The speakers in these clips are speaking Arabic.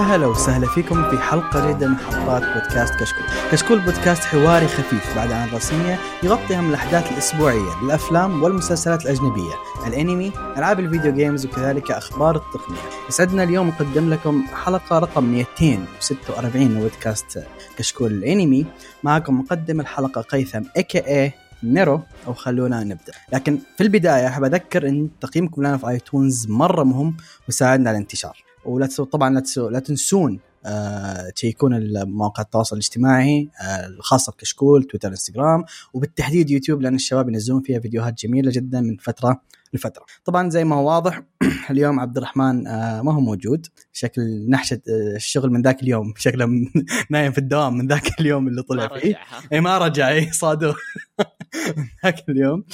هلا وسهلا فيكم في حلقة جديدة من حلقات بودكاست كشكول. كشكول بودكاست حواري خفيف بعد عن رسمية يغطي أهم الأحداث الأسبوعية للأفلام والمسلسلات الأجنبية الأنمي ألعاب الفيديو games وكذلك أخبار التقنية. يسعدنا اليوم نقدم لكم حلقة رقم 246 من بودكاست كشكول الأنمي. معكم مقدم الحلقة قيثم اي نيرو أو خلونا نبدأ. لكن في البداية أحب أذكر إن تقييمكم لنا في iTunes مرة مهم ويساعدنا على الانتشار. ولا تسو طبعا لا, تسو لا تنسون آه تشيكون مواقع التواصل الاجتماعي آه الخاصة بكشكول تويتر انستغرام وبالتحديد يوتيوب لأن الشباب ينزلون فيها فيديوهات جميلة جدا من فترة لفترة. طبعا زي ما هو واضح اليوم عبد الرحمن آه ما هو موجود. شكل نحشة الشغل من ذاك اليوم شكله نايم في الدوام من ذاك اليوم اللي طلع فيه. إي ما رجع إي صادوه ذاك اليوم.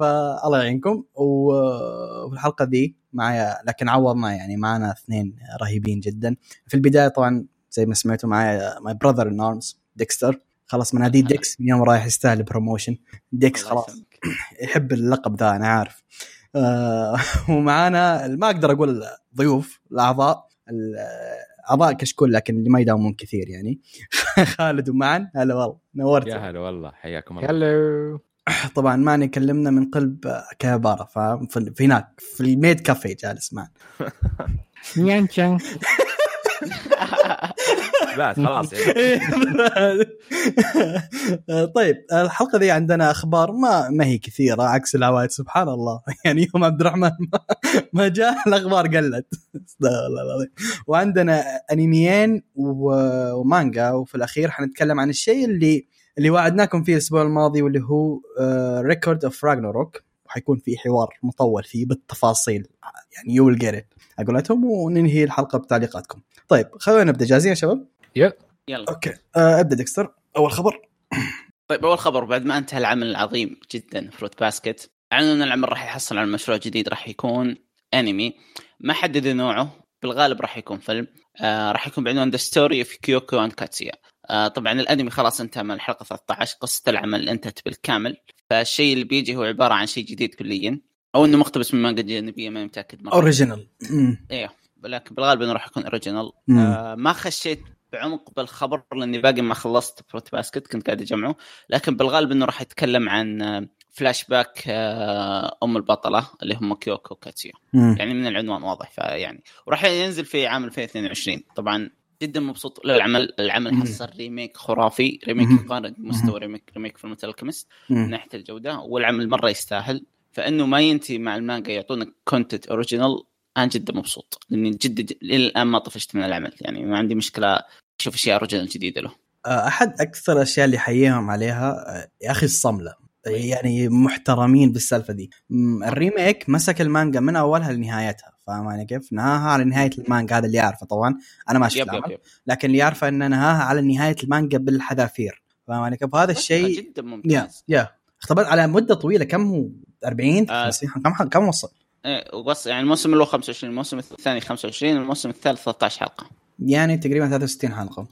فالله يعينكم. وفي الحلقة ذي معايا لكن عوضنا يعني معنا اثنين رهيبين جدا. في البداية طبعا زي ما سمعتوا معايا my brother in arms ديكستر. خلاص مناديه ديكس من يوم رايح يستاهل promotion ديكس خلاص يحب اللقب ذا أنا عارف. آه ومعانا ما أقدر أقول ضيوف الأعضاء اعضاء كشكول لكن اللي ما يداومون كثير يعني. خالد ومعن هلا والله نورت يا هلا والله حياكم الله. هلو طبعا ماني كلمنا من قلب كابارا ففي هناك في الميد كافي جالس معنا. نيانشان بس خلاص يعني. طيب الحلقة ذي عندنا أخبار ما ما هي كثيرة عكس العوايد سبحان الله. يعني يوم عبد الرحمن ما, جاء الأخبار قلت. الله العظيم وعندنا انميين ومانجا وفي الأخير حنتكلم عن الشيء اللي اللي وعدناكم فيه الأسبوع الماضي واللي هو Record of Ragnarok وحيكون في حوار مطول فيه بالتفاصيل يعني you will get اقولتهم وننهي الحلقة بتعليقاتكم. طيب خلونا نبدأ. جاهزين يا شباب؟ yep يلا. okay. أه أبدأ ديكستر أول خبر. طيب أول خبر بعد ما انتهى العمل العظيم جدا فروت باسكت أعلنوا إن العمل راح يحصل على مشروع جديد راح يكون انمي ما حددوا نوعه بالغالب راح يكون فيلم. آه راح يكون بعنوان The Story of Kyoko and Katsuya آه طبعا الأنمي خلاص انتهى من الحلقة 13 قصة العمل انتهت بالكامل. فالشيء اللي بيجي هو عبارة عن شيء جديد كليا أو إنه مقتبس من مانجا جانبية ما متأكد مرة. original أيوه لكن بالغالب إنه راح يكون original آه ما خشيت بعمق بالخبر لأني باقي ما خلصت فروت باسكت كنت قاعد أجمعه. لكن بالغالب إنه راح يتكلم عن فلاش باك أم البطلة اللي هم كيوكو كاتسويا يعني من العنوان واضح فيعني. وراح ينزل في عام 2022 طبعا جدا مبسوط. للعمل العمل حصل remake خرافي. remake يقارن مستوى remake remake فل الكيمست من ناحية الجودة والعمل مرة يستاهل. فإنه ما ينتهي مع المانجا يعطونك content original أنا جدا مبسوط لأني جدا الآن ما طفشت من العمل. يعني ما عندي مشكلة أشوف أشياء original جديدة له. أحد أكثر الاشياء اللي حييهم عليها يا أخي الصملة. يعني محترمين بالسالفة دي. الريميك مسك المانجا من أولها لنهايتها. فاهم علي كيف؟ نهاها على نهاية المانجا هذا اللي يعرفه طبعا. أنا ما شفت العمل لكن اللي يعرفه ان نهاها على نهاية المانجا بالحذافير. فاهم علي كيف؟ هذا الشيء جدا ممتاز. يا يا. اختبرت على مدة طويلة. كم هو؟ 40 آه. 50 كم كم وصل؟ إيه وبس يعني الموسم الأول 25 الموسم الثاني 25 الموسم الثالث 13 حلقة. يعني تقريبا 63 حلقة.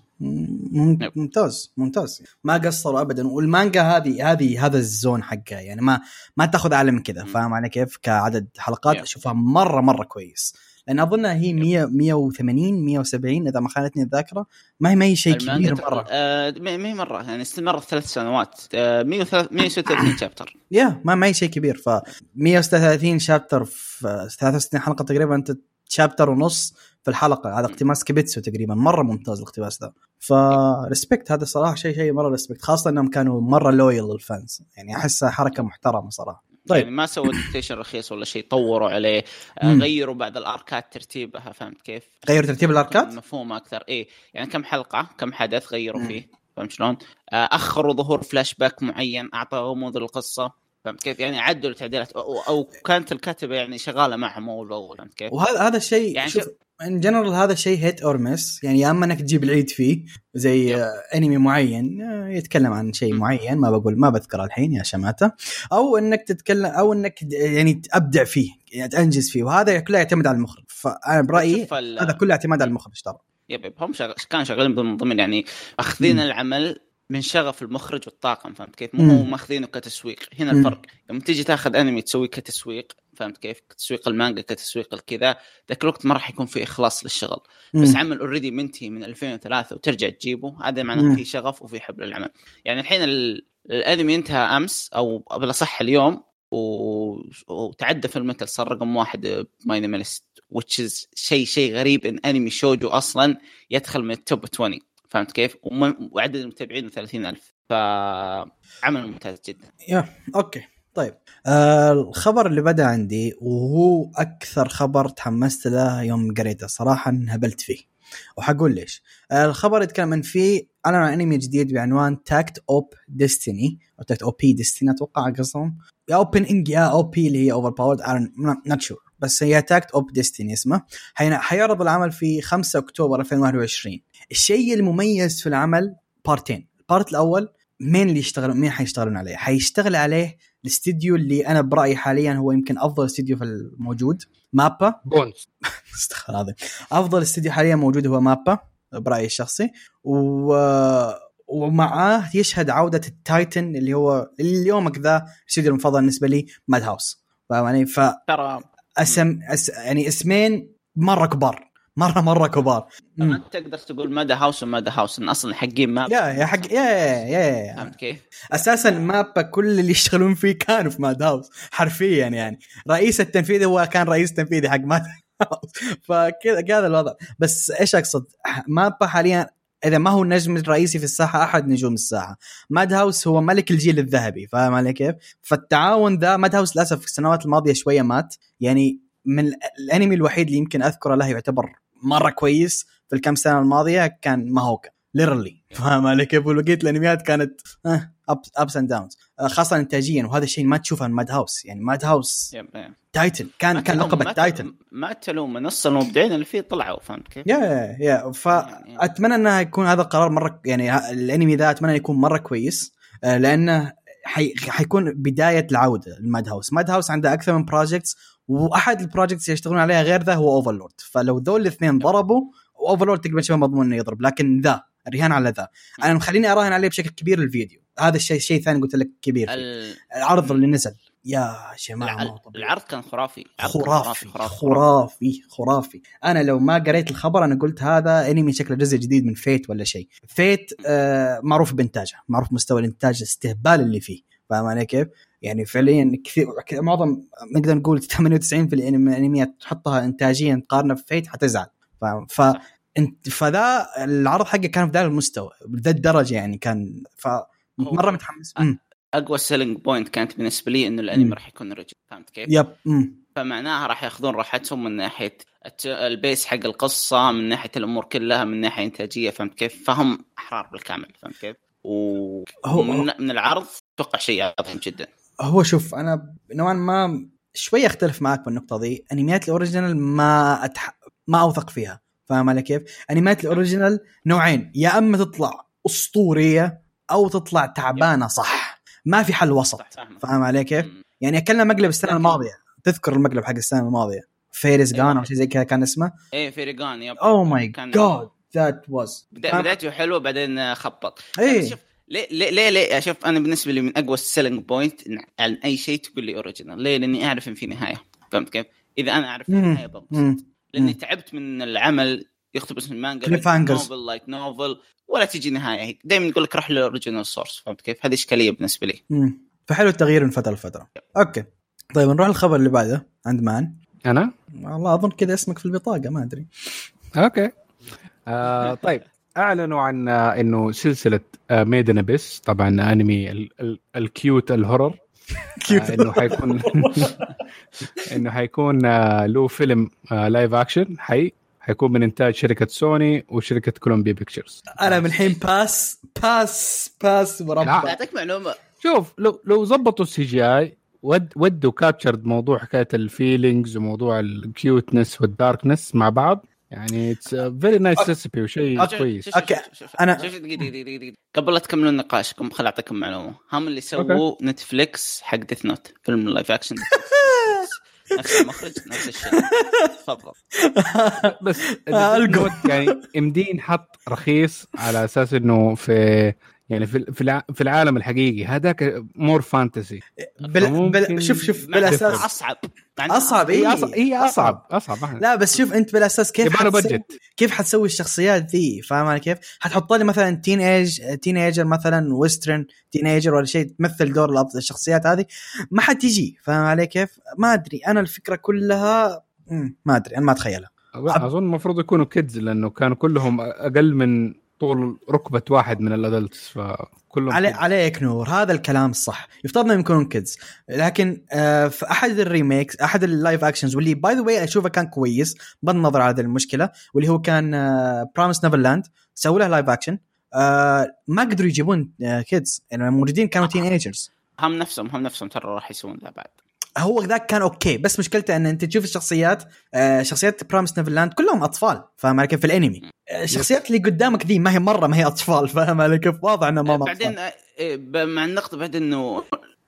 ممتاز ممتاز. ما قصروا ابدا. والمانجا هذه هذه هذا الزون حقها يعني ما ما تأخذ اعلى من كذا فاهم علي كيف؟ كعدد حلقات أشوفها مره مرة كويس. لأن اظنها هي 100 180 170 إذا ما خانتني الذاكرة. ما هي ما هي شيء كبير مرة. آه ما هي مرة يعني استمرت ثلاث سنوات. آه 136 شابتر يا ما ما هي شيء كبير. ف 136 شابتر في 63 حلقة تقريبا أنت شابتر ونص. في الحلقة هذا اقتباس كيبتسو تقريبا مرة ممتاز الاقتباس ذا فريسبكت هذا صراحة شيء شيء مرة ريسبكت خاصة إنهم كانوا مرة لويل للفانز يعني احسها حركة محترمة صراحة طيب يعني ما سووا ديكتيشن رخيص ولا شيء طوروا عليه مم. غيروا بعض الأركات ترتيبها فهمت كيف؟ غيروا ترتيب الأركات؟ مفهوم أكثر إيه يعني كم حلقة كم حدث غيروا مم. فيه فهمت شلون؟ أخروا ظهور فلاش باك معين اعطى غموض القصة فهمت كيف؟ يعني عدلوا تعديلات أو, أو كانت الكاتبة يعني شغالة معهم اول باول فهمت كيف؟ وهذا هذا الشيء يعني شوف in general هذا الشيء hit or miss يعني يا أما إنك تجيب العيد فيه زي yep. انمي معين يتكلم عن شيء معين ما بقول ما بذكره الحين يا شماتة. أو إنك تتكلم أو إنك يعني تبدع فيه يعني تنجز فيه وهذا كله يعتمد على المخرج. فأنا برأيي هذا كله اعتماد على المخرج ترى. yep هم شغ... كانوا شغالين من ضمن يعني أخذين العمل من شغف المخرج والطاقم فهمت كيف؟ مو هو. ماخذينه كتسويق هنا. الفرق لما تيجي تاخذ انمي تسويه كتسويق فهمت كيف؟ كتسويق المانجا كتسويق الكذا ذاك الوقت ما راح يكون في إخلاص للشغل بس مم. عمل already منتهي من 2003 وترجع تجيبه هذا. معناه في شغف وفي حب للعمل يعني الحين ال- الانمي انتهى أمس أو بالأصح اليوم و... وتعدى في المال صار رقم واحد MyAnimeList which is شيء شيء غريب إن أنمي شوجو أصلا يدخل من ال top 20 فهمت كيف؟ وعدد المتابعين 30000 فعمل ممتاز جدا. yeah okay. طيب. آه الخبر اللي بدأ عندي وهو أكثر خبر تحمست له يوم قريته. صراحة انهبلت فيه. وحقول ليش. آه الخبر يتكلم عن فيه أعلن عن أنمي جديد بعنوان takt op. Destiny أو takt O P Destiny أتوقع قصدهم. يا opening يا O P اللي هي overpowered not sure بس هي takt op. Destiny اسمه. حيعرض العمل في 5 أكتوبر 2021 الشيء المميز في العمل بارتين ال part الأول مين اللي يشتغل مين حيشتغلون عليه؟ حيشتغل عليه الاستديو اللي أنا برأيي حاليا هو يمكن أفضل استديو في الموجود مابا. بونز. استغفر العظيم. أفضل استديو حاليا موجود هو مابا برأيي الشخصي. و... ومعاه يشهد عودة ال titan اللي هو اليومك ذا الاستديو المفضل بالنسبة لي ماد هاوس. فاهم علي؟ ترى فاسم أس... يعني اسمين مرة كبار. مره مرة كبار. ما. تقدر تقول مادا هاوس ومادا هاوس؟ إن أصلا حقين ما يا يا حق يا يا, يا, يا. فهمت كيف؟ أساسا مابا كل اللي يشتغلون فيه كانوا في ماد هاوس حرفيا يعني. رئيس التنفيذي هو كان رئيس تنفيذي حق ماد هاوس. فكذا كذا الوضع. بس إيش أقصد؟ مابا حاليا إذا ما هو النجم الرئيسي في الساحة أحد نجوم الساحة. ماد هاوس هو ملك الجيل الذهبي فاهم علي كيف؟ فالتعاون ذا ماد هاوس للأسف في السنوات الماضية شوية مات. يعني من ال- الأنمي الوحيد اللي يمكن أذكره له يعتبر مرة كويس في الكم سنة الماضية كان ماهوكا. ليرلي فاهم علي كيف؟ وبقيه الانميات كانت ups and downs خاصة انتاجيا وهذا الشيء ما تشوفه ماد هاوس. يعني ماد هاوس. titan. كان كان لقب تلوم- ما تلوم نص المبدعين اللي فيه طلعوا فهمت كيف؟ yeah yeah yeah فاتمنى انها يكون هذا القرار مرة يعني الأنمي ذا أتمنى يكون مرة كويس. آه، لأنه حي... حيكون بداية العودة لماد هاوس. ماد هاوس عنده أكثر من projects وأحد ال projects اللي يشتغلون عليها غير ذا هو اوفرلورد فلو ذول الاثنين ضربوا اوفرلورد تقريبا شبه مضمون إنه يضرب لكن ذا. الرهان على ذا أنا مخليني أراهن عليه بشكل كبير الفيديو. هذا الشيء شيء ثاني قلت لك كبير. ال- العرض اللي نزل. يا جماعة الع-. العرض كان خرافي. كان خرافي خرافي خرافي أنا لو ما قريت الخبر أنا قلت هذا أنمي شكله جزء جديد من فيت ولا شيء. فيت آه معروف بإنتاجه. معروف مستوى الإنتاج الاستهبال اللي فيه. فاهم علي كيف؟ يعني فعليا كثير معظم نقدر نقول 98 في الأنمي- الأنميات تحطها انتاجيا تقارنها في فيت حتزعل. فاهم؟ ف. انت فذا العرض حقه كان في ذا المستوى بذا الدرجة يعني كان ف مرة متحمس مم. أقوى selling point كانت بالنسبة لي إنه الأنمي. راح يكون original فهمت كيف؟ yep مم. فمعناها راح ياخذون راحتهم من ناحية ال pace حق القصة من ناحية الأمور كلها من ناحية إنتاجية فهمت كيف؟ فهم أحرار بالكامل فهمت كيف؟ و... هو- ومن من العرض أتوقع شيء عظيم جدا هو شوف أنا نوعا ما شوي أختلف معك بالنقطة دي أنميات ال original ما أتح... ما أوثق فيها فاهم علي كيف؟ انميات ال original نوعين. يا أما تطلع أسطورية أو تطلع تعبانة صح. ما في حل وسط. فاهم علي كيف. يعني أكلنا مقلب السنة الماضية. تذكر المقلب حق السنة الماضية. Fairy أيوة. Gone أو شيء زي كذا كان اسمه؟ إيه Fairy Gone yep. oh my god that was بدأ- بدايته حلوة بعدين خبط. إيه. شوف ليه ليه ليه, شوف أنا بالنسبة لي من أقوى ال selling point عن أي شيء تقول لي original ليه؟ لأني أعرف إن في نهاية. فهمت كيف؟ إذا أنا أعرف. النهايه بنبسط. لأني مم. تعبت من العمل يقتبس من المانجا Cliffhangers. novel light novel ولا تجي نهاية. دائما يقول لك روح لل original source فهمت كيف؟ هذه إشكالية بالنسبة لي. مم. فحلو التغيير من فترة لفترة. okay. طيب نروح للخبر اللي بعده. عند مان. أنا؟ والله أظن كذا اسمك في البطاقة ما أدري. okay. آه طيب. أعلنوا عن آه، إنه سلسلة Made in Abyss طبعا أنمي ال- ال- ال cute ال horror. آه إنه حيكون إنه حيكون آه له فيلم آه live action حي حيكون من إنتاج شركة سوني وشركة Columbia Pictures أنا من الحين pass pass pass. مربع. اعطيك معلومة. شوف لو لو ظبطوا ال CGI ود ودوا captured موضوع حكاية ال feelings وموضوع ال cuteness وال darkness مع بعض يعني it's very nice recipe وشيء. كويس. شوف- okay. شوف- دقيقة دقيقة دقيقة. قبل لا تكملوا نقاشكم خل أعطيكم معلومة. هم اللي سووا نتفليكس حق Death Note فيلم ال live action نفس المخرج نفس الشيء. تفضل. بس يعني ام دي حط رخيص على أساس إنه في يعني في في الع- في العالم الحقيقي هذاك more fantasy بل... بل... شوف شوف بالاساس أصعب. مع أصعب هي اي أصعب هي أصعب أصعب. لا بس شوف أنت بالاساس كيف حتسوي budget كيف حتسوي الشخصيات ذي؟ فاهم علي كيف؟ حتحط لي مثلا teenage teenager مثلا western teenager ولا شيء تمثل دور الشخصيات هذه. ما حتجي فاهم علي كيف؟ ما أدري. أنا الفكرة كلها مم، ما أدري أنا ما أتخيلها. أظن المفروض يكونوا kids لأنه كانوا كلهم أقل من طول ركبة واحد من ال adults فكلهم علي. عليك نور هذا الكلام الصح. يفترض إنهم يكونون kids لكن آه في أحد ال remakes أحد ال live actions واللي by the way أشوفه كان كويس بغض النظر عن هذه المشكلة واللي هو كان آه Promised Neverland سووا له live action آه ما قدروا يجيبون آه kids يعني موجودين كانوا teenagers هم نفسهم هم نفسهم ترى راح يسوون ذا بعد. هو ذاك كان okay. بس مشكلته إن أنت تشوف الشخصيات آه شخصيات Promised Neverland كلهم أطفال فاهم علي كيف؟ في الأنمي. آه، الشخصيات اللي قدامك ذي ما هي مرة ما هي أطفال فاهم علي كيف؟ واضح إنها ما هم بعدين آه، إيه، مع النقطة بعد إنه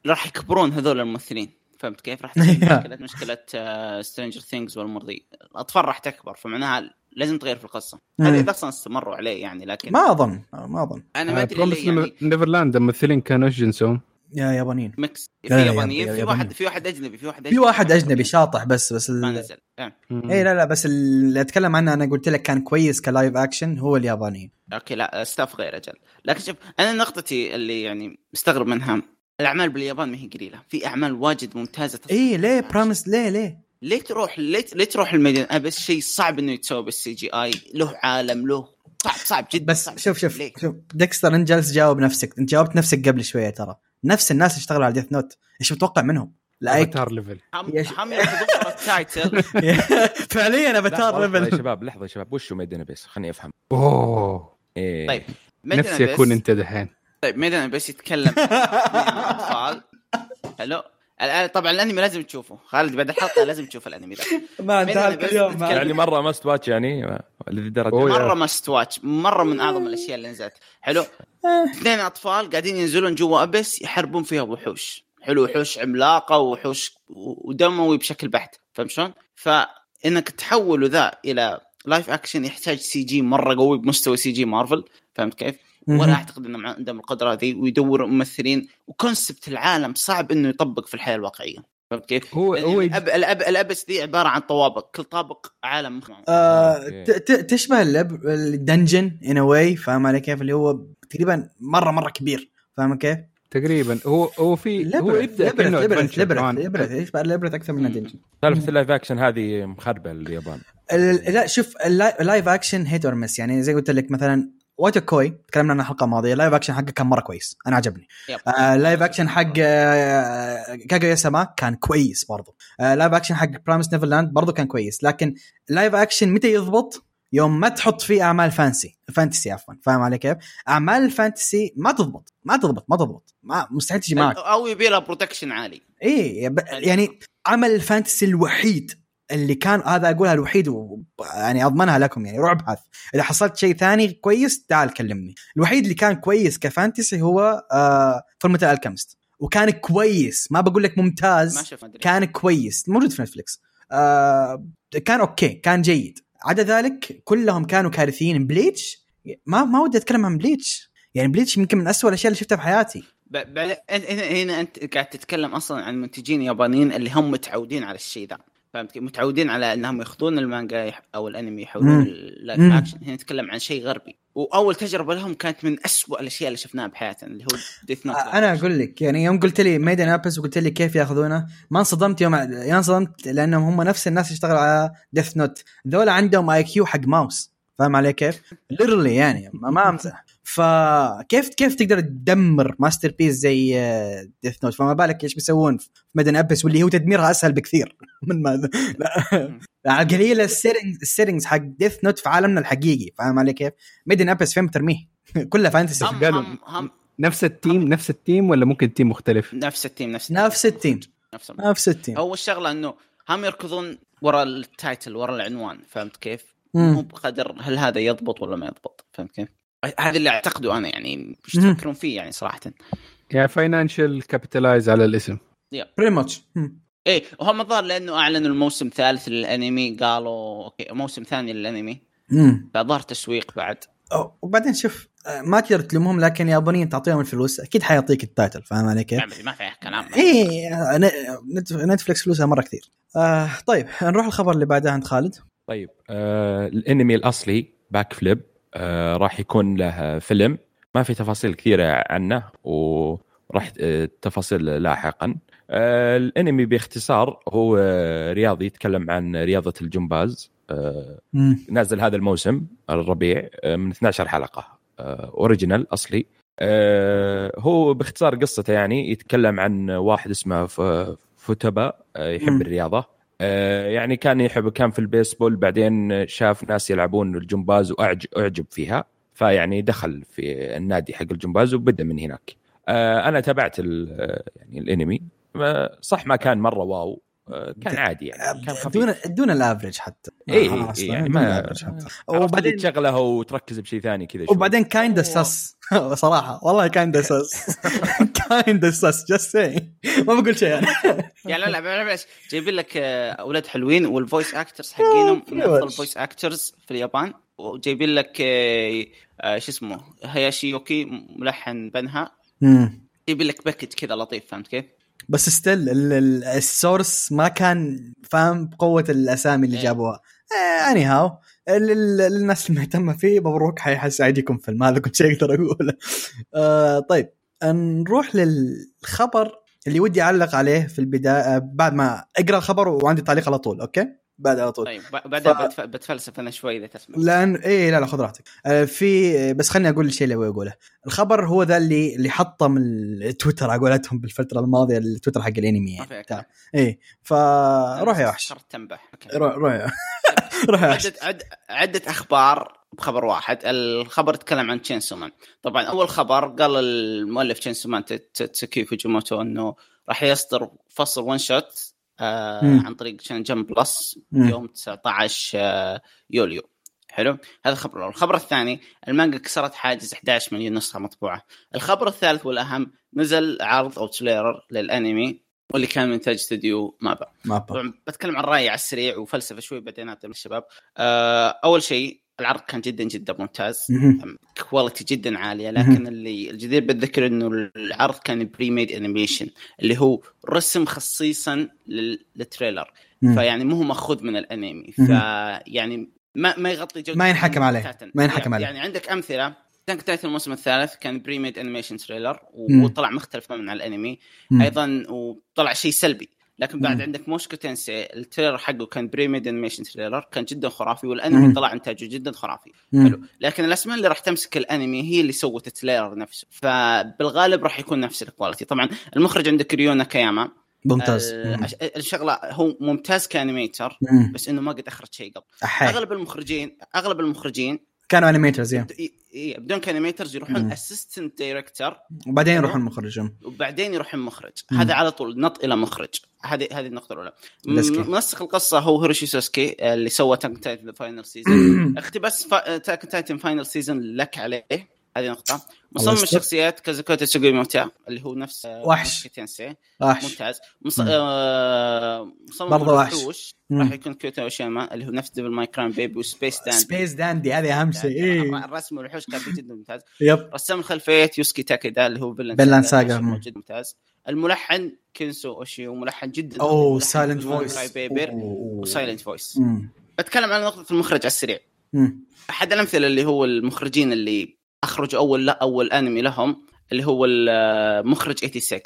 راح يكبرون هذول الممثلين فهمت كيف؟ راح تصير مشكلة مشكلة Stranger Things والمرضي. الأطفال راح تكبر فمعناها لازم تغير في القصة. مم. هذا إذا أصلا استمروا عليه يعني لكن ما أظن ما أظن. أنا ما أدري Promised ليه يعني. Neverland الممثلين كانوا إيش جنسهم؟ يا يابانيين. mix. في يابانيين يا- في يابانيين. واحد في واحد أجنبي في واحد في واحد أجنبي. شاطح بس بس ما. نزل آه. اي لا لا بس اللي أتكلم عنه أنا قلت لك كان كويس ك live action هو الياباني okay لا staff غير أجل. لكن شوف أنا نقطتي اللي يعني مستغرب منها الأعمال باليابان ما هي قليلة. في أعمال واجد ممتازة. اي ليه؟ Promised ليه ليه؟ ليه تروح ليه, ليه تروح ل Made in Abyss شيء صعب إنه يتسوى بال CGI له عالم له صعب صعب جدا بس صعب شوف شوف ليه؟ شوف ديكستر انت جالس تجاوب نفسك انت جاوبت نفسك قبل شوية ترى. نفس الناس اللي اشتغلوا على Death Note إيش متوقع منهم؟ لا Avatar level ال title فعليا افاتار لحظة يا level شباب لحظة يا شباب وشو Made in Abyss خليني أفهم. أوه. إيه. طيب نفسي أكون أنت دحين. طيب Made in Abyss يتكلم عن اطفال حلو. طبعا الأنمي لازم تشوفه. خالد بعد الحلقة لازم تشوف الأنمي ذا ما انتهى اليوم. يعني مرة must watch يعني يا. مرة must watch مرة من أعظم الأشياء اللي نزلت. حلو. اثنين أطفال قاعدين ينزلون جوا Abyss يحاربون فيها وحوش. حلو وحوش عملاقة وحوش ودموي بشكل بحت. فهمت شلون؟ فإنك تحول ذا إلى live action يحتاج CG مرة قوي بمستوى CG مارفل فهمت كيف؟ ولا أعتقد إنهم عندهم القدرة هذه ويدوروا ممثلين و concept العالم صعب إنه يطبق في الحياة الواقعية فهمت كيف؟ هو هو يج- الأب الأب ال Abyss دي عبارة عن طوابق كل طابق عالم آه،. ت- ت- تشبه ال lab- ال dungeon in a way فاهم علي كيف اللي هو تقريبا مره مرة كبير فاهم كيف؟ تقريبا هو هو في هو يبدأ كأنه labyrinth adventure labyrinth كمان. labyrinth يشبه labyrinth أكثر من. dungeon سالفة ال live action هذه مخربة اليابان ال- لا شوف ال li- ال live action hit or miss يعني زي قلت لك مثلا Wotakoi تكلمنا عنه الحلقة الماضية ال live action حقه كان مرة كويس أنا عجبني. yep. آه ال live action حق آه كاغويا سما كان كويس برضو. آه ال live action حق Promised Neverland برضو كان كويس لكن ال live action متى يضبط؟ يوم ما تحط فيه أعمال fancy fantasy عفوا فاهم علي كيف؟ أعمال ال fantasy ما تضبط ما تضبط ما تضبط ما مستحيل تجي معك. أو يبي لها production عالي. إيه يعني عمل ال fantasy الوحيد. اللي كان هذا أقولها الوحيد و... يعني أضمنها لكم يعني روح ابحث إذا حصلت شيء ثاني كويس تعال كلمني. الوحيد اللي كان كويس ك fantasy هو آه Fullmetal Alchemist وكان كويس ما بقول لك ممتاز كان كويس. موجود في Netflix آه كان أوكي كان جيد. عدا ذلك كلهم كانوا كارثيين. Bleach ما ما ودي أتكلم عن Bleach. يعني Bleach يمكن من أسوأ الأشياء اللي شفتها في حياتي. هنا أنت قاعد تتكلم أصلا عن منتجين يابانيين اللي هم متعودين على الشيء ذا. فهمت كيف؟ متعودين على إنهم يأخذون المانجا أو الأنمي يحولون. ال live. action هنا نتكلم عن شيء غربي وأول تجربة لهم كانت من أسوأ الأشياء اللي شفناها بحياتنا اللي هو ديث نوت أنا أقول لك يعني يوم قلت لي Made in Abyss وقلت لي كيف يأخذونه ما انصدمت يوم انصدمت لأنهم هم نفس الناس اللي اشتغلوا على Death Note ذولا عندهم IQ حق ماوس فاهم علي كيف؟ ليرلي يعني ما ما أمزح فكيف كيف تقدر تدمر masterpiece زي Death Note فما بالك إيش بيسوون في Made in Abyss واللي هو تدميرها أسهل بكثير من ما لا على قليل ال settings ال settings حق Death Note في عالمنا الحقيقي فاهم علي كيف؟ Made in Abyss فين ترميه؟ كلها fantasy هم قالوا- هم, هم نفس ال team نفس ال team ولا ممكن team مختلف؟ نفس ال team نفس نفس ال team نفس ال team هو الشغلة إنه هم يركضون ورا ال title ورا العنوان فهمت كيف؟ مو بقدر هل هذا يضبط ولا ما يضبط فهمت كيف؟ هذا اللي أعتقده أنا يعني إيش. تفكرون فيه يعني صراحة؟ يعني financial capitalize على الاسم. pretty much إيه وهم الظاهر لأنه أعلنوا الموسم الثالث للأنمي قالوا أوكي موسم ثاني للأنمي. فظهر تسويق بعد. وبعدين شوف آه، ما تقدر تلومهم لكن يابانيين تعطيهم الفلوس أكيد حيعطيك ال title فاهم علي كيف؟ يعني ما فيها كلام. إيه آه، نت- Netflix فلوسها مرة كثير. آه طيب نروح الخبر اللي بعده عند خالد. طيب آه الانمي الاصلي Backflip آه راح يكون له فيلم. ما في تفاصيل كثيرة عنه وراح آه تفاصيل لاحقا. آه الانمي باختصار هو رياضي يتكلم عن رياضة الجمباز. آه. نازل هذا الموسم الربيع آه، من 12 حلقة. آه، original أصلي. هو باختصار قصته يعني يتكلم عن واحد اسمه فوتابا يحب. الرياضة. يعني كان يحب كان في البيسبول بعدين شاف ناس يلعبون الجمباز واعجب فيها فيعني دخل في النادي حق الجمباز وبدأ من هناك. آه، أنا تابعت آه، يعني الإنمي. آه، صح ما كان مرة wow. آه، كان عادي يعني كان خفيف. دون دون ال average حتى. إيه، آه، إيه، يعني ما- حتى. وبعدين تشغله وتركز بشيء ثاني كذا. وبعدين kinda sus صراحة والله kinda sus kinda sus just say ما بقول شيء يعني يعني لا لا معلش جايبين لك آه، أولاد حلوين وال voice actors حقينهم. من افضل. voice actors في اليابان. وجايبين لك آه، آه، شو اسمه هياشي يوكي ملحن BNHA. جايبين لك package كذا لطيف فهمت كيف؟ بس still ال source ما كان فاهم بقوة الأسامي اللي إيه. جابوها. anyhow للناس المهتمه فيه مبروك. حيحس عيدكم فيلم هذا كل شيء أقدر أقوله. آه طيب. نروح للخبر اللي ودي أعلق عليه في البداية بعد ما أقرأ الخبر وعندي تعليق على طول أوكي؟ بعد على طول. طيب ب- بعدين ف- بتف- بتفلسف أنا شوي إذا تسمع لأن إيه لا لا خذ راحتك. آه، في بس خليني أقول الشيء اللي أبغى أقوله. الخبر هو ذا اللي اللي حطم التويتر على قولتهم بالفترة الماضية التويتر حق الأنمي يعني. إيه فروح يا وحش. تنبح. روح روح يا روح يا وحش. عدة عد عدة أخبار بخبر واحد. الخبر تكلم عن Chainsaw Man طبعا أول خبر قال المؤلف Chainsaw Man تاتسوكي فوجيموتو إنه راح يصدر فصل one shot آه مم. عن طريق Shonen Jump Plus مم. يوم 19 آه يوليو. حلو؟ هذا الخبر الأول الخبر الثاني المانجا كسرت حاجز 11 مليون نسخة مطبوعة. الخبر الثالث والأهم نزل عرض أو trailer للأنمي واللي كان من انتاج استوديو مابا. مابا. بتكلم عن رايي على السريع وفلسفة شوي بعدين أعطي للشباب. آه، أول شيء العرض كان جدا جدا ممتاز. quality جدا عالية لكن اللي الجدير بالذكر إنه العرض كان pre-made animation اللي هو رسم خصيصا لل- لل trailer. فيعني مو هو مأخوذ من الأنمي. فيعني ما ما يغطي جوده ما ينحكم عليه. ما ينحكم عليه. يعني عندك أمثلة كان Titan الموسم الثالث كان pre-made animation trailer. وطلع مختلف تماما عن الأنمي. أيضا وطلع شيء سلبي لكن بعد. عندك Mushoku Tensei ال trailer حقه كان pre-made animation trailer كان جدا خرافي والأنمي. طلع إنتاجه جدا خرافي. حلو لكن الأسماء اللي راح تمسك الأنمي هي اللي سوت ال trailer نفسه فبالغالب راح يكون نفس ال quality طبعا المخرج عندك ريو ناكاياما ممتاز آه، الشغلة هو ممتاز ك animator. بس إنه ما قد أخرج شيء قبل أحي. أغلب المخرجين أغلب المخرجين كانوا animators يا إيه، بدون ك animators يروحون. assistant director وبعدين يروحون المخرج وبعدين يروح المخرج مم. هذا على طول نط إلى مخرج. هذه هذه النقطة الأولى. منسق القصة هو هيروشي سوسكي آه، اللي سوى Attack Titan final season اقتباس Attack Titan final season لك عليه. هذه نقطة. مصمم. الشخصيات كازاكوتا تسوغيموتا اللي هو نفس وحش. تنسي وحش ممتاز. مص... آه... مصمم برضه وحش. راح يكون كيوتا أوشيما اللي هو نفس ديفل ماي كراين بيبي وسبيس داند سبيس داندي هذه أهم شيء. إيه. الرسم والوحوش كان جدا ممتاز. يب. رسام الخلفيات يوسكي تاكيدا اللي هو فيلن ساغا. مم. جدا ممتاز. الملحن كينسو اوشيو ملحن جدا. أوه سايلنت فويس وسايلنت فويس. بتكلم عن نقطة المخرج على السريع. أحد الأمثلة اللي هو المخرجين اللي اخرجوا أول لا أول أنمي لهم اللي هو المخرج 86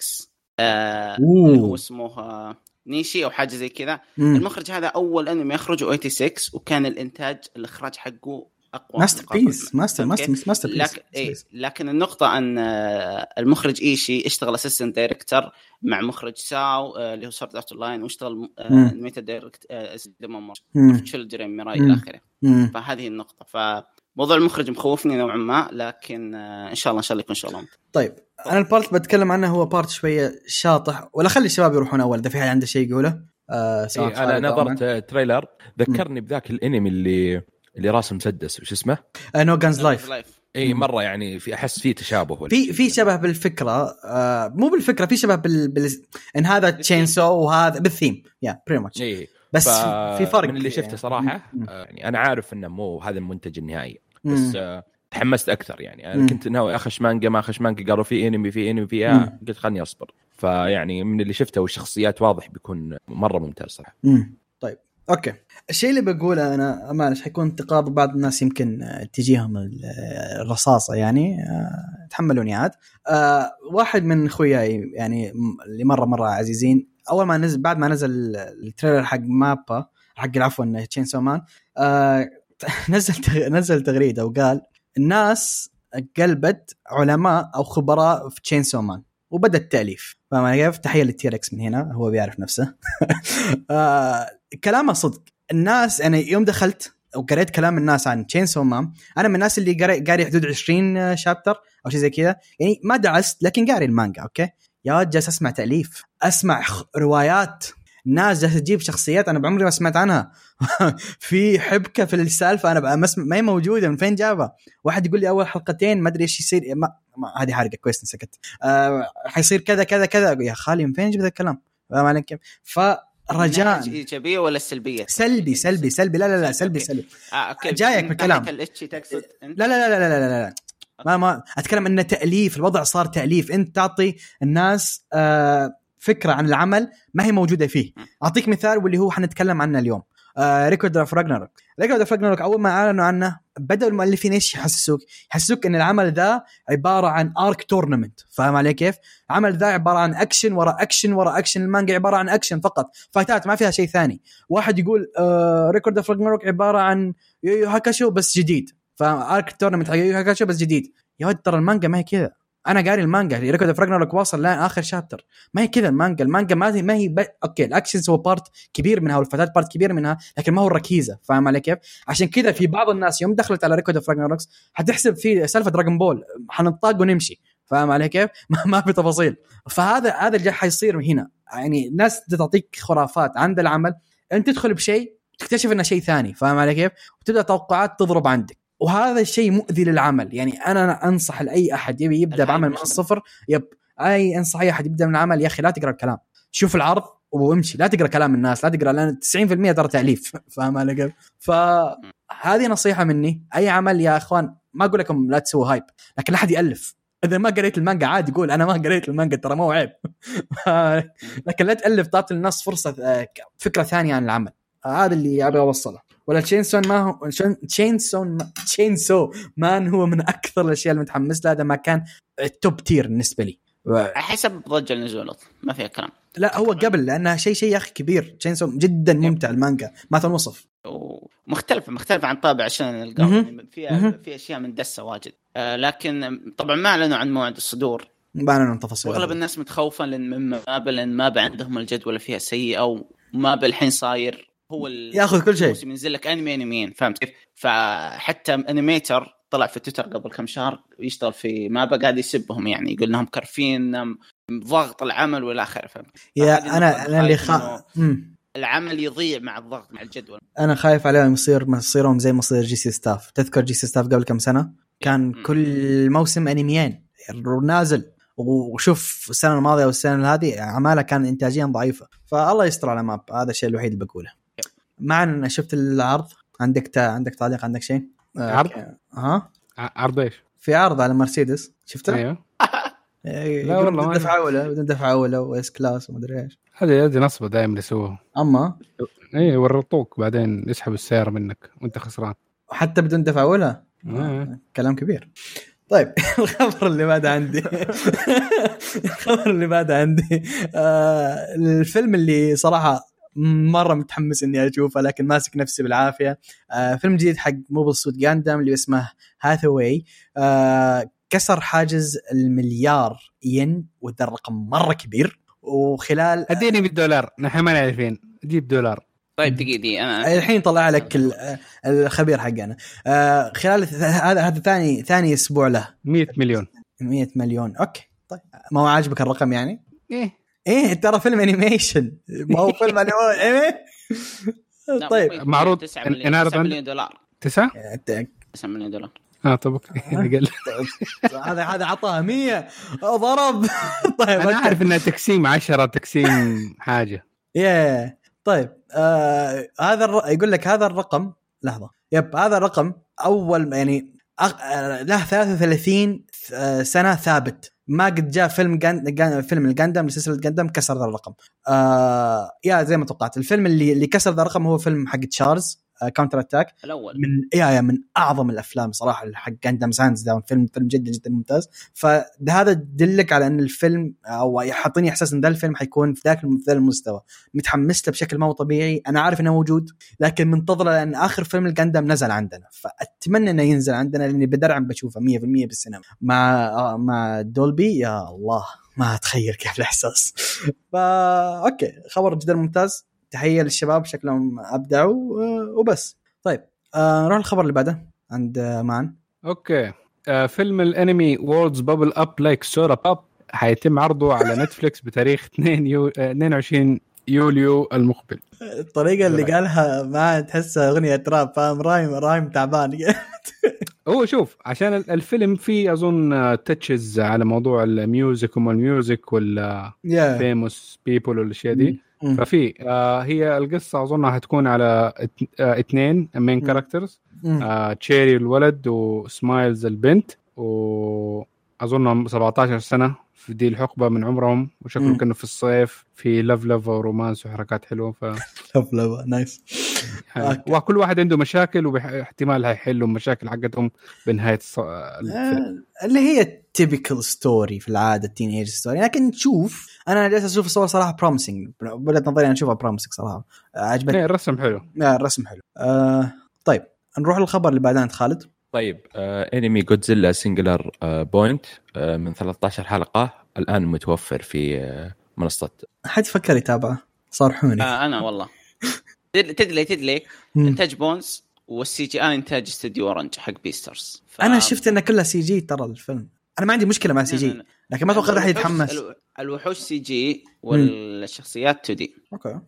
آه اللي هو اسمه آه، نيشي أو حاجة زي كذا. المخرج هذا أول أنمي يخرجه 86 وكان الإنتاج الإخراج حقه أقوى master. piece master master كيف؟ masterpiece لكن إيه لكن النقطة أن آه، المخرج إيشي اشتغل assistant director مع مخرج SAO آه، اللي هو Sword Art Online واشتغل. ميتا دايركت. تشيلدرن ميراي. إلى آخره. فهذه النقطة فموضوع المخرج مخوفني نوعا ما لكن آه، إن شاء الله إن شاء الله يكون شغلهم طيب أنا البارت بتكلم عنه هو بارت شوية شاطح ولا خلي الشباب يروحون أول إذا في حد عنده شيء يقوله. آه إيه أنا نظرت آه، تريلر. ذكرني بذاك الأنمي اللي اللي راسم مسدس وش اسمه؟ نو جانز لايف لايف اي. مرة يعني في أحس في تشابه. في. في شبه بالفكرة آه مو بالفكرة في شبه بال, بال... إن هذا تشين سو وهذا بالثيم يا بري ماتش اي بس في فرق من اللي شفته صراحة مم. آه، يعني أنا عارف إنه مو هذا المنتج النهائي. بس آه، تحمست أكثر يعني. أنا. كنت ناوي اخش مانجا ما اخش مانجا قالوا في أنمي في أنمي فيها مم. قلت خلني أصبر. فيعني من اللي شفته والشخصيات واضح بيكون مرة ممتاز صراحة. طيب أوكي. الشيء اللي بقوله أنا معلش حيكون انتقاد بعض الناس يمكن آه، تجيهم ال- آه، الرصاصة يعني؟ آه، تحملوني عاد. آه، واحد من أخوياي يعني اللي مرة مرة عزيزين أول ما نزل بعد ما نزل ال trailer حق مابا حق عفوا Chainsaw Man نزل نزل تغريدة وقال الناس قلبت علماء أو خبراء في Chainsaw Man وبدأ التأليف. فاهم كيف؟ تحية للتيركس من هنا هو بيعرف نفسه. آه كلامه صدق. الناس أنا يوم دخلت وقريت كلام الناس عن Chainsaw Man أنا من الناس اللي قاري حدود 20 chapter أو شيء زي كذا يعني ما دعست لكن قاري المانجا أوكي؟ يا ولد جالس أسمع تأليف أسمع روايات. ناس جالسة تجيب شخصيات أنا بعمري ما سمعت عنها. في حبكة في السالفة أنا ما ما هي موجودة من فين جابها؟ واحد يقول لي أول حلقتين ما أدري إيش يصير ما, ما هذه حرقه كويس سكت آه حيصير كذا كذا كذا. يا خالي من فين جبت الكلام؟ فاهم علي كيف؟ فرجاء إيجابية ولا السلبيه؟ سلبي سلبي سلبي. لا لا لا سلبي. سلبي. آه جايك بالكلام. لا لا لا لا لا لا لا. ما ما أتكلم إنه تأليف الوضع صار تأليف. أنت تعطي الناس آه فكرة عن العمل ما هي موجودة فيه. أعطيك مثال واللي هو حنتكلم عنه اليوم. آه Record of Ragnarok Record of Ragnarok أول ما أعلنوا عنه بدأوا المؤلفين إيش يحسسوك؟ يحسسوك إن العمل ذا عبارة عن arc tournament فاهم علي كيف؟ العمل ذا عبارة عن اكشن ورا اكشن ورا اكشن المانجا عبارة عن اكشن فقط. fightات ما فيها شيء ثاني. واحد يقول آه Record of Ragnarok عبارة عن يو يو هاكاشو بس جديد. ف arc tournament حق يو يو هاكاشو بس جديد. يا ولد ترى المانجا ما هي كذا. أنا قاري المانجا. Record of Ragnarok واصل لين آخر chapter ما هي كذا المانجا. المانجا ما هي ما هي ب... أوكي ال actions هو part كبير منها والفايتات part كبير منها لكن ما هو الركيزه فاهم علي كيف؟ عشان كذا في بعض الناس يوم دخلت على Record of Ragnarok حتحسب في سالفة دراجون بول حنطاق ونمشي. فاهم علي كيف؟ ما, ما في تفاصيل. فهذا هذا اللي حيصير هنا. يعني الناس تعطيك خرافات عند العمل. أنت تدخل بشيء تكتشف إنه شيء ثاني. فاهم علي كيف؟ وتبدأ توقعات تضرب عندك. وهذا الشيء مؤذي للعمل. يعني أنا أنصح لأي أحد يبي يبدأ بعمل من الصفر يب أي أنصح أي أحد يبدأ من العمل يا أخي لا تقرأ الكلام. شوف العرض وامشي. لا تقرأ كلام الناس لا تقرأ لأن 90% ترى تأليف. فاهم علي كيف؟ فهذه نصيحة مني. أي عمل يا إخوان ما أقول لكم لا تسووا هايب لكن لا أحد يألف. إذا ما قريت المانجا عادي قول أنا ما قريت المانجا ترى مو عيب. لكن لا تألف تعطي الناس فرصة آه، فكرة ثانية عن العمل. هذا اللي أبغى أوصله. ولا Chainsaw ما هو Chainsaw Chainsaw Man هو من أكثر الأشياء اللي متحمس لها ما كان ال top tier بالنسبة لي. على حسب ضجه النزول ما فيها كلام. لا هو قبل لانها شيء شيء يا أخي كبير. Chainsaw جدا ممتع المانجا ما تنوصف ومختلفه مختلفه عن طابع عشان. نلقاه. يعني فيها. في أشياء مندسة واجد. آه لكن طبعا ما أعلنوا عن موعد الصدور. ما لنا تفاصيل. وأغلب الناس متخوفة لأن من مابا لأن مابا عندهم الجدول فيها سيئة ومابا الحين صاير هو ياخذ كل شيء. الموسم ينزل لك انمي انميين فهمت كيف؟ فحتى animator طلع في تويتر قبل كم شهر يشتغل في مابا قاعد يسبهم يعني يقول إنهم إنهم ضغط العمل والى آخره فهمت؟ يا أنا أنا اللي خا... العمل يضيع مع الضغط مع الجدول. أنا خايف عليهم يصير مصيرهم زي مصير جي سي ستاف. تذكر جي سي ستاف قبل كم سنة؟ كان مم. كل موسم أنميين. نازل. وشوف السنة الماضية والسنة هذه اعمالها كان انتاجيا ضعيفة. فالله يستر على مابا. هذا الشيء الوحيد اللي بقوله. مع إن شفت العرض. عندك تا... عندك تعليق عندك شيء؟ آه، عرض؟ ها؟ عرض إيش؟ في عرض على مرسيدس. شفته؟ أيوه إيه، لا والله بدون ما دفعه أولى بدون دفعه أولى و S-Class ومدري إيش. هذه هذه نصبة دائما يسووها. أما؟ اي يورطوك بعدين يسحبوا السيارة منك وأنت خسران. حتى بدون دفعه أولى؟ آه. كلام كبير. طيب الخبر اللي بعد عندي. الخبر اللي بعد عندي. آه الفيلم اللي صراحة مرة متحمس إني أشوفه لكن ماسك نفسي بالعافية. آه فيلم جديد حق موبل سوت جاندام اللي اسمه هاثاواي آه كسر حاجز المليار ين وذا الرقم مرة كبير. وخلال اديني بالدولار نحن ما نعرفين. جيب دولار. طيب دقيقة دقيقه أنا الحين طلع لك ال- الخبير حقنا. آه خلال هذا هذا ثاني ثاني أسبوع له. 100 مليون. 100 مليون. أوكي. طيب ما هو عاجبك الرقم يعني؟ إيه. إيه ترى فيلم animation ما هو فيلم animation لا، طيب. معروض. 9 إن- مليون 9 دولار. تسعة؟ أنت- 9 مليون دولار. آه طب أوكي. قال هذا هذا عطاه 100 ضرب. طيب أنا. أعرف انها تقسيم 10 تقسيم حاجة. ياه طيب آه هذا الر... يقول لك هذا الرقم لحظة. يب هذا الرقم أول يعني أغ... آه، له 33 آه، سنة ثابت. ما قد جاء فيلم جان... جان... فيلم الجاندم لسلسله جاندم كسر ذا الرقم. آه... يا زي ما توقعت. الفيلم اللي اللي كسر ذا الرقم هو فيلم حق تشارلز. كاونتر اتاك الأول. من يا يا من أعظم الأفلام صراحة حق جاندم ساندز داون فيلم فيلم جدا جدا ممتاز. فهذا يدلك على إن الفيلم أو يحطني إحساس إن ذا الفيلم حيكون في ذاك ذا المستوى. متحمس له بشكل ما هو طبيعي. أنا عارف إنه موجود لكن منتظره لأن آخر فيلم الـ Gundam نزل عندنا. فأتمنى إنه ينزل عندنا لأني بدرعم بشوفه 100% بالسينما. مع آه، مع Dolby يا الله. ما أتخيل كيف الإحساس. فا okay. خبر جدا ممتاز. تحية للشباب شكلهم أبدعوا آه، وبس. طيب آه نروح الخبر اللي بعده عند آه، مان okay. آه فيلم الأنمي Words Bubble Up Like Soda Pop حيتم عرضه على نتفليكس بتاريخ 2 يو... آه 22 يوليو المقبل. الطريقة اللي قالها ما تحسها أغنية راب فاهم؟ rhyme rhyme تعبان. هو شوف عشان ال- الفيلم فيه أظن touches على موضوع ال music وما ال music ولا يا famous people والأشياء دي. مم. ففي آه هي القصة اظنها حتكون على ات- آه اثنين مين مم. characters. آه Cherry الولد وسمايلز البنت واظنهم 17 سنة في دي الحقبة من عمرهم وشكله مم. كانوا في الصيف في love love و romance وحركات حلوة ف love love nice. وكل واحد عنده مشاكل واحتمال هيحلوا المشاكل حقتهم بنهاية الص... آه، اللي هي typical story في العادة teenage story لكن تشوف أنا جالس أشوف الصور صراحة promising بوجهة نظري أنا أشوفها promising صراحة. عجبتني. إيه، الرسم حلو. آه، الرسم حلو. آه طيب نروح للخبر اللي بعدين خالد. طيب آه انمي Godzilla Singular آه Point آه من 13 حلقة الآن متوفر في آه منصة. حد فكر يتابعه صارحوني. آه أنا والله. تدري مم. انتاج Bones وال CGI انتاج استوديو Orange حق Beastars ف... أنا شفت انه كلها CG ترى الفيلم. أنا ما عندي مشكلة مع CG لكن ما أتوقع راح يتحمس. الوحوش CG والشخصيات 2D okay.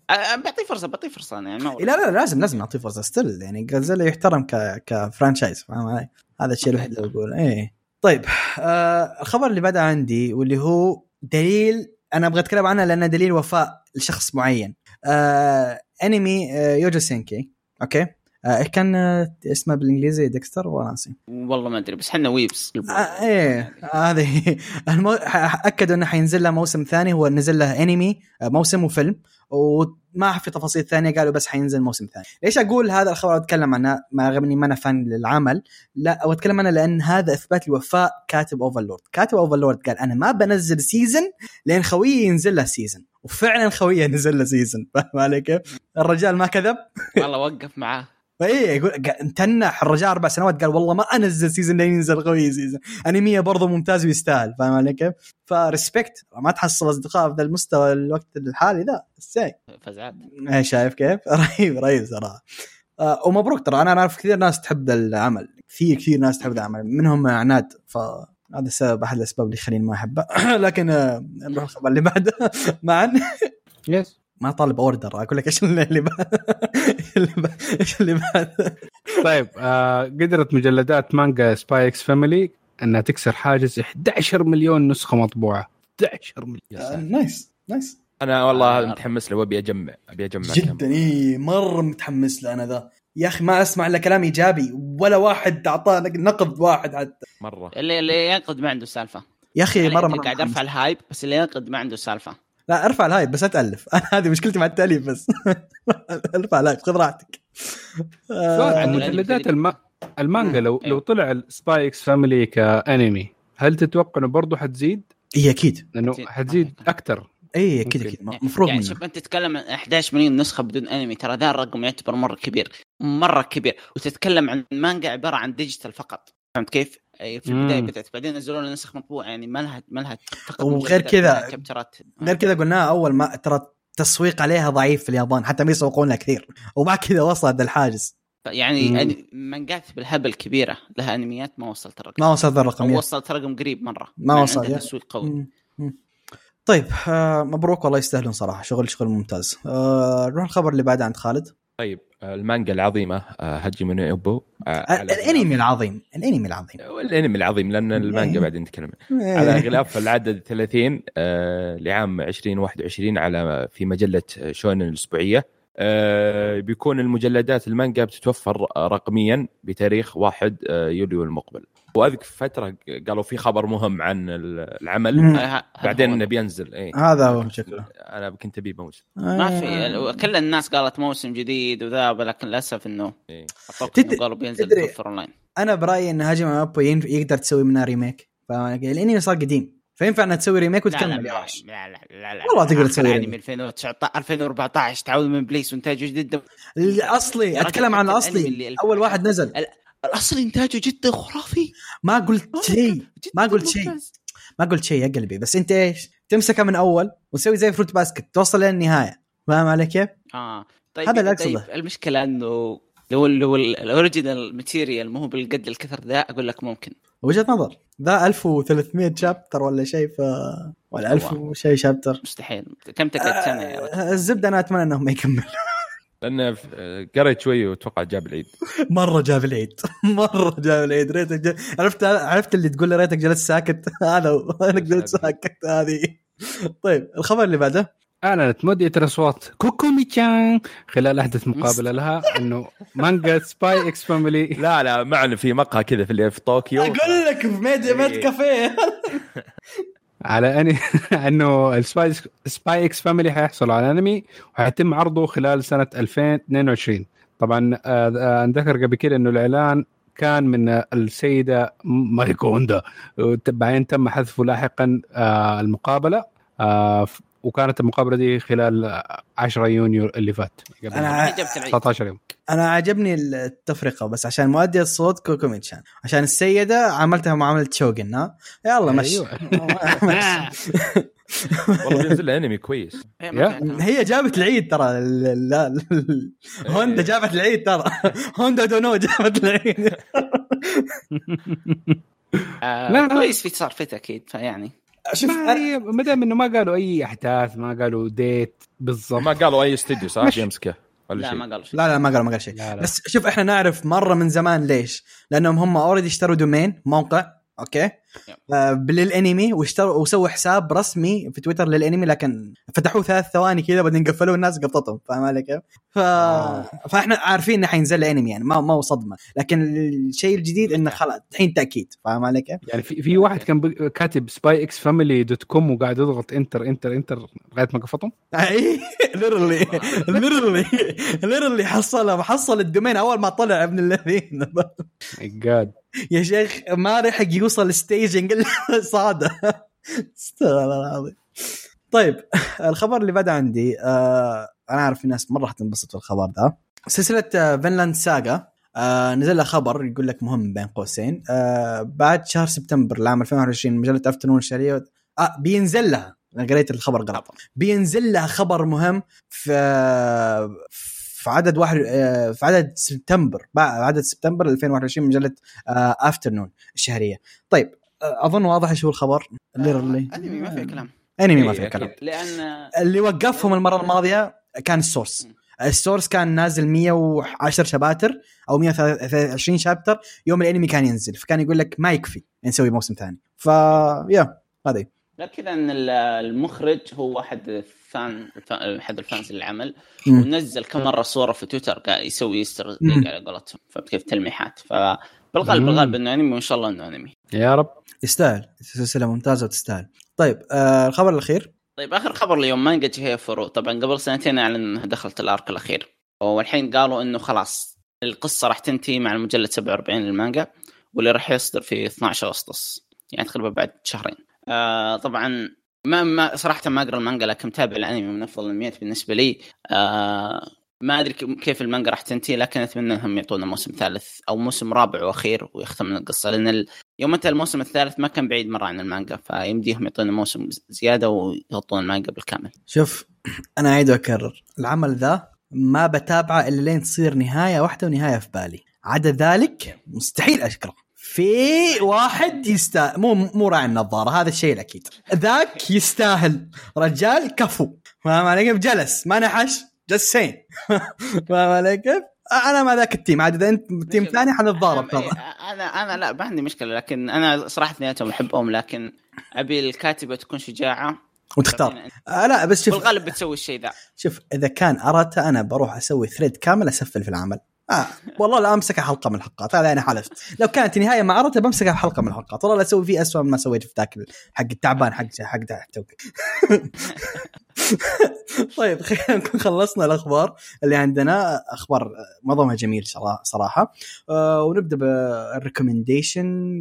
بعطيه فرصة بعطيه فرصة أنا يعني لا لا لازم لازم نعطيه فرصة still يعني جازيلا يحترم ك ك franchise فاهم علي؟ هذا الشيء الوحيد اللي بقوله إيه. طيب آه الخبر اللي بعده عندي واللي هو دليل أنا أبغى أتكلم عنه لأنه دليل وفاء لشخص معين. آه انمي آه Youjo Senki okay؟ كان آه اسمه بالإنجليزي ديكستر وناسي والله ما أدري بس إحنا weebs. آه إيه هذه. المو... أكدوا إنه حينزل له موسم ثاني هو نزل له أنمي آه، موسم وفيلم وما في تفاصيل ثانية قالوا بس حينزل موسم ثاني. ليش أقول هذا الخبر؟ أتكلم عنه ما رغم اني ما أنا fan للعمل. لا أو أتكلم عنه لأن هذا إثبات لوفاء كاتب Overlord. كاتب Overlord قال أنا ما بنزل season لين خويي ينزل له season وفعلا خويه نزل له season فاهم علي كيف؟ الرجال ما كذب؟ والله وقف معاه. فإيه يقول قا- تنح الرجال أربع سنوات قال والله ما أنزل season لين ينزل خويي season انميه برضه ممتاز ويستاهل فاهم علي كيف؟ فريسبكت ما تحصل أصدقاء في ذا المستوى الوقت الحالي ذا إزاي؟ فزعات إيه شايف كيف؟ رهيب رهيب صراحة. آه ومبروك ترى أنا أعرف كثير ناس تحب ذا العمل كثير كثير ناس تحب ذا العمل منهم عناد ف هذا السبب أحد الأسباب اللي يخليني ما أحبه. لكن آه نروح الخبر اللي بعده. معا يس ما طالب اوردر أقول لك إيش اللي بعد اللي بعد إيش اللي بعد طيب آه قدرت مجلدات مانجا سباي إكس فاميلي إنها تكسر حاجز 11 مليون نسخة مطبوعة. 11 مليون. آه، nice nice أنا والله آه. متحمس له وأبي اجمع أبي أجمع. جدا اي مره متحمس له أنا ذا. يا أخي ما أسمع إلا كلام إيجابي ولا واحد أعطاه نقد واحد حتى مرة. اللي اللي ينقد ما عنده سالفة. يا أخي يعني مرة مرة قاعد. أرفع ال hype بس اللي ينقد ما عنده سالفة. لا ارفع الهايب بس لا تألف. أنا هذه مشكلتي مع التأليف بس. ارفع ال hype خذ راحتك. سؤال عن آه، مجلدات الم... المانجا لو أيوه. لو طلع ال Spy x Family كانمي هل تتوقع إنه برضه حتزيد؟ اي أكيد. لأنه أكيد. حتزيد أكثر اي أكيد ممكن. أكيد. مفروض يعني شوف أنت تتكلم عن 11 مليون نسخة بدون انمي ترى ذا الرقم يعتبر مرة كبير مرة كبير. وتتكلم عن مانجا عبارة عن digital فقط. فهمت كيف؟ أي في البداية مم. بدأت بعدين نزلوا لنا نسخ مطبوعة يعني ما لها ما لها فقط وغير كذا- ما غير كذا قلناها أول ما ترى التسويق عليها ضعيف في اليابان حتى ما يسوقون لها كثير ومع كذا وصلت الحاجز. يعني مانجات بالهبل كبيرة لها أنميات ما وصلت الرقم. ما وصلت الرقم وصلت رقم قريب مرة ما وصل،. تسويق قوي. مم. مم. طيب آه مبروك والله يستاهلون صراحة شغل شغل ممتاز. آه نروح الخبر اللي بعده عند خالد. طيب. المانجا العظيمة آه، هاجي من اوبو آه الانمي العظيم الانمي العظيم. الانمي العظيم لأن المانجا بعدين نتكلم إيه. على غلاف العدد 30 آه، لعام 2021 على في مجلة شونن الأسبوعية. آه، بيكون المجلدات المانجا بتتوفر رقميا بتاريخ 1 آه، يوليو المقبل. واذكر فترة قالوا في خبر مهم عن العمل مم. آه، بعدين. انه بينزل اي هذا هو شكله أنا كنت أبي موسم ما آه. في كل الناس قالت موسم جديد وذا لكن للأسف إنه إيه. أتوقع تد- إنه قالوا بينزل تدري- اونلاين أنا برأيي إن هاجم أبو يقدر تسوي منها ريميك؟ الانمي صار قديم فينفع إنها تسوي ريميك لا لا وتكمل يا لا وحش لا لا لا لا والله تقدر تسوي ريميك. 2019 2014 تعود من بليس وانتاجه جدا الأصلي أتكلم عن الأصلي أول واحد نزل الأصل إنتاجه جدا خرافي. ما قلت شيء. ما قلت شيء. ما قلت شيء يا قلبي. بس أنت إيش؟ تمسكها من أول وتسوي زي فروت باسكت توصل للنهايه فاهم علي كيف؟ آه. طيب هذا اللي طيب. المشكلة إنه لو لو الاوريجينال ماتيريال مو هو بالقد الكثر ذا أقول لك ممكن. وجهة نظر. ذا 1300 chapter ولا شيء ف ولا 1000 وشيء chapter مستحيل. كم تقعد سنة يا رجل؟ آه، الزبدة أنا أتمنى إنهم ما يكملوا. لأن آه، قريت شوي وأتوقع جاب العيد. مرة جاب العيد. مرة جاب العيد. ريتك جا... عرفت عرفت اللي تقول له ريتك جلست ساكت؟ هذا انك جلست ساكت هذه. طيب الخبر اللي بعده؟ أعلنت مؤدية الأصوات كوكومي تشان خلال أحدث مقابلة لها إنه مانجا Spy x Family لا لا معنا في مقهى كذا في اللي في طوكيو. أقول لك في maid maid إيه. كافيه. على اني أنه ال Spy Spy x Family حيحصل على انمي وحيتم عرضه خلال سنة 2022 طبعا آه، آه، نذكر قبل كده إنه الإعلان كان من آه، السيدة ماريكو هوندا. بعدين تم حذفه لاحقا آه، المقابلة آه، وكانت المقابلة دي خلال آه، 10 يونيو اللي فات قبل العيد 19 يوم. أنا عجبني التفرقة بس عشان مؤدي الصوت كوكوميتشان عشان السيدة عملتها معاملة شوغن ها؟ يلا مشي. أيوة. والله بينزل له أنمي كويس. إيه،. هي جابت العيد ترى ال- ال- ال- هوندا جابت العيد ترى. هوندا دونو جابت العيد. آه، لا. كويس في صار فت أكيد فيعني. شوف ما ما دام إنه ما قالوا أي أحداث ما قالوا date بالضبط. ما قالوا أي استديو صح؟ مش- يمسكه ولا لا شيء؟ ما قالوا شيء. لا لا ما قالوا ما قال شيء. بس شوف إحنا نعرف مرة من زمان ليش. لأنهم هم already اشتروا domain موقع أوكي؟ آه للانمي واشتروا وسووا حساب رسمي في تويتر للانمي لكن فتحوه ثلاث ثواني كذا بعدين قفلوه الناس قبطتهم. فاهم علي كيف؟ ف... فاحنا عارفين انه حينزل انمي يعني ما ما هو صدمة. لكن الشيء الجديد إنه خلاص الحين تأكيد. فاهم علي كيف؟ يعني في في واحد كان ب- كاتب Spy x Family dot com وقاعد يضغط enter enter enter لغاية ما قفطهم؟ أي ليرلي ليرلي ليرلي حصل حصل ال domain أول ما طلع ابن الذين. my God يا شيخ ما لحق يوصل الا صادة. استغفر الله العظيم. طيب الخبر اللي بعد عندي آه أنا عارف في ناس مرة حتنبسط في الخبر ده. سلسلة آه Vinland Saga آه نزل لها خبر يقول لك مهم بين قوسين. آه بعد شهر سبتمبر العام 2021 مجله Afternoon الشهريه آه بينزل لها. أنا قريت الخبر غلط بينزل لها خبر مهم في في عدد واحد آه، في عدد سبتمبر بعد عدد سبتمبر 2021 مجله Afternoon الشهريه طيب آه، أظن واضح إيش هو الخبر. ليرلي أنمي ما فيها كلام. أنمي ما إيه، فيه. كلام. لأن اللي وقفهم المرة الماضية كان ال source. ال source كان نازل 110 chapters أو 120 chapter يوم الأنمي كان ينزل. فكان يقول لك ما يكفي نسوي موسم ثاني. ف يا هذه. غير كذا إن ال- المخرج هو احد ال fan أحد ال fans للعمل. ونزل كم مرة صورة في تويتر قاعد يسوي يستر. على قولتهم. فهمت كيف؟ تلميحات. فبالغالب مم. بالغالب إنه أنمي وإن شاء الله إنه أنمي. يا رب. يستاهل. سلسلة ممتازة وتستاهل طيب آه الخبر الأخير؟ طيب آخر خبر اليوم مانجا Chihayafuru طبعا قبل سنتين أعلن انها دخلت ال arc الأخير. والحين قالوا إنه خلاص القصة راح تنتهي مع المجلد 47 للمانجا واللي راح يصدر في 12 اغسطس يعني تقريبا بعد شهرين. آه طبعا ما ما صراحة ما أقرأ المانجا لكن متابع الأنمي من أفضل الانميات بالنسبة لي. آه ما أدري كيف المانجا راح تنتهي لكن أتمنى إنهم يعطونا موسم ثالث أو موسم رابع وأخير ويختم من القصة لأن ال... يوم انتهى الموسم الثالث ما كان بعيد مرة عن المانجا فيمديهم يعطونا موسم زيادة ويغطون المانجا بالكامل. شوف أنا أعيد وأكرر. العمل ذا ما بتابعه إلا لين تصير نهاية واحدة ونهاية في بالي. عدا ذلك مستحيل أشكره. في واحد يستاهل مو مو راعي النظارة هذا الشيء الأكيد. ذاك يستاهل. رجال كفو. فاهم علي جلس. ما نحش. جلس سين فاهم علي كيف؟ أنا مع ذاك ال team. عاد إذا أنت team ثاني حنتضارب ترى أنا أنا لا ما عندي مشكلة لكن أنا صراحة اثنيناتهم احبهم لكن أبي الكاتبة تكون شجاعة. وتختار. آه لا بس شوف بالغالب بتسوي الشيء ذا. شوف إذا كان اراتا أنا بروح أسوي thread كامل أسفل في العمل. آه والله لا امسكها حلقة من الحلقات هذا أنا حلفت. لو كانت نهايه مع اراتا بمسكها حلقه من الحلقات. والله لا أسوي فيه اسوء مما سويت في ذاك حق التعبان حق حق طيب خلينا نكون خلصنا الأخبار اللي عندنا. أخبار معظمها جميل صرا- صراحة. آه ونبدأ بال recommendation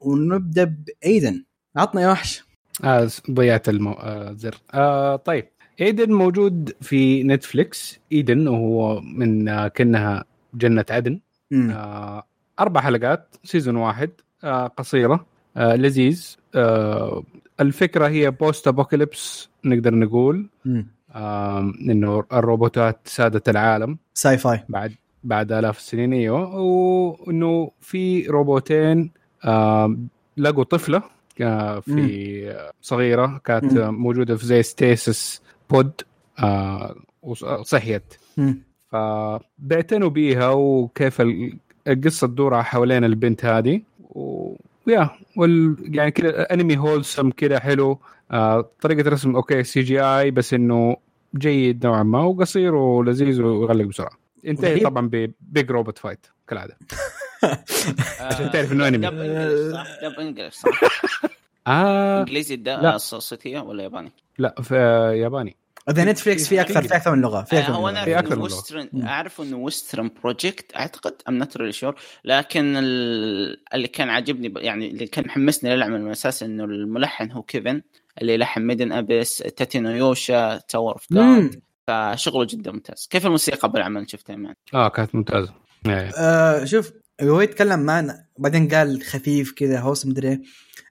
ونبدأ ب Eden عطنا يا وحش. آه ضيعت المو... آه آه طيب. Eden موجود في نتفليكس Eden وهو من آه كأنها جنة عدن. آه أربع حلقات season واحد. آه قصيرة. آه لذيذ. آه الفكرة هي post apocalypse نقدر نقول. آه إنه الروبوتات سادت العالم. sci-fi بعد بعد آلاف السنين أيوه. وإنه في روبوتين آه لقوا طفلة آه في صغيرة كانت مم. موجودة في زي stasis pod آه وصحيت مم. فبيعتنوا بيها وكيف ال- القصة تدور حوالين البنت هذه. ويا وال... يعني كذا انمي wholesome كذا حلو آه طريقة رسم أوكي CGI بس إنه جيد نوعا ما وقصير ولذيذ ويغلق بسرعة ينتهي غريب. طبعا ب big robot fight كالعادة عشان تعرف إنه أنمي. dub English صح؟ dub English صح؟ آه إنجليزي. الصوتيه ولا ياباني؟ لا في آه، ياباني إذا نتفليكس في أكثر في أكثر من لغة في آه، أكثر من هو أنا لغه في انه من مم. أعرف إنه Western project أعتقد I'm not really sure لكن ال- اللي كان عاجبني يعني اللي كان محمسني للعمل من الأساس إنه الملحن هو كيفن اللي لحن Made in Abyss Tate no Yuusha Tower of. God فشغله جدا ممتاز. كيف الموسيقى بالعمل شفتها معنا آه كانت ممتازة. آه شوف هو يتكلم معنا بعدين قال خفيف كذا هوس مدري إيه.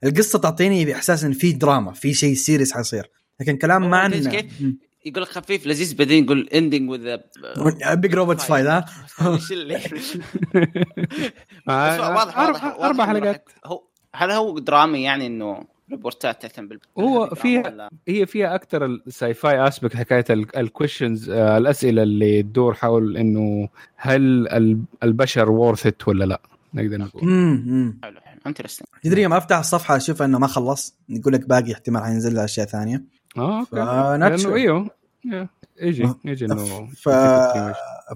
القصة تعطيني باحساس إن في دراما في شيء serious حيصير. لكن كلام كيف- كيف؟ يقول لك خفيف لذيذ بعدين يقول ending with big robot fight ها؟ إيش اللي آه، واضح أربع حلقات. هو هل هو درامي يعني إنه روبوتات تهتم بال هو فيها- هي فيها أكثر ال sci-fi aspect حكاية ال questions الأسئلة اللي تدور حول إنه هل ال- البشر worth ولا لا. نقدر نقول. امم. حلو حلو. interesting تدري يوم أفتح الصفحة أشوف إنه ما خلص يقول لك باقي احتمال حينزل له أشياء ثانية. آه okay. لأنه أيوه يجي يجي إنه ف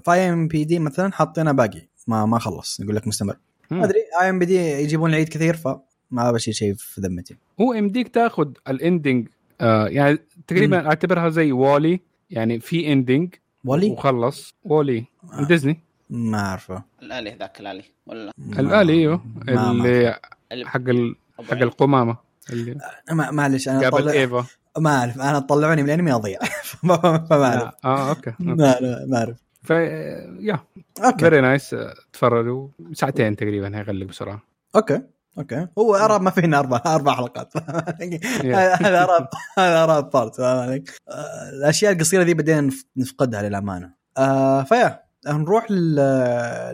فاي ام بي دي مثلا حاطينه باقي. ما ما خلص. يقول لك مستمر. ما أدري. اي ام بي دي يجيبون العيد كثير فما بشيل شيء في ذمتي. هو يمديك تاخذ ال ending آه يعني تقريبا أعتبرها زي WALL-E يعني في ending WALL-E وخلص. WALL-E آه. ديزني. ما أعرفه. الآلي ذاك الآلي. ولا؟ الآلي إيوه. اللي حق ال... حق. القمامة. اللي معلش أنا قابل طلع... إيفا. ما أعرف أنا طلعوني من الأنمي أضيع. فما فما اعرف آه, آه أوكي ما لا، ما أعرف. ف يا أوكي. فيري نايس تفرجوا. ساعتين تقريبا هيغلق بسرعة. أوكي أوكي. هو أراب ما فينا أربع أربع حلقات. هذا أراب هذا أراب بارت؟ آه، الأشياء القصيرة ذي بعدين نف- نفقدها للأمانة. آه فيا نروح لل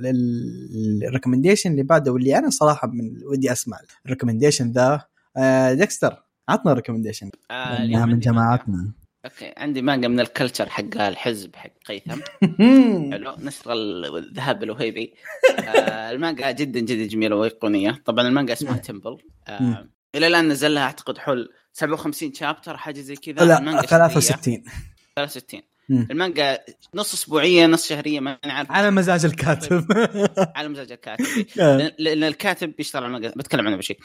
للريكومنديشن اللي بعده واللي أنا صراحة من ودي أسمع الريكومنديشن ذا. آه ديكستر. عطنا الريكومنديشن آه، لانها اليوم من جماعتنا أوكي عندي مانجا من الكلتشر حق الحزب حق قيثم. حلو نشتغل الذهاب الوهيبي. آه المانجا جدا جدا جميلة وأيقونية. طبعا المانجا اسمها تمبل آه مم. إلى الآن نزل لها أعتقد حول 57 شابتر حاجة زي كذا. لا المانجا 63 63 63 مم. المانجا نص أسبوعية نص شهرية ما أنا عارف على مزاج الكاتب. على مزاج الكاتب. لأن- لأن الكاتب بيشتغل على المانجا. بتكلم عنه بشيء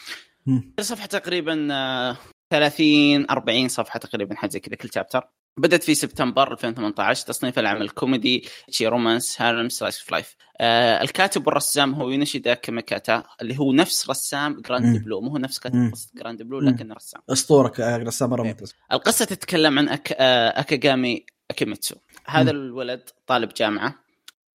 مم. الصفحه تقريبا آه، 30 40 صفحة تقريبا حاجة كذا كل chapter بدأت في سبتمبر 2018 تصنيف العمل كوميدي ecchi romance harem slice of life. آه الكاتب والرسام هو يونيشيدا كاميكاتا اللي هو نفس رسام جراند. بلو مو هو نفس. كاتب قصة جراند بلو لكن رسام. أسطورة رسام مره. ممتاز القصة تتكلم عن أك... آه، أكاغامي أكيميتسو. هذا مم. الولد طالب جامعة.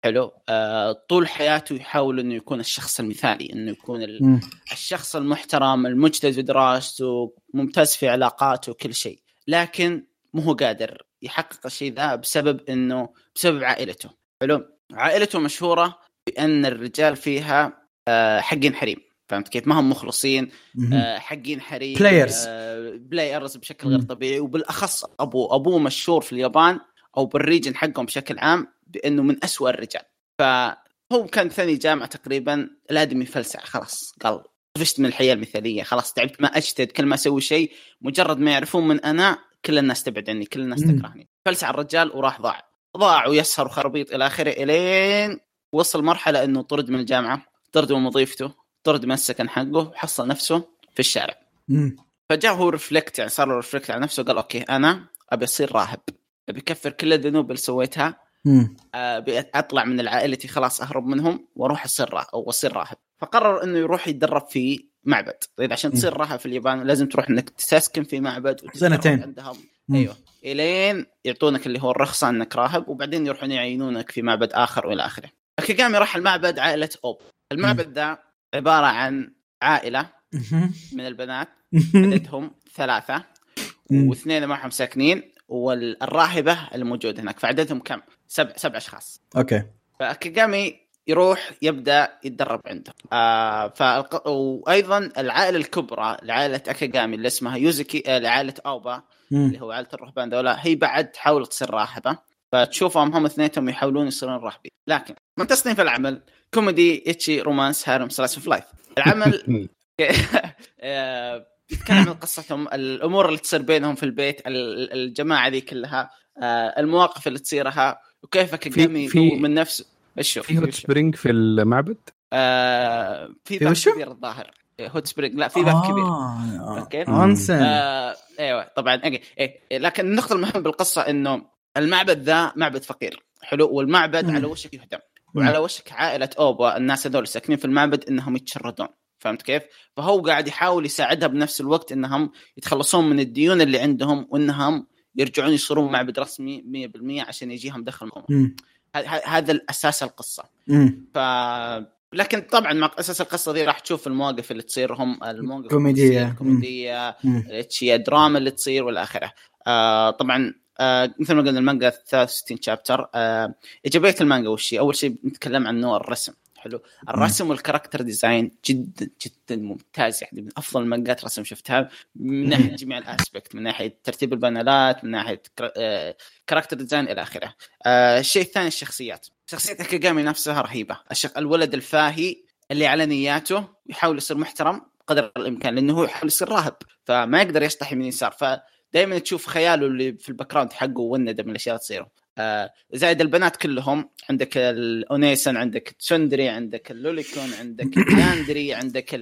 حلو. آه طول حياته يحاول إنه يكون الشخص المثالي إنه يكون ال... الشخص المحترم المجتهد في دراسته ممتاز في علاقاته وكل شيء. لكن مو هو قادر يحقق الشيء ذا بسبب إنه بسبب عائلته. حلو؟ عائلته مشهورة بأن الرجال فيها آه، حقين حريم. فهمت كيف؟ ما هم مخلصين. آه، حقين حريم Players. آه، players بشكل غير. طبيعي. وبالأخص ابوه أبوه مشهور في اليابان أو بال region حقهم بشكل عام بأنه من أسوأ الرجال. فهو كان ثاني جامعة تقريبا الأدمي فلسع خلاص قال طفشت من الحياة المثالية. خلاص تعبت ما أجتهد كل ما أسوي شيء مجرد ما يعرفون من أنا كل الناس تبعد عني كل الناس. تكرهني فلسع الرجال وراح ضاع ضاع ويسهر وخربيط إلى آخره إلين وصل مرحلة إنه طرد من الجامعة طرد من وظيفته طرد من السكن حقه وحصل نفسه في الشارع مم. فجاء هو reflect يعني صار له reflect على نفسه قال okay أنا أبي أصير راهب أبي أكفر كل الذنوب اللي سويتها. أبي أطلع من عائلتي خلاص أهرب منهم وأروح أصير أو أصير راهب فقرر إنه يروح يتدرب في معبد طيب عشان تصير راهب في اليابان لازم تروح إنك تسكن في معبد سنتين. عندهم. أيوه إلين يعطونك اللي هو الرخصة إنك راهب وبعدين يروحون يعينونك في معبد آخر وإلى آخره. أكيغامي راح المعبد عائلة أوب. المعبد ذا عبارة عن عائلة. من البنات. عددهم ثلاثة. واثنين معهم ساكنين والراهبة الموجودة هناك فعددهم كم؟ سبع سبع أشخاص. okay فأكيغامي يروح يبدأ يتدرب عنده. آه فالق... وأيضا العائلة الكبرى لعائله اكيغامي اللي اسمها يوزيكي آه لعائلة أوبا مم. اللي هو عائلة الرهبان ذولا هي بعد تحاول تصير راهبة. فتشوفهم هم اثنينهم يحاولون يصيرون راهبين. لكن من تصنيف العمل؟ كوميدي ecchi romance harem slice of life. العمل آه، يتكلم عن قصتهم الأمور اللي تصير بينهم في البيت ال- الجماعة ذي كلها آه، المواقف اللي تصيرها وكيف في- يطور من نفسه. إيش هو؟ في hot؟ spring في المعبد آه، في باب؟ كبير الظاهر hot spring لا في باب كبير آه. okay onsen آه أيوه طبعا إيه. لكن النقطة المهمة بالقصة إنه المعبد ذا معبد فقير حلو والمعبد مم. على وشك يهدم. وعلى وشك عائلة أوبا الناس هذول ساكنين في المعبد إنهم يتشردون فهمت كيف؟ فهو قاعد يحاول يساعدها بنفس الوقت إنهم يتخلصون من الديون اللي عندهم وإنهم يرجعون يصيرون معبد رسمي 100% عشان يجيهم دخل. مم. هذا الأساس القصة مم. ف لكن طبعا مع أساس القصة دي راح تشوف المواقف اللي تصير هم المواقف كوميدية. الكوميديه مم. الاشياء الدراما اللي تصير والى آخره. آه طبعا آه مثل ما قلنا المانجا 63 chapter آه ايجابيه المانجا وش؟ أول شيء نتكلم عن نوع الرسم حلو. الرسم وال character design جدا جدا ممتاز. يعني من أفضل المانجات رسم شفتها من ناحية جميع ال aspect من ناحية ترتيب ال panel ات من ناحية آه، character design إلى آخره. آه الشيء الثاني الشخصيات. شخصية اكيغامي نفسها رهيبة. الشخ... الولد الفاهي اللي على نياته يحاول يصير محترم قدر الإمكان لأنه هو يحاول يصير راهب فما يقدر يشطح من يسار. فدائما تشوف خياله اللي في ال background حقه من الأشياء اللي تصير آه زائد البنات كلهم عندك ال onee-san عندك tsundere عندك ال lolicon عندك ال yandere عندك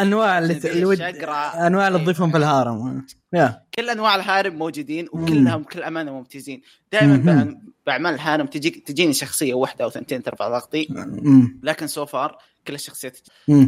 أنواع اللي ود... أنواع اللي تضيفهم في ال harem يا كل أنواع ال harem موجودين. وكلهم بكل أمانة ممتازين دائما. بأعمال ال harem تجي تجيني شخصية واحدة أو ثنتين ترفع ضغطي. لكن so far كل الشخصيات.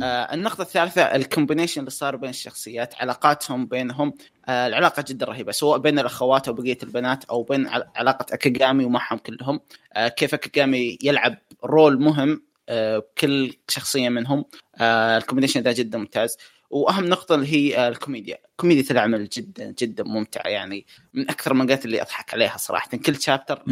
آه النقطة الثالثة ال combination اللي صار بين الشخصيات علاقاتهم بينهم آه العلاقة جدا رهيبة سواء بين الأخوات أو بقية البنات أو بين عل- علاقة أكيغامي ومعهم كلهم. آه كيف أكيغامي يلعب role مهم آه كل شخصية منهم. آه ال combination ذا جدا ممتاز. وأهم نقطة اللي هي آه الكوميديا، كوميديا العمل جدا جدا ممتعة يعني من أكثر المانجات اللي أضحك عليها صراحة. كل chapter.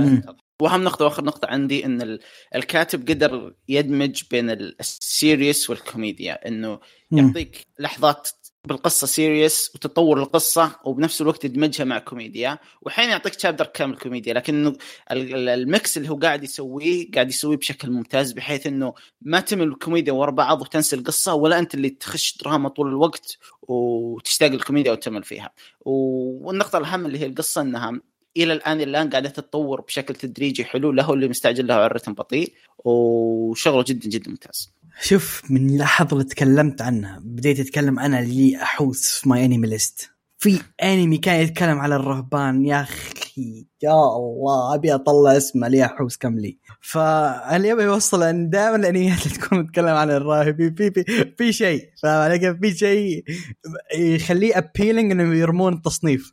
واهم نقطة وآخر نقطة عندي إن ال- الكاتب قدر يدمج بين ال- ال serious والكوميديا إنه. يعطيك لحظات بالقصة serious وتطور القصة وبنفس الوقت يدمجها مع كوميديا وحين يعطيك chapter كامل كوميديا ال- ال mix اللي هو قاعد يسويه قاعد يسويه بشكل ممتاز بحيث إنه ما تمل الكوميديا ورا بعض وتنسى القصة ولا أنت اللي تخش دراما طول الوقت وتشتاق للكوميديا وتمل فيها والنقطة الأهم اللي هي القصة إنها إلى الآن الآن قاعدة تتطور بشكل تدريجي حلو. له اللي مستعجل له على الرتم بطيء وشغله جدا جدا ممتاز. شوف من اللحظه اللي تكلمت عنها بديت أتكلم أنا اللي احوس في ماي انمي ليست في انمي كان يتكلم على الرهبان. يا أخي يا الله أبي أطلع اسمه لي احوس كم لي. فاللي يبي يوصل ان دائما الأنميات اللي تكون تتكلم عن الراهب في في في شيء. فاهم علي؟ في شيء يخليه appealing إنه يرمون التصنيف.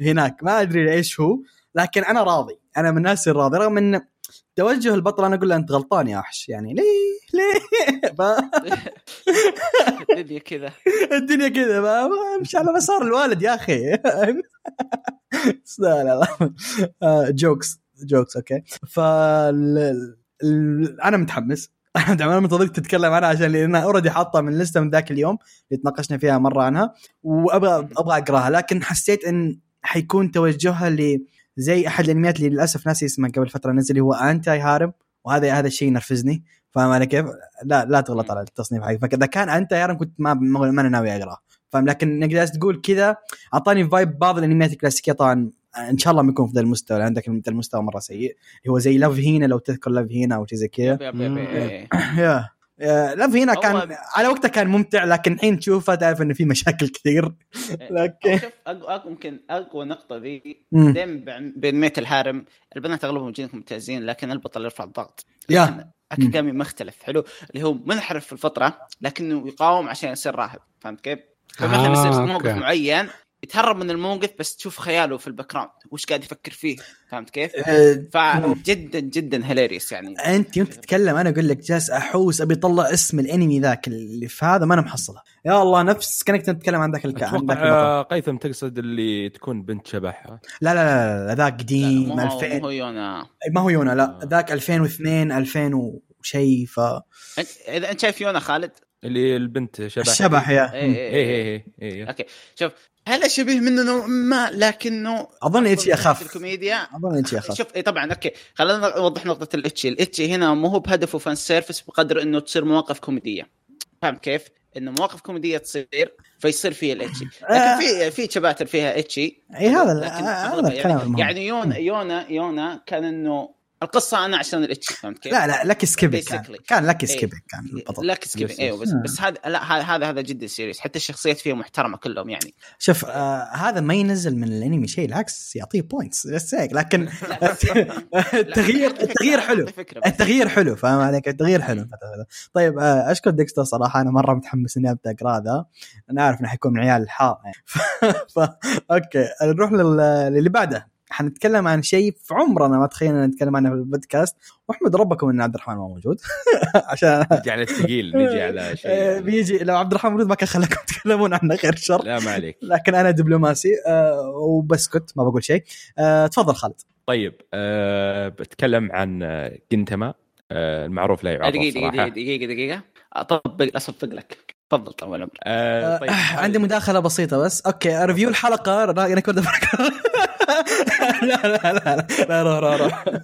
هناك. ما أدري إيش هو لكن أنا راضي. أنا من الناس الراضي رغم إن توجه البطل أنا أقول له أنت غلطان يا وحش. يعني ليه؟ ليه؟ الدنيا كذا. الدنيا كذا. مش على مسار الوالد يا أخي. لا لا لا. jokes jokes okay فال ال- أنا متحمس. متحمس. أنا منتظرك تتكلم عنها عشان لأنها already حاطها من لسته من ذاك اليوم اللي تناقشنا فيها مرة عنها وابغى أبغى أقراها. لكن حسيت إن حيكون توجهها ل زي أحد الأنميات اللي للأسف ناسي اسمه قبل فترة نزل هو انتي هارم وهذا هذا الشيء ينرفزني. فاهم علي كيف؟ لا لا تغلط على التصنيف حقي فإذا كان إتشي harem كنت ما ما أنا ناوي أقرأه. فاهم؟ لكن إنك تقول كذا أعطاني vibe بعض الأنميات الكلاسيكية طبعا. إن شاء الله ما يكون في ذا المستوى عندك ذا المستوى مرة سيء هو زي Love Hina لو تذكر Love Hina أو شيء زي كذا yep. yeah yeah، Love Hina كان على وقته كان ممتع لكن الحين تشوفه تعرف إنه في مشاكل كثير لكن- شوف أقوى أقوى- ممكن أقوى نقطة ذي. دائما بانميه ال harem البنات أغلبهم يجينك ممتازين لكن البطل يرفع الضغط yeah. لكن أكاديمي مختلف حلو اللي هو منحرف في الفطرة لكنه يقاوم عشان يصير راهب فهمت كيف؟ فمثلا آه، يصير okay. موقف معين يتهرب من الموقف بس تشوف خياله في ال background وش قاعد يفكر فيه؟ فهمت كيف؟ آه، فجدا جدا hilarious يعني. أنت يوم تتكلم أنا أقول لك جالس أحوس أبي اطلع اسم الأنمي ذاك اللي في هذا ما أنا محصله. يا الله نفس كأنك تتكلم عن ذاك الك... عن ذاك أتوقع البطل. آه، قيثم تقصد اللي تكون بنت شبح. لا لا لا, لا ذاك قديم مو هو- 2000 مو هو يونا. ما هو يونا لا آه. ذاك 2002 2000 وشيء ف أنت- إذا أنت شايف يونا خالد؟ اللي البنت شبح. الشبح yeah. إيه، إيه، إيه إيه إيه إيه okay. شوف هذا شبيه منه نوعا ما لكنه أظن إتشي في أخف. الكوميديا. أظن إتشي أخف. شوف اي طبعا okay. خلينا نوضح نقطة الإتشي. الإتشي هنا مو هو بهدفه fan service بقدر إنه تصير مواقف كوميدية. فاهم كيف؟ إنه مواقف كوميدية تصير فيصير فيها الإتشي. آه. لكن في في شباتر فيها إتشي. إي هذا لكن هذا أغلبها الكلام يعني, يعني يونا يونا يونا كان إنه القصة أنا عشان الاتشي فهمت كيف؟ لا لا لك skipping كان. كان لك إيه. skipping كان البطل. لا skipping أيوه بس. بس هذا لا هذا هذا هذا جدا serious حتى الشخصيات فيها محترمة كلهم يعني. شوف آه هذا ما ينزل من الانمي شيء العكس يعطيه points بس هيك لكن التغيير التغيير حلو. التغيير حلو فاهم عليك؟ التغيير حلو. طيب آه أشكر ديكستر صراحة أنا مرة متحمس إني أبدأ أقرأ ذا أنا عارف إنه حيكون من عيال الحار يعني ف... okay نروح لل... للي بعده. حنتكلم عن شيء في عمرنا ما تخيلنا نتكلم عنه في البودكاست. وأحمد ربكم ان عبد الرحمن ما موجود. عشان نجي على الثقيل نجي على آه، شيء بيجي. لو عبد الرحمن موجود ما كان خلاكم تتكلمون عنه غير شر. لا ما عليك. لكن أنا دبلوماسي آه وبسكت ما بقول شيء. آه تفضل خالد. طيب أه بتكلم عن آه، جنتما. المعروف لا يعرف دقيقة صراحة. دقيقة دقيقة. أطبق أصفق لك. تفضل طول عمرك أه طيب عندي مداخلة بسيطة بس. okay review الحلقة record لا لا لا لا روح روح روح.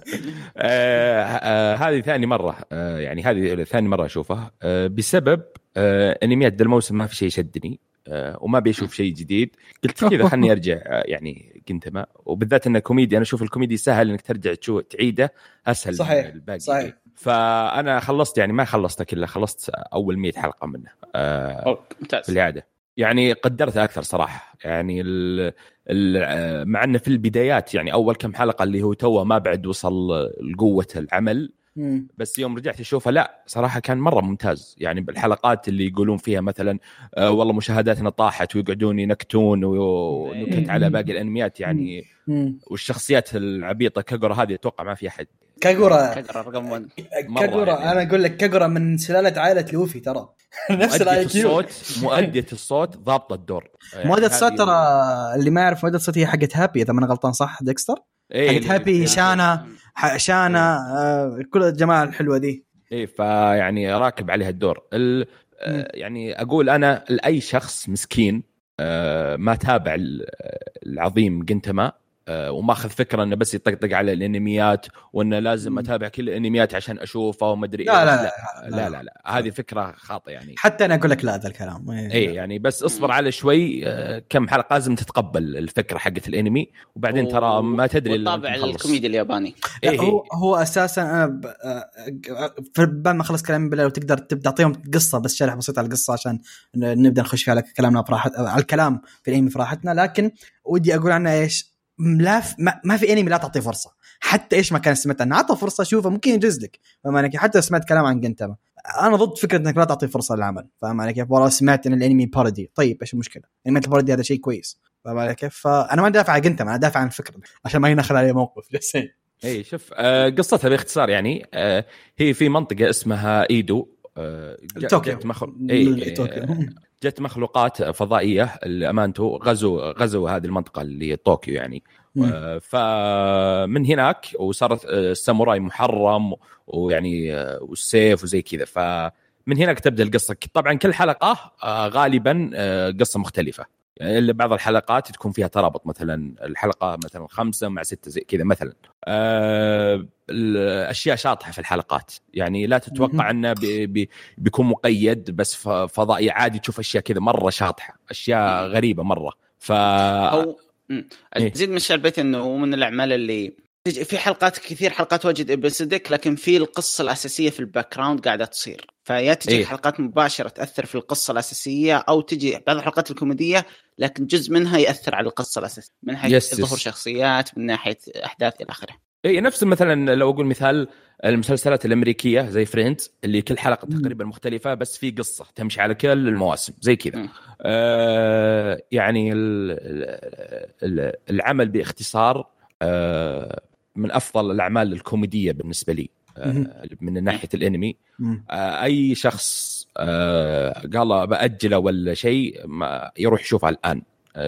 آه آه هذه ثاني مرة آه يعني هذه ثاني مرة أشوفها. آه بسبب آه انميات ذا الموسم ما في شيء شدني آه وما بيشوف شيء جديد. قلت كذا خلني أرجع آه يعني جنتما وبالذات انه كوميدي أنا أشوف الكوميدي سهل إنك ترجع تشوف تعيده أسهل صحيح، من الباقي. صحيح. فأنا خلصت يعني ما خلصتها كلها خلصت أول 100 حلقة منه. آه ممتاز. في العاده يعني قدرتها أكثر صراحة. يعني ال ال مع إنه في البدايات يعني أول كم حلقة اللي هو توه ما بعد وصل لقوة العمل مم. بس يوم رجعت أشوفه لا صراحة كان مرة ممتاز. يعني بالحلقات اللي يقولون فيها مثلا آه والله مشاهداتنا طاحت ويقعدون ينكتون ونكت على باقي الأنميات يعني. مم. والشخصيات العبيطة كاغورا هذه أتوقع ما في أحد. كاغورا كاغورا رقم 1 مرة كاغورا يعني. أنا أقول لك كاغورا من سلالة عائلة لوفي ترى. نفس مؤدية ال IQ الصوت مؤدية الصوت ضابطة الدور. يعني هذه- الصوت ترى اللي ما يعرف مؤدية الصوت هي حقت هابي إذا ما أنا غلطان صح ديكستر؟ إيه حقت اللي- هابي شانا ح- شانا آه كل الجماعة الحلوة دي إيه فيعني راكب عليها الدور. ال... آه، يعني أقول أنا لأي شخص مسكين آه، ما تابع ال- العظيم جنتما آه، وماخذ فكرة إنه بس يطقطق على الانميات وإنه لازم. أتابع كل الانميات عشان أشوفه وما أدري لا إيه. لا لا لا لا لا هذه فكرة خاطئة يعني. حتى أنا أقول لك لا ذا الكلام. اي يعني بس اصبر على شوي آه، كم حلقة لازم تتقبل الفكرة حقت الأنمي وبعدين ترى ما تدري مخلص. الكوميدي الياباني. لا إيه. هو هو أساسا أنا ب... آه، في بعد ما اخلص كلامي بالله لو تقدر تبدا تعطيهم قصة بس شرح بسيط على القصة عشان نبدأ نخش في على كلامنا في راحت على الكلام في الأنمي في راحتنا لكن ودي أقول عنه إيش؟ لا في ما, ما في انمي لا تعطيه فرصة حتى إيش ما كان سمعت عنه عطى فرصة شوفه ممكن ينجز لك فاهم علي كيف؟ حتى سمعت كلام عن جنتما أنا ضد فكرة إنك لا تعطي فرصة للعمل فاهم علي كيف؟ والله سمعت إن الأنمي بارودي طيب إيش المشكلة؟ أنمي البارودي هذا شيء كويس فاهم علي كيف؟ فأنا ما دافع عن جنتما أنا دافع عن الفكرة عشان ما ينخل عليه موقف جالسين إي شوف آه قصتها باختصار يعني آه هي في منطقة اسمها ايدو آه طوكيو. مخل... إي. آه، جت مخلوقات فضائية الامانتو غزوا غزوا هذه المنطقة اللي طوكيو يعني. مم. آه فمن هناك وصارت آه، الساموراي محرم ويعني آه، والسيف وزي كذا. فمن هناك تبدأ القصة. طبعا كل حلقة غالبا قصة مختلفة. يعني الا بعض الحلقات تكون فيها ترابط مثلا الحلقة مثلا خمسة مع ستة زي كذا مثلا. آه الأشياء شاطحة في الحلقات. يعني لا تتوقع إنه بي بي بيكون مقيد بس فضائي عادي تشوف أشياء كذا مرة شاطحة أشياء غريبة مرة. ف أو. إيه. تزيد من الشعر البيت إنه هو من الأعمال اللي في حلقات كثير حلقات واجد ابسودك لكن في القصة الأساسية في ال background قاعدة تصير فيا تجي إيه. حلقات مباشرة تأثر في القصة الأساسية أو تجي بعض الحلقات الكوميدية لكن جزء منها يأثر على القصة الأساسية من ناحية. ظهور شخصيات من ناحية أحداث إلى آخره اي نفس مثلا لو أقول مثال المسلسلات الأمريكية زي فريندز اللي كل حلقة. تقريبا مختلفة بس في قصة تمشي على كل المواسم زي كذا. آه يعني ال- ال- ال- العمل باختصار آه من أفضل الأعمال الكوميدية بالنسبة لي. آه من ناحية الأنمي. آه أي شخص آه قال بأجله ولا شيء ما يروح يشوفها الآن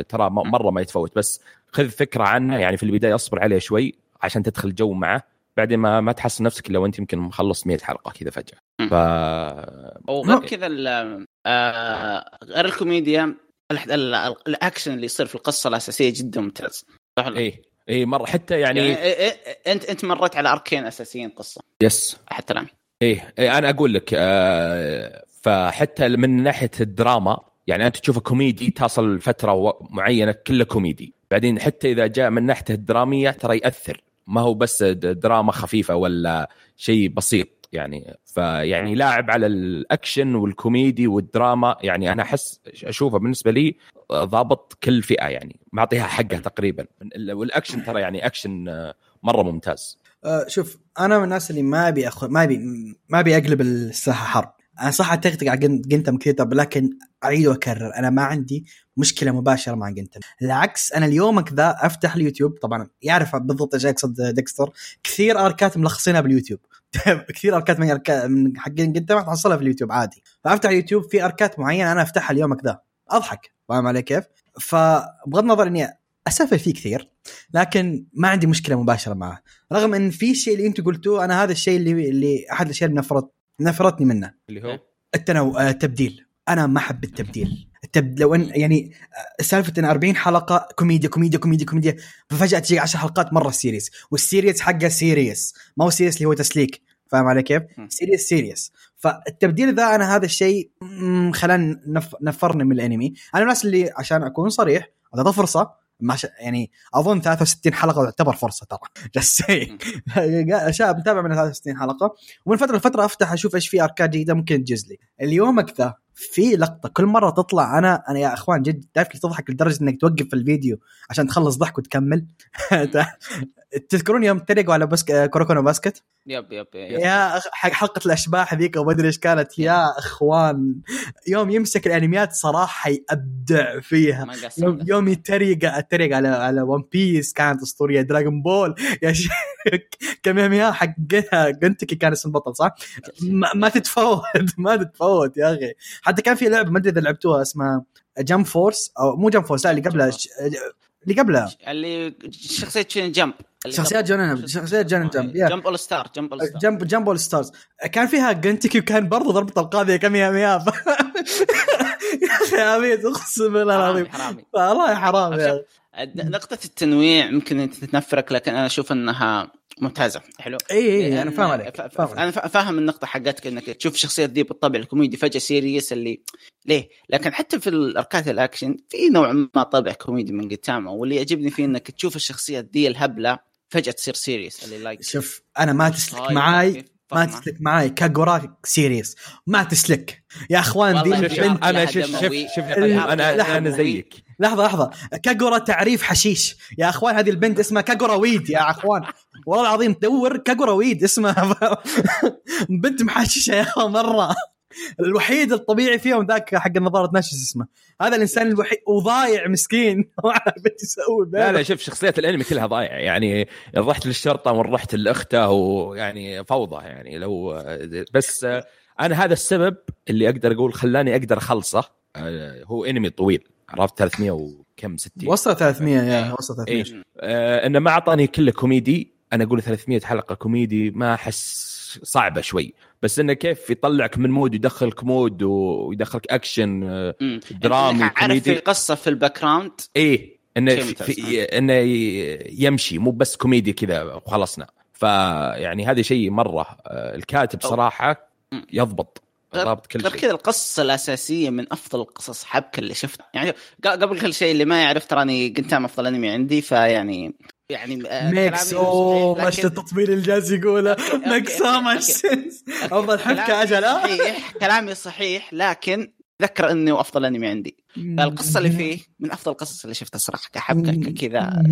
ترى مرة ما يتفوت بس خذ فكرة عنه يعني في البداية اصبر عليه شوي عشان تدخل جو معه بعدين ما ما تحصل نفسك إلا وأنت يمكن مخلص 100 حلقة كذا فجأة. ف وغير كذا ال- غير الكوميديا ال- ال- الأكشن اللي يصير في القصة الأساسية جدا ممتاز صح لا؟ اي مرة حتى يعني يعني إيه- إيه- انت أنت مريت على arc ين أساسيين قصة. yes. حتى الان إيه, إيه أنا أقول لك آه فحتى من ناحية الدراما يعني أنت تشوف كوميدي تصل فتره معينة كله كوميدي. بعدين حتى إذا جاء من ناحية الدرامية ترى يأثر. ما هو بس دراما خفيفة ولا شيء بسيط يعني. فيعني لاعب على الأكشن والكوميدي والدراما يعني أنا احس أشوفه بالنسبة لي ضابط كل فئة يعني معطيها حقها تقريبا. والأكشن ترى يعني أكشن آه، مرة ممتاز. آه شوف أنا من الناس اللي ما أبي أخ... ما أبي ما أبي أقلبها ساحة حرب. أنا صح اتقطق على جن- جنتاما كثير لكن اعيد واكرر أنا ما عندي مشكلة مباشرة مع جنتاما. العكس أنا اليومك ذا أفتح اليوتيوب طبعا يعرف بالضبط إيش أقصد ديكستر. كثير arc ات ملخصينها باليوتيوب. كثير arc ات من arc ا... من حقين جنتاما تحصلها في اليوتيوب عادي. فأفتح اليوتيوب في arc ات معينة أنا أفتحها اليومك ذا أضحك فاهم علي كيف؟ فبغض النظر إني اسفل فيه كثير لكن ما عندي مشكلة مباشرة معه. رغم إن في شيء اللي أنتم قلتوه أنا هذا الشيء اللي اللي أحد الأشياء اللي نفرت نفرتني منه. اللي هو؟ التنو آه، التبديل. أنا ما أحب التبديل. التب... لو ان يعني آه، سالفة إن 40 حلقة كوميديا كوميديا كوميديا كوميديا ففجأة تجي 10 حلقات مرة serious وال serious حقه serious ما هو serious اللي هو تسليك فاهم علي كيف؟ serious serious فالتبديل ذا أنا هذا الشيء خلاني نف... نفرني من الأنمي. أنا الناس اللي عشان أكون صريح أعطيته فرصة ما ش... يعني أظن 63 حلقة تعتبر فرصة ترى. أشياء متابع من 63 حلقة. ومن فترة لفترة أفتح أشوف إيش في arc ات جديدة ممكن تجوز لي. اليومك ذا في لقطة كل مرة تطلع أنا أنا يا أخوان جد تعرف كيف تضحك لدرجة إنك توقف الفيديو عشان تخلص ضحك وتكمل؟ تذكرون يوم تريقوا على بسك... كوروكو نو باسكت؟ yep yep, yep. يا حق حلقة الأشباح ذيك وما أدري إيش كانت. يا أخوان يوم يمسك الأنميات صراحة يبدع فيها. يوم يوم يتريق اتريق على على ون بيس كانت أسطورية. دراغون بول يا شيخ كاميهاميها حق جينتوكي كان اسم البطل صح؟ ما, ما تتفوت ما تتفوت يا أخي. حتى كان في لعبة ما أدري إذا لعبتوها اسمها جمب فورس أو مو جمب فورس لا اللي قبلها اللي قبلها. اللي شخصية جمب شخصيات شونن شخصيات شونن جمب يا جمب اول ستارز جمب اول ستارز جمب جمب اول ستارز كان فيها جينتوكي وكان برضو ضربته القاضية كاميهاميها يا أخي عبيد أقسم بالله العظيم. حرامي. حرامي والله حرام يا. نقطة التنويع ممكن تنفرك لكن أنا أشوف إنها ممتازة حلو إي إي لأن- أنا فاهم عليك. أنا فاهم النقطة حقتك إنك تشوف الشخصية ذي بالطبع الكوميدي فجأة serious اللي ليه؟ لكن حتى في ال arc ات ال action في نوع ما طابع كوميدي من جنتاما واللي يعجبني فيه إنك تشوف الشخصية ذي الهبلة فجأة تصير serious اللي like شوف أنا ما تسلك معاي ما؟ تسلك معاي كاجورا serious. ما تسلك. يا أخوان البنت أنا. شوف لها- أنا أنا. زيك. لحظة لحظة. كاجورا تعريف حشيش. يا أخوان هذه البنت اسمها كاجورا weed يا أخوان. والله العظيم دور كاجورا weed اسمها بنت محششة يا أخوان مرة. الوحيد الطبيعي فيهم ذاك حق النظارة ناظر اسمه. هذا الإنسان الوحيد وضايع مسكين. ما عارف إيش يسوي لا لا. شوف شخصيات الأنمي كلها ضايعه يعني رحت للشرطة ورحت لأخته ويعني فوضى يعني لو بس أنا هذا السبب اللي أقدر أقول خلاني أقدر أخلصه. آه، هو أنمي طويل عرفت؟ 300 وكم 60 وصل 300 يا وصل 300 إيه. آه إنه ما أعطاني كله كوميدي. أنا أقول 300 حلقة كوميدي ما أحس صعبة شوي. بس إنه كيف يطلعك من mood يدخلك mood ويدخلك اكشن آه،. درامي إنك عارف في كوميدي قصه في ال background إيه إنه في إنه يمشي مو بس كوميديا كذا وخلصنا. فيعني هذا شيء مرة آه، الكاتب. صراحة. يضبط ضابط كل غير شيء. كذا القصة الأساسية من أفضل القصص حبكه اللي شفتها يعني قبل كل شيء اللي ما يعرف تراني جنتاما أفضل أنمي عندي فيعني يعني آه، makes اوه صحيح، مش لكن- التطبيل اللي جالس يقوله makes so much. sense أفضل حبكه أجل ها صحيح كلامي صحيح لكن ذكر انه أفضل أنمي عندي. القصة اللي فيه من أفضل القصص اللي شفتها صراحة كحبكة كذا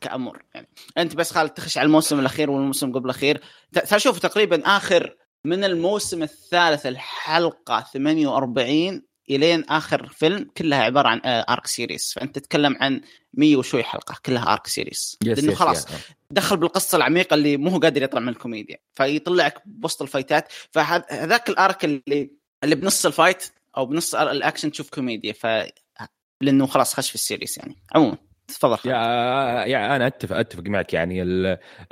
كامر يعني أنت بس خالد تخش على الموسم الأخير والموسم قبل الأخير. ت- ترى شوف تقريبا آخر من الموسم الثالث الحلقة 48 إلين آخر فيلم كلها عبارة عن arc serious فأنت تتكلم عن 100 وشوي حلقة كلها arc serious yes لأنه yes خلاص yes. دخل بالقصة العميقة اللي مو هو قادر يطلع من الكوميديا. فيطلعك بوسط ال fight ات. فهذاك ال arc اللي اللي بنص ال fight أو بنص الأكشن تشوف كوميديا. ف لأنه خلاص خش في ال series يعني. عموما تفضل. يا يا أنا أتفق أتفق معك يعني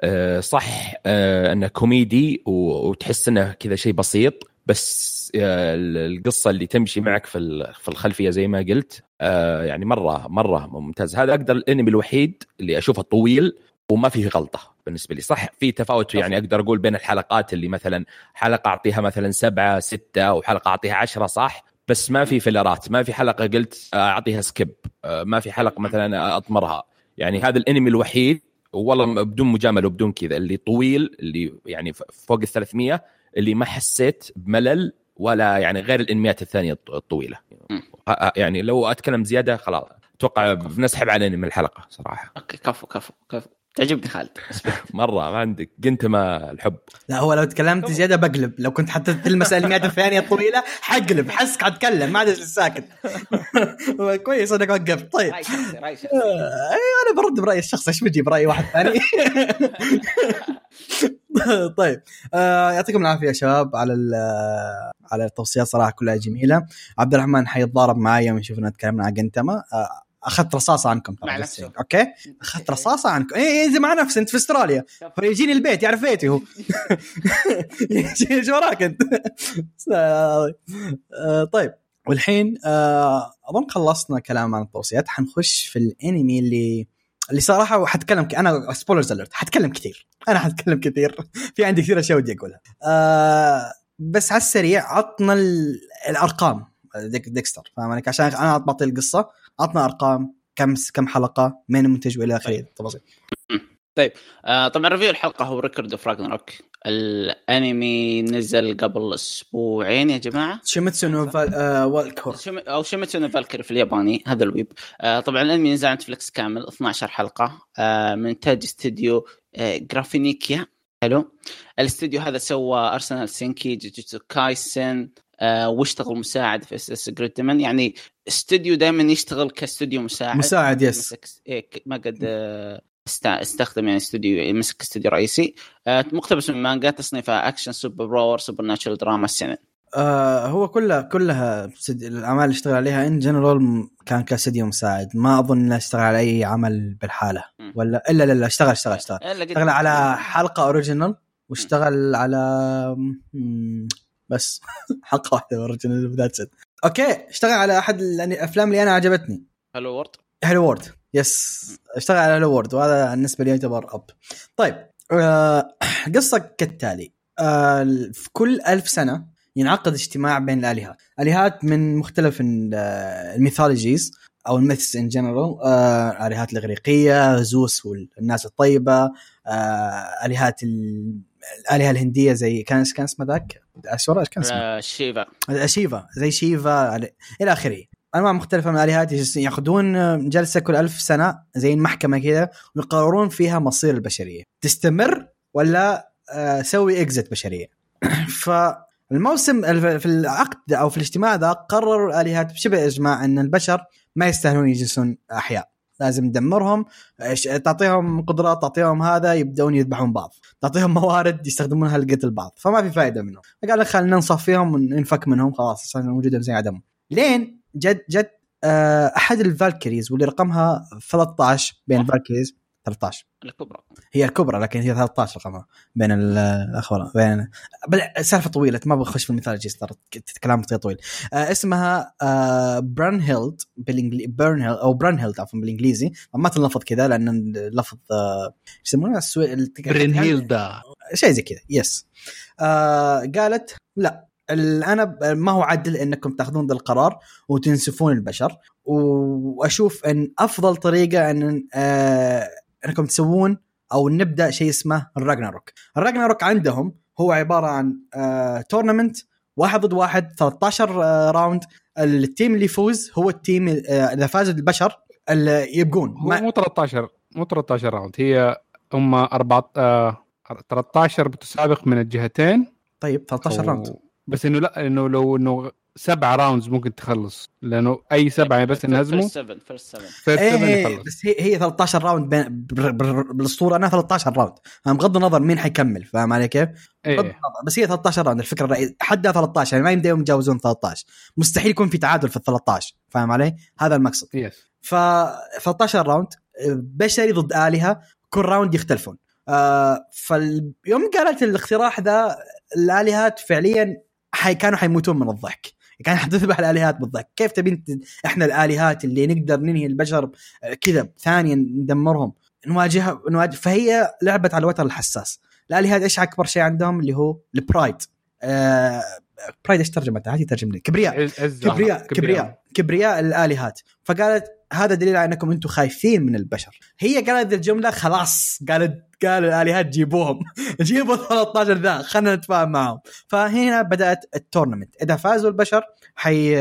آه، صح آه، أنه كوميدي وتحس إنه كذا شيء بسيط. بس آه، ال- القصة اللي تمشي معك في في الخلفية زي ما قلت آه، يعني مرة مرة ممتاز. هذا أقدر الأنمي الوحيد اللي أشوفه طويل وما فيه غلطة بالنسبة لي. صح في تفاوت يعني أقدر أقول بين الحلقات اللي مثلا حلقة أعطيها مثلا سبعة ستة وحلقه أعطيها عشرة صح؟ بس ما في filler ات ما في حلقة قلت أعطيها skip ما في حلقة مثلا أطمرها. يعني هذا الأنمي الوحيد والله بدون مجاملة وبدون كذا اللي طويل اللي يعني فوق ال 300 اللي ما حسيت بملل ولا يعني غير الإنميات الثانية الط- الطويلة. يعني لو أتكلم زيادة خلاص. أتوقع بنسحب على من الحلقة صراحة. okay كفو كفو كفو. تعجبني خالد. مرة ما عندك. قنت ما الحب. لا هو لو تكلمت زيادة بقلب. لو كنت حتى تلمس الانميات الثانية الطويله حقلب. حسك حتكلم ما أدري ساكت. كويس إنك وقفت. طيب. راي شخصي راي شخصي. آه، أنا برد برأيي الشخصي. إيش بجيب راي واحد ثاني؟ طيب. آه يعطيكم العافية يا شباب على ال- على التوصيات صراحة كلها جميلة. عبد الرحمن حيتضارب معايا من شوفنا تكلمنا عن جنتما آه أخذت رصاصة عنكم مع نفسه. أوكي؟ أخذت رصاصة عنكم. اي اي زي مع نفسي أنت في أستراليا. فيجيني البيت يعرف بيتي هو. إيش وراك أنت؟ آه، طيب. والحين آه، أظن خلصنا كلام عن التوصيات. حنخش في الأنمي اللي اللي صراحة حتكلم ك... أنا spoilers alert حتكلم كثير. أنا حتكلم كثير. في عندي كثير أشياء ودي أقولها. آه بس على السريع عطنا ال... الأرقام. ديك Dexter فاهم عليك عشان أنا بعطي القصة. عطنا أرقام كم كم حلقة مين المنتج وإلى آخره. تفاصيل آه طبعا review الحلقة هو Record of Ragnarok الأنمي نزل قبل أسبوعين يا جماعة؟ shuumatsu no. آه والكور shuu... أو shuumatsu no Valkyrie في الياباني هذا الويب. آه طبعا الأنمي نزل على نتفلكس كامل 12 حلقة. آه من انتاج استديو آه Graphinica حلو. الاستديو هذا سوى ارسنال senki Jujutsu Kaisen آه واشتغل مساعد في اس اس جريدمان يعني استوديو دائما يشتغل كاستوديو مساعد. مساعد yes مسك إيه ما قد آه، است- استخدم يعني استوديو مسك استوديو رئيسي. آه، مقتبس من مانجا تصنيفها action super power supernatural drama آه هو كلها كلها. الأعمال اللي اشتغل عليها in general كان كاستديو مساعد. ما أظن إنه اشتغل على أي عمل بالحالة. ولا إلا لا لا اشتغل اشتغل اشتغل. اشتغل على حلقة original واشتغل على بس. حلقه واحدة original that's okay اشتغل على أحد الافلام اللي أنا عجبتني. Hello World Hello World yes اشتغل على Hello World وهذا بالنسبة لي يعتبر أب. طيب آه قصة كالتالي. آه في كل ألف سنة ينعقد اجتماع بين الآلهات. آلهات من مختلف آه، ال mythologies أو ال myths in general الالهات الإغريقية زوس والناس الطيبة. آه آلهات ال- الآلهة الهندية زي كان كان اسمه ذاك؟ إيش كان اسمه؟ آه، شيفا. شيفا. زي شيفا إلى آخره. أنواع مختلفة من الآلهات ياخذون جلسة كل ألف سنة زي المحكمة كذا ويقررون فيها مصير البشرية. تستمر ولا آه، سوي exit بشرية؟ فالموسم في العقد أو في الاجتماع ذا قرروا الآلهات بشبه إجماع إن البشر ما يستاهلون يجلسون أحياء. لازم ندمرهم. تعطيهم قدرات تعطيهم هذا يبداون يذبحون بعض. تعطيهم موارد يستخدمونها لقتل بعض. فما في فائده منهم. فقال لك خلينا نصفيهم وننفك منهم. خلاص صار وجودهم زي عدمهم لين جد جد آه، أحد ال Valkyries واللي رقمها 13 بين ال Valkyries 13 الكبرى. هي الكبرى لكن هي 13 رقمها بين ال- الاخوه بين بل- سالفة طويلة ما بخش في ال mythology ترى كلام طويل. آه اسمها آه Brunhild بالانجليزي Brunhild أو Brunhild عفوا بالإنجليزي. ما تنلفظ كذا لأن اللفظ آه إيش يسمونه؟ السوي... الت- Brynhilda. شيء زي كذا yes آه قالت لا أنا ما هو عدل إنكم تأخذون ذا القرار وتنسفون البشر. وأشوف إن أفضل طريقة إن آه انكم تسوون أو نبدا شيء اسمه الراجناروك. الراجناروك عندهم هو عباره عن آه tournament واحد ضد واحد 13 آه round. ال team اللي يفوز هو ال team آه اذا فاز البشر اللي يبقون. هو مو 13 مو 13 round. هي هم أربعة آه 13 بتسابق من الجهتين. طيب 13 و- round. بس إنه لا إنه لو إنه سبع rounds ممكن تخلص. لأنه أي سبعه بس انهزموا first 7 first 7 first إيه 7 إيه، يخلص. بس هي هي 13 round بالأسطورة انها 13 round بغض النظر مين حيكمل فاهم علي كيف؟ بغض النظر. بس هي 13 round الفكرة الرئيسية حدها 13 يعني ما يمديهم يتجاوزون 13 مستحيل يكون في تعادل في ال 13 فاهم علي؟ هذا المقصد. yes ف 13 round بشري ضد آلهة كل round يختلفون. آه فيوم قالت الاقتراح ذا الآلهات فعليا حي كانوا حيموتون من الضحك. كان حتذبح الالهات بالضحك كيف تبي انت إحنا الالهات اللي نقدر ننهي البشر كذا ثانيا ندمرهم؟ نواجهها نواجه فهي لعبت على الوتر الحساس. الالهات إيش أكبر شيء عندهم؟ اللي هو ال pride آه pride إيش ترجمتها؟ هذه ترجم لي. كبرياء. كبرياء كبرياء. كبرياء. الالهات فقالت هذا دليل على انكم أنتم خايفين من البشر. هي قالت ذي الجملة خلاص قالت قال الآلهات جيبوهم. جيبوا 13 ذا خلينا نتفاهم معهم. فهنا بدأت ال tournament. إذا فازوا البشر حي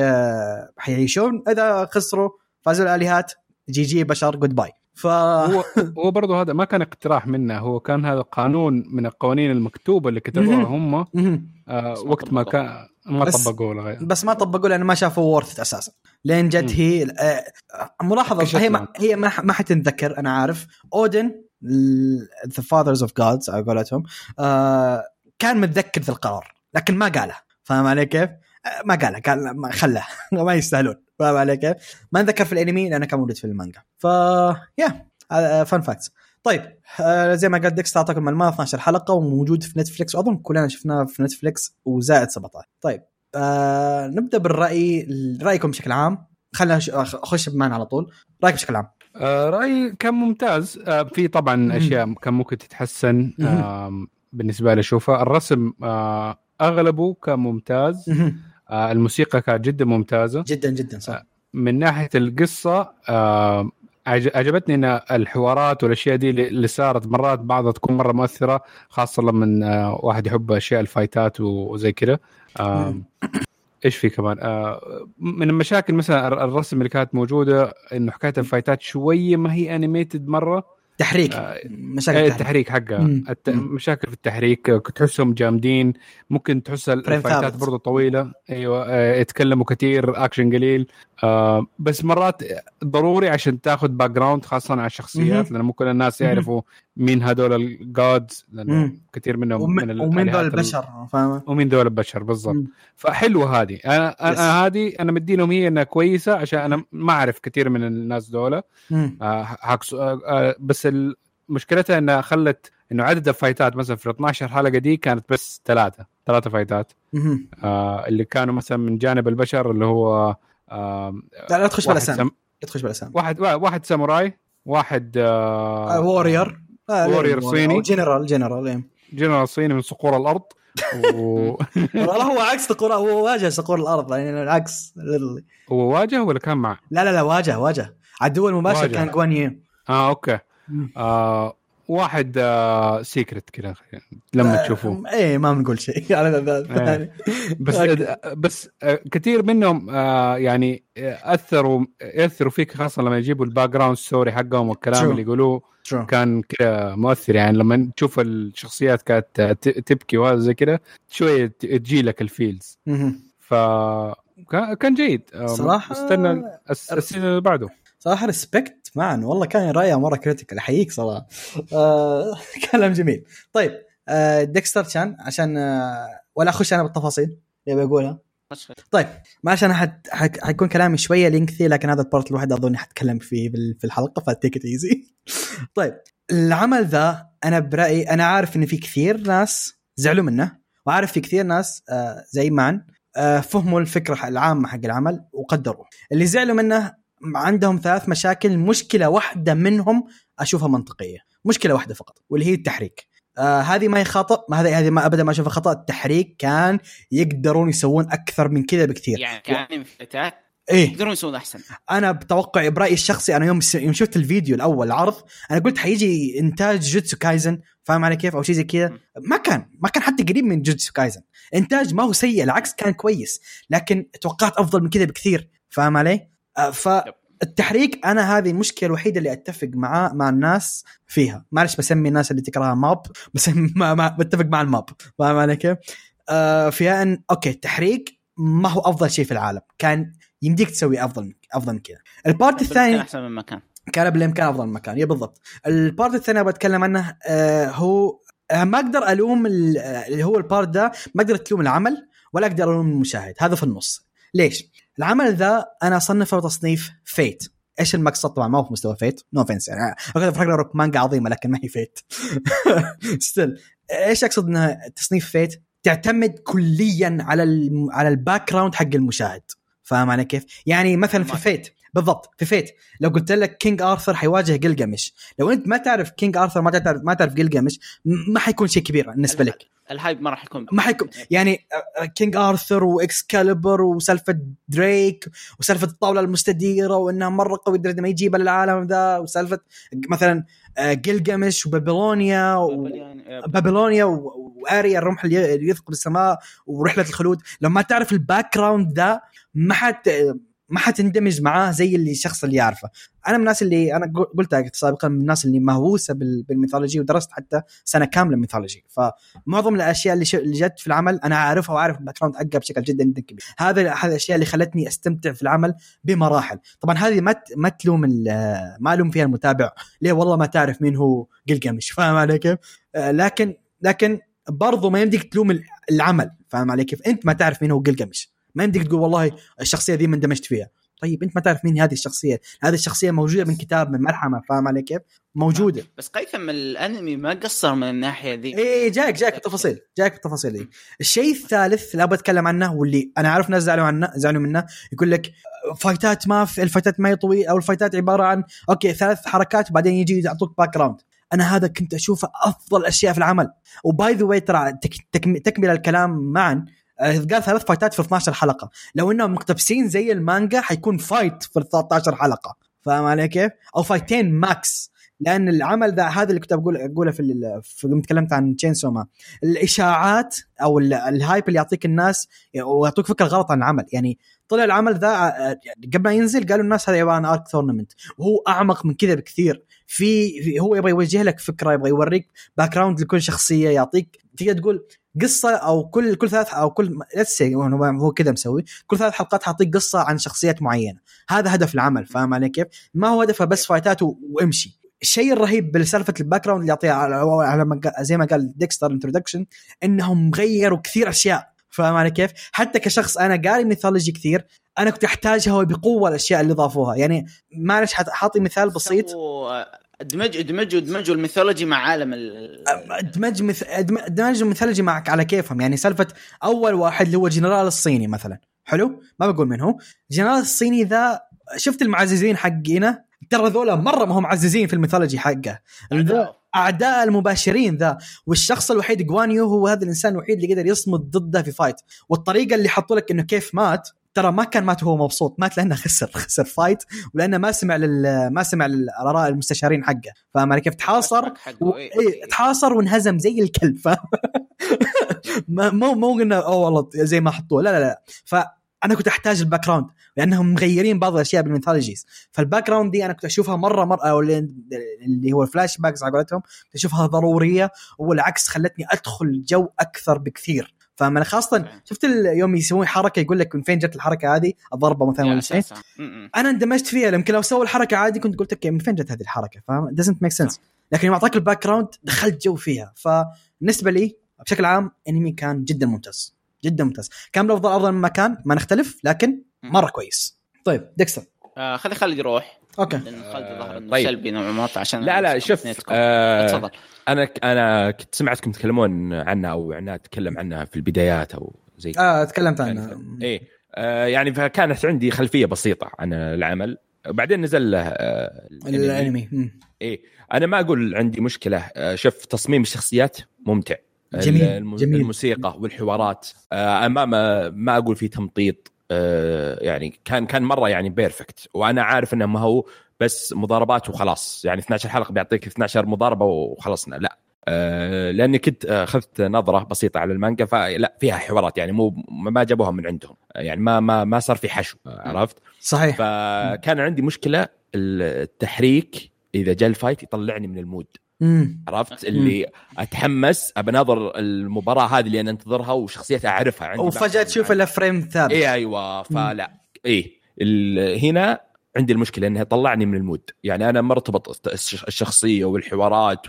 حيعيشون. إذا خسروا فازوا الآلهات. GG بشر goodbye ف هو هو برضه هذا ما كان اقتراح منه. هو كان هذا قانون من القوانين المكتوبة اللي كتبوها. هم. آه وقت ما. كان ما طبقوه ولا غير بس ما طبقوا لأن ما شافوا وورث أساسا لين جت. هي آه، ملاحظة كشفت هي ما. هي ما, حتنذكر أنا عارف Odin the father of gods على قولتهم آه كان متذكر ذا القرار لكن ما قاله فاهم علي كيف؟ آه، ما قاله قال ما خله ما يستاهلون فاهم علي كيف؟ ما نذكر في الأنمي لأنه كان موجود في المانجا ف يا fun facts طيب آه زي ما قال ديكس أعطاكم المعلومات 12 حلقة وموجود في نتفلكس واظن كلنا شفناه في نتفلكس وزائد 17 طيب آه نبدأ بالرأي رأيكم بشكل عام. خلينا اخش بمان على طول. رأيك بشكل عام. آه رأيي كان ممتاز. آه في طبعا أشياء كان ممكن تتحسن. آه بالنسبة لي اشوفها الرسم آه أغلبه كان ممتاز. آه الموسيقى كانت جدا ممتازة. جدا جدا صح. من ناحية القصة آه عجبتني إن الحوارات والأشياء دي اللي صارت مرات بعضها تكون مرة مؤثرة خاصة لما واحد يحب أشياء ال fight ات وزي كذا مم. إيش في كمان آه من المشاكل مثلا الر- الرسم اللي كانت موجودة إنه حكاية ال fight ات شوية ما هي animated مرة تحريك آه، مشاكل إيه، التحريك التحريك حقها. الت... مشاكل في التحريك آه، تحسهم جامدين ممكن تحس ال fight ات. برضو طويلة أيوه آه، يتكلموا كثير اكشن قليل آه بس مرات ضروري عشان تاخذ background خاصة على الشخصيات. لأن مو كل الناس. يعرفوا مين هدول ال gods لأنه. كثير منهم ومن, من ذول الآلهات ال- البشر فاهم ومين دول البشر بالضبط. فحلوة هذه أنا Yes. أنا هذه أنا مدينهم هي إنها كويسة عشان أنا ما أعرف كثير من الناس دول. آه آه آه بس مشكلتها إنها خلت إنه عدد ال fight ات مثلا في ال 12 حلقة دي كانت بس ثلاثة ثلاثة fight ات. آه اللي كانوا مثلا من جانب البشر اللي هو آه لا لا تخش بالأسامي سم... تخش بالأسامي واحد واحد ساموراي واحد آه warrior warrior صيني. جنرال جنرال. جنرال صيني من صقور الأرض و... والله هو عكس صقور هو واجه صقور الأرض يعني العكس. هو واجه ولا كان مع؟ لا لا لا واجه واجه عدو المباشر واجه. كان جوان آه أوكي آه واحد آه secret كذا لما تشوفوه. إيه ما بنقول شيء. على الثاني بس أوكي. بس آه، كثير منهم آه، يعني آه، أثروا ياثروا فيك خاصة لما يجيبوا ال background story حقهم والكلام True. اللي يقولوه. True. كان كذا مؤثر. يعني لما تشوف الشخصيات كانت آه، تبكي وهذا زي كذا شوية تجي لك ال feels. ف كان- جيد. آه، صراحة- استنى الس- ال season اللي بعده. صراحة respect معا. والله كان رايه مرة critical أحييك صراحة. آه كلام جميل. طيب آه ديكستر كان عشان آه ولا أخش أنا بالتفاصيل؟ اللي بقولها طيب معلش أنا حت... حك... حيكون كلامي شوية lengthy لكن هذا ال part الوحيد أظن حتكلم فيه في الحلقة ف take it easy طيب العمل ذا أنا برأيي أنا عارف إن في كثير ناس زعلوا منه وعارف في كثير ناس آه زي معن آه فهموا الفكرة العامة حق العمل وقدروه اللي زعلوا منه عندهم ثلاث مشاكل. مشكلة واحدة منهم أشوفها منطقية. مشكلة واحدة فقط واللي هي التحريك. آه هذه ما هي خطأ ما هذه هذه ما ابدا ما أشوفها خطأ. التحريك كان يقدرون يسوون أكثر من كذا بكثير. يعني كان فتات إيه. يقدرون يسوون أحسن. أنا بتوقع برأيي الشخصي أنا يوم يوم شفت الفيديو الأول العرض أنا قلت حيجي إنتاج جوجوتسو كايزن فاهم علي كيف؟ أو شيء زي كذا. ما كان ما كان حتى قريب من جوجوتسو كايزن. إنتاج ما هو سيء العكس كان كويس لكن توقعت أفضل من كذا بكثير فاهم علي؟ فالتحريك أنا هذه المشكلة الوحيدة اللي أتفق مع مع الناس فيها. معلش بسمي الناس اللي تكرهها mob بس ما ما بتفق مع ال mob فاهم علي كيف آه فيها ان أوكي التحريك ما هو أفضل شيء في العالم. كان يمديك تسوي أفضل أفضل من كذا. ال part كان الثاني أحسن من ما كان. كان بالامكان أفضل من ما كان. يا بالضبط. ال part الثاني بتكلم عنه آه هو آه ما أقدر ألوم ال- آه، اللي هو ال part ده ما أقدر تلوم العمل ولا أقدر ألوم المشاهد. هذا في النص. ليش؟ العمل ذا أنا أصنفه تصنيف فيت. إيش المقصد طبعا؟ ما هو في مستوى فيت. no offense يعني. راقناروك مانجا عظيمة لكن ما هي فيت. still إيش أقصد إنها تصنيف فيت؟ تعتمد كليا على. على ال background حق المشاهد. فاهم علي كيف؟ يعني مثلا في فيت. بالضبط. في فيت. لو قلت لك كينج آرثر حيواجه جلجامش لو أنت ما تعرف كينج آرثر ما تعرف ما تعرف جلجامش ما حيكون شيء كبير بالنسبة لك. ال hype ما راح يكون ما حيكون. يعني آه، كينج آرثر وإكسكاليبر وسالفة دريك وسالفة الطاولة المستديرة وإنها مرة قوي لدرجة ما يجيبها للعالم ذا وسالفة مثلا آه، جلجامش وبابلونيا. بابلونيا وآريا الرمح اللي يثقب السماء ورحلة الخلود. لو ما تعرف ال background ده ما حت ما حتندمج معاه زي اللي الشخص اللي يعرفه. أنا من الناس اللي أنا قل- قلتها سابقا من الناس اللي مهووسة بال- بال mythology ودرست حتى سنة كاملة mythology. فمعظم الأشياء اللي. اللي جت في العمل أنا عارفها وعارف ال background حقها بشكل جدا جدا كبير. هذا هذه الأشياء اللي خلتني أستمتع في العمل بمراحل. طبعا هذه ما ما تلوم ما ألوم فيها المتابع. ليه؟ والله ما تعرف مين هو جلجامش فاهم علي كيف؟ لكن لكن برضو ما يمديك تلوم ال- العمل. فاهم علي كيف؟ أنت ما تعرف مين هو قلقمش ما يمديك تقول والله الشخصية ذي ما اندمجت فيها. طيب أنت ما تعرف مين هذه الشخصية. هذه الشخصية موجودة من كتاب من ملحمه فاهم علي كيف؟ موجودة. بس قيثم الأنمي ما قصر من الناحية ذي. إيه جايك جايك بالتفاصيل جايك بالتفاصيل دي الشيء الثالث اللي أبغى أتكلم عنه واللي أنا عارف ناس زعلوا عنه زعلوا منه. يقول لك آه، فايتات ما في الفايتات ما هي طويل أو الفايتات عبارة عن okay ثلاث حركات وبعدين يجي يعطوك background أنا هذا كنت أشوفه أفضل أشياء في العمل. و by the way ترى تك- تكم- تكمل الكلام معا آه، قال ثلاث فايتات في 12 حلقة. لو إنهم مقتبسين زي المانجا حيكون fight في 13 حلقة. فاهم علي كيف؟ أو فايتين max. لأن العمل ذا هذا اللي كنت بقول أقوله في, في تكلمت عن Chainsaw Man الإشاعات أو ال- ال hype اللي يعطيك الناس ويعطوك فكرة غلط عن العمل. يعني طلع العمل ذا آه، يعني قبل ما ينزل قالوا الناس هذا عباره عن arc tournament وهو أعمق من كذا بكثير. في هو يبغى يوجه لك فكرة يبغى يوريك background لكل شخصية يعطيك تقدر تقول قصة أو كل كل ثلاث أو كل هو هو كذا مسوي. كل ثلاث حلقات حاطيك قصة عن شخصيات معينة. هذا هدف العمل فاهم علي كيف؟ ما هو هدفه بس فايتات وامشي. الشيء الرهيب بسالفة ال background اللي يعطيها على زي ما قال ديكستر introduction إنهم غيروا كثير أشياء. فاهم علي كيف؟ حتى كشخص أنا قاري mythology كثير أنا كنت أحتاجها بقوه الأشياء اللي ضافوها. يعني معلش حاطي مثال بسيط. سووا- ادمج ادمجوا ال mythology مع عالم ال ادمج مث... ادمج ال mythology معك على كيفهم. يعني سالفة أول واحد اللي هو جنرال الصيني مثلا. حلو؟ ما بقول من هو. جنرال الصيني ذا شفت المعززين حقنا ترى ذولا مرة ما هم معززين في ال mythology حقه. ذا أعداء المباشرين ذا. والشخص الوحيد جوانيو هو هذا الإنسان الوحيد اللي قدر يصمد ضده في fight والطريقة اللي حطوا لك إنه كيف مات ترى ما كان مات وهو مبسوط مات لأنه خسر خسر fight ولأنه ما سمع لل ما سمع للآراء المستشارين حقه. فاهم كيف؟ تحاصر و... إيه تحاصر وانهزم زي الكلب فاهم؟ ما- مو مو قلنا أوه والله زي ما حطوه. لا لا لا. فأنا كنت أحتاج ال background لأنهم مغيرين بعض الأشياء بال mythologies فال background دي أنا كنت أشوفها مرة مرة أو اللي اللي هو ال flashbacks على قولتهم كنت أشوفها ضرورية والعكس خلتني أدخل جو أكثر بكثير. فانا خاصة شفت ال- يوم يسوون حركة يقول لك من فين جت الحركة هذه؟ الضربة مثلا ولا شيء. أنا اندمجت فيها يمكن لو سووا الحركة عادي كنت قلت okay من فين جت هذه الحركة؟ فاهم؟ doesn't make sense لكن يوم أعطاك ال background دخلت جو فيها. فبالنسبة لي بشكل عام انمي كان جدا ممتاز. جدا ممتاز. كان بالافضل افضل من مكان ما نختلف لكن مرة كويس. طيب ديكستر. آه خلي خالد يروح. okay لأن خالد ظهر إنه طيب. سلبي نوعا ما عشان لا لا شوف. آه تفضل أنا أنا كنت سمعتكم تتكلمون عنها أو عنها تتكلم عنها في البدايات أو زي. آه تكلمت عنها يعني إيه آه يعني فكانت عندي خلفية بسيطة عن العمل بعدين نزل له آه. الأنمي. إيه أنا ما أقول عندي مشكلة آه شوف تصميم الشخصيات ممتع جميل، الم- جميل. الموسيقى والحوارات آه ما ما, ما أقول فيه تمطيط آه يعني كان كان مرة يعني perfect وأنا عارف إنه ما هو بس مضاربات وخلاص. يعني 12 حلقة بيعطيك 12 مضاربة وخلصنا. لا. آه لأني كنت آه، أخذت نظرة بسيطة على المانجا فلا فيها حوارات. يعني مو ما جابوها من عندهم. يعني ما ما ما صار في حشو آه، عرفت؟ صحيح. فكان عندي مشكلة التحريك إذا جاء ال fight يطلعني من ال mood. مم. عرفت؟ اللي أتحمس ابى اناظر المباراة هذه اللي أنا أنتظرها وشخصيتها أعرفها عندي وفجأة تشوف. إلا frame ثابت اي أيوه. فلا. اي هنا عندي المشكلة إنها طلعني من ال mood. يعني أنا مرتبط الش- الشخصية والحوارات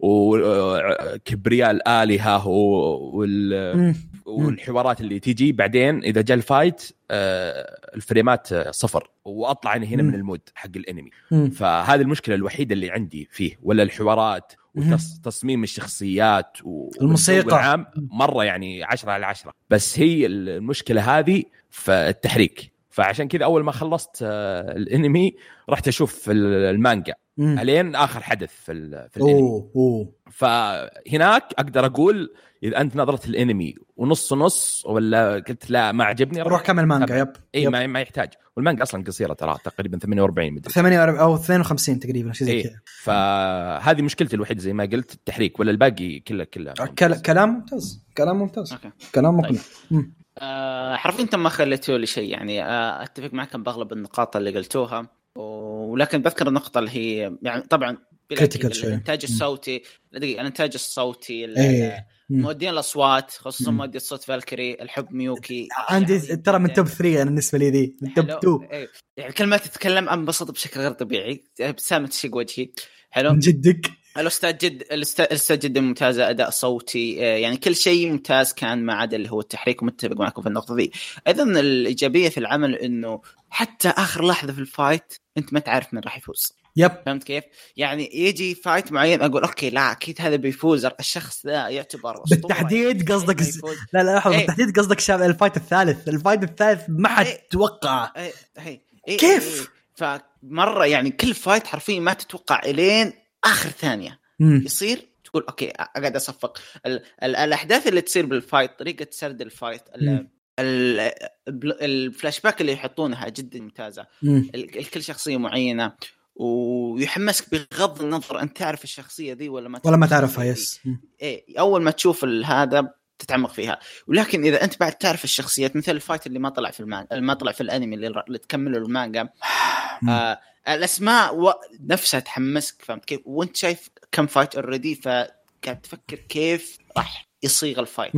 وكبرياء الآلهة و- وال مم. والحوارات اللي تيجي بعدين إذا جاء ال fight آه، الفريمات صفر وأطلع أنا هنا مم. من ال mood حق الانمي مم. فهذه المشكلة الوحيدة اللي عندي فيه ولا الحوارات وتصميم الشخصيات و- الموسيقى. والجو العام مرة يعني 10 على 10 بس هي المشكلة هذه في التحريك فعشان كذا أول ما خلصت آه، الانمي رحت أشوف ال- المانجا مم. الين آخر حدث في, ال- في الأنمي أوه أوه فهناك أقدر أقول إذا أنت نظرت الأنمي ونص نص ولا قلت لا ما عجبني روح كمل مانجا يب إي. ما, ما يحتاج والمانجا أصلا قصيرة ترى تقريبا 48 مدري 48 أو 52 تقريبا شيء زي. كذا فهذه مشكلتي الوحيدة زي ما قلت التحريك ولا الباقي كله كله كل- كلام ممتاز كلام ممتاز أوكي كلام طيب. مقنع مم. آه حرفيا انت ما خليتوا لي شيء يعني آه أتفق معكم بأغلب النقاط اللي قلتوها ولكن بذكر النقطة اللي هي يعني طبعا أكيد شوي. الإنتاج. الصوتي دقيقة الإنتاج الصوتي ال- إيه مم. مؤدين الأصوات خصوصا. مؤدي صوت فالكري الحب ميوكي عندي شيء ترى من عظيم توب جداً. 3 أنا بالنسبة لي ذي من توب حلو. 2 إيه. يعني كل ما تتكلم أنبسط بشكل غير طبيعي ابتسامه تشق وجهي حلو من جدك الاستاذ جد الأستاذ جدا ممتازه أداء صوتي يعني كل شيء ممتاز كان ما عدا اللي هو التحريك ومتفق معكم في النقطة ذي أيضا الإيجابية في العمل إنه حتى آخر لحظة في ال fight انت ما تعرف من راح يفوز yep فهمت كيف؟ يعني يجي fight معين أقول okay لا أكيد هذا بيفوز الشخص ذا يعتبر. بالتحديد قصدك الس- يفوز. لا لا لحظة إيه. بالتحديد قصدك شاب ال fight الثالث ال fight الثالث ما حد إيه. توقعه إيه، كيف؟ فمرة يعني كل fight حرفيا ما تتوقع إلين آخر ثانية مم. يصير تقول okay أقعد أصفق ال ال الأحداث اللي تصير بال fight طريقة سرد ال fight ال الفلاش باك اللي يحطونها جدا ممتازة. الكل شخصية معينة. ويحمسك بغض النظر انت تعرف الشخصية ذي ولا ما ولا ما تعرفها. yes. إيه أول ما تشوف هذا تتعمق فيها. ولكن إذا أنت بعد تعرف الشخصيات مثل ال fight اللي ما طلع في المانجا ما طلع في الأنمي اللي, اللي تكمله المانجا. آه الأسماء و... نفسها تحمسك فهمت كيف؟ وأنت شايف كم fight already فقاعد تفكر كيف راح يصيغ ال fight؟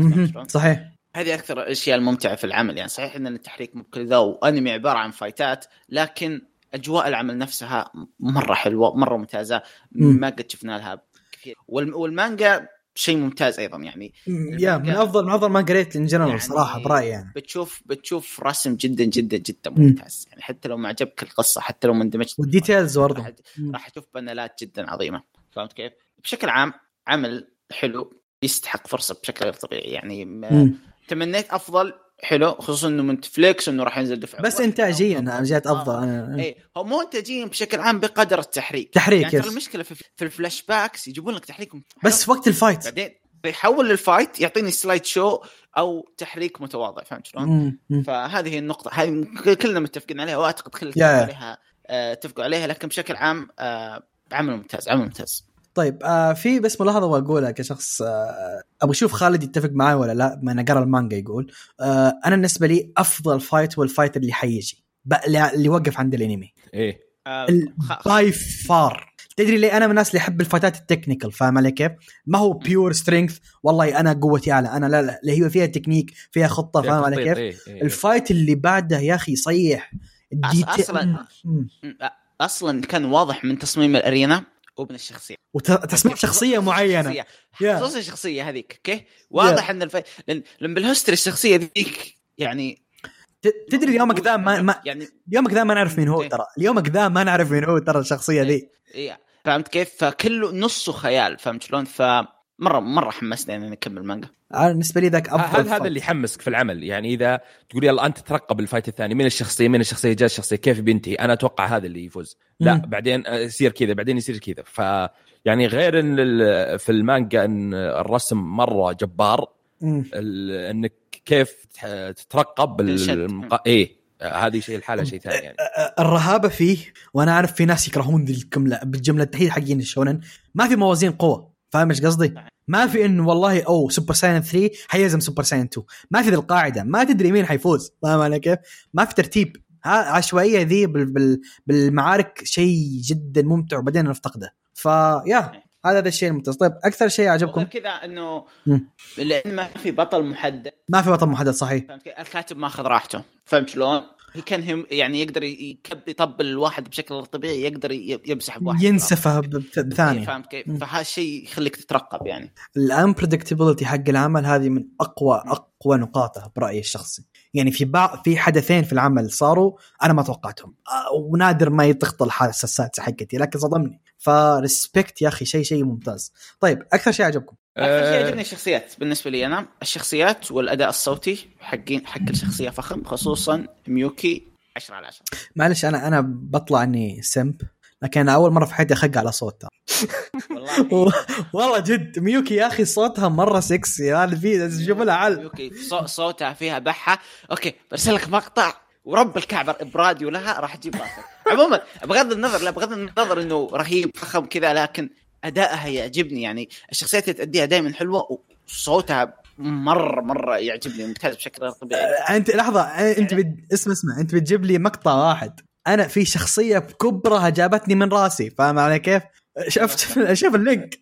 صحيح. هذه أكثر الاشياء الممتعة في العمل يعني صحيح إن التحريك مو كذا وأنمي عبارة عن فايتات لكن أجواء العمل نفسها مرة حلوة مرة ممتازة مم. ما قد شفنا لها كثير والم- والمانجا شيء ممتاز أيضا يعني. يا من أفضل من أفضل ما قريت in general يعني صراحة برأيي يعني بتشوف بتشوف رسم جدا جدا جدا مم. ممتاز يعني حتى لو ما عجبك القصة حتى لو ما اندمجت وال details برضه راح تشوف بانلات جدا عظيمة فهمت كيف؟ بشكل عام عمل حلو يستحق فرصة بشكل غير طبيعي يعني. تمنيت أفضل حلو خصوصا إنه من نتفليكس إنه راح ينزل دفعه بس. انتاجيا أنا جات أفضل. أنا اي هو مو انتاجيا بشكل عام بقدر التحريك. تحريك يعني yes. المشكلة في, في ال flashbacks يجيبون لك تحريك. بس في وقت ال fight. بعدين يحول لل fight يعطيني slide show أو تحريك متواضع فهمت شلون؟ فهذه هي النقطة. هذه كلنا متفقين عليها وأعتقد كل عليها آه، اتفقوا عليها لكن بشكل عام آه، عمل ممتاز عمل ممتاز. طيب آه في بس ملاحظة بقولها كشخص آه أبغى أشوف خالد يتفق معي ولا لا بما إنه قرأ المانجا يقول آه أنا بالنسبة لي أفضل fight هو ال fight اللي حيجي بق- اللي يوقف عند الانمي إيه آه، by far تدري ليه أنا من الناس اللي يحب الفايتات ال technical فاهم علي كيف؟ ما هو pure strength والله أنا قوتي أعلى أنا لا لا اللي هي فيها تكنيك فيها خطة فاهم علي كيف؟ إيه، إيه. ال fight اللي بعده يا أخي أصلاً- مم. أصلا كان واضح من تصميم ال arena ومن الشخصية. وتصميم شخصية معينة. خصوصا الشخصية هذيك أوكي؟ واضح إن الف... لأن لأن بال history الشخصية ذيك يعني تدري يومك ذا ما, ما يعني يومك ذا ما نعرف مين هو إيه. ترى. اليومك ذا ما نعرف مين هو ترى الشخصية ذي. إيه. فهمت كيف؟ فكله نصه خيال فهمت شلون؟ فمره مره حمسني إني أكمل مانجا أنا بالنسبة لي ذاك أفضل هذا هذا. اللي يحمسك في العمل. يعني إذا تقول يلا أنت ترقب ال fight الثاني من الشخصية؟ من الشخصية جاء الشخصية كيف بينتهي أنا أتوقع هذا اللي يفوز. لا مم. بعدين يصير كذا بعدين يصير كذا. ف يعني غير إن ال- في المانجا إن الرسم مرة جبار إنك كيف تترقب تنشد. المق... إيه هذه شيء الحالة شيء ثاني يعني. الرهابة فيه وأنا أعرف في ناس يكرهون ذي الجمله بالجملة تحديد حقين الشونن ما في موازين قوة. فاهم إيش قصدي؟ ما في انه والله أو Super Saiyan 3 حيهزم Super Saiyan 2 ما في ذي القاعدة ما تدري مين حيفوز فاهم علي كيف؟ ما في ترتيب ها عشوائيه ذي بال بال بالمعارك شيء جدا ممتع وبعدين نفتقده فيا هذا ذا الشيء الممتاز طيب أكثر شيء عجبكم كذا إنه. لأن ما في بطل محدد ما في بطل محدد صحيح؟ الكاتب ماخذ راحته فهمت شلون؟ هي كان هم يعني يقدر يكب يطبل الواحد بشكل غير طبيعي يقدر يمسح بواحد ينسفه ب- إيه، فهمت كيف؟ فهذا الشيء يخليك تترقب يعني. الانبريدكتبلتي حق العمل هذه من أقوى أقوى نقاطه برأيي الشخصي. يعني في بعض في حدثين في العمل صاروا أنا ما توقعتهم. آه، ونادر ما تخطى الحساسات حقتي لكن صدمني. ف respect يا أخي شيء شيء ممتاز. طيب أكثر شيء عجبكم؟ أكثر شيء آه، يعجبني الشخصيات. بالنسبة لي أنا الشخصيات والأداء الصوتي حقين حق الشخصية فخم خصوصا ميوكي 10 على 10 معلش أنا أنا بطلع إني سمب لكن أنا أول مرة في حياتي أخق على صوتها. والله. والله جد ميوكي يا أخي صوتها مرة سكسي هذا في شوف لها عل ميوكي صو- صوتها فيها بحة. أوكي برسل لك مقطع ورب الكعبة ابراديو لها راح أجيب راسك. عموما بغض النظر لا بغض النظر إنه رهيب فخم كذا لكن أدائها يعجبني. يعني الشخصيات اللي تأديها دائما حلوة وصوتها مرة مرة يعجبني ممتاز بشكل غير طبيعي. أنت لحظة أنت بد... اسمع اسمع. أنت بتجيب لي مقطع واحد. أنا في شخصية بكبرها جابتني من راسي. فاهم علي كيف؟ شفت؟ شوف ال link.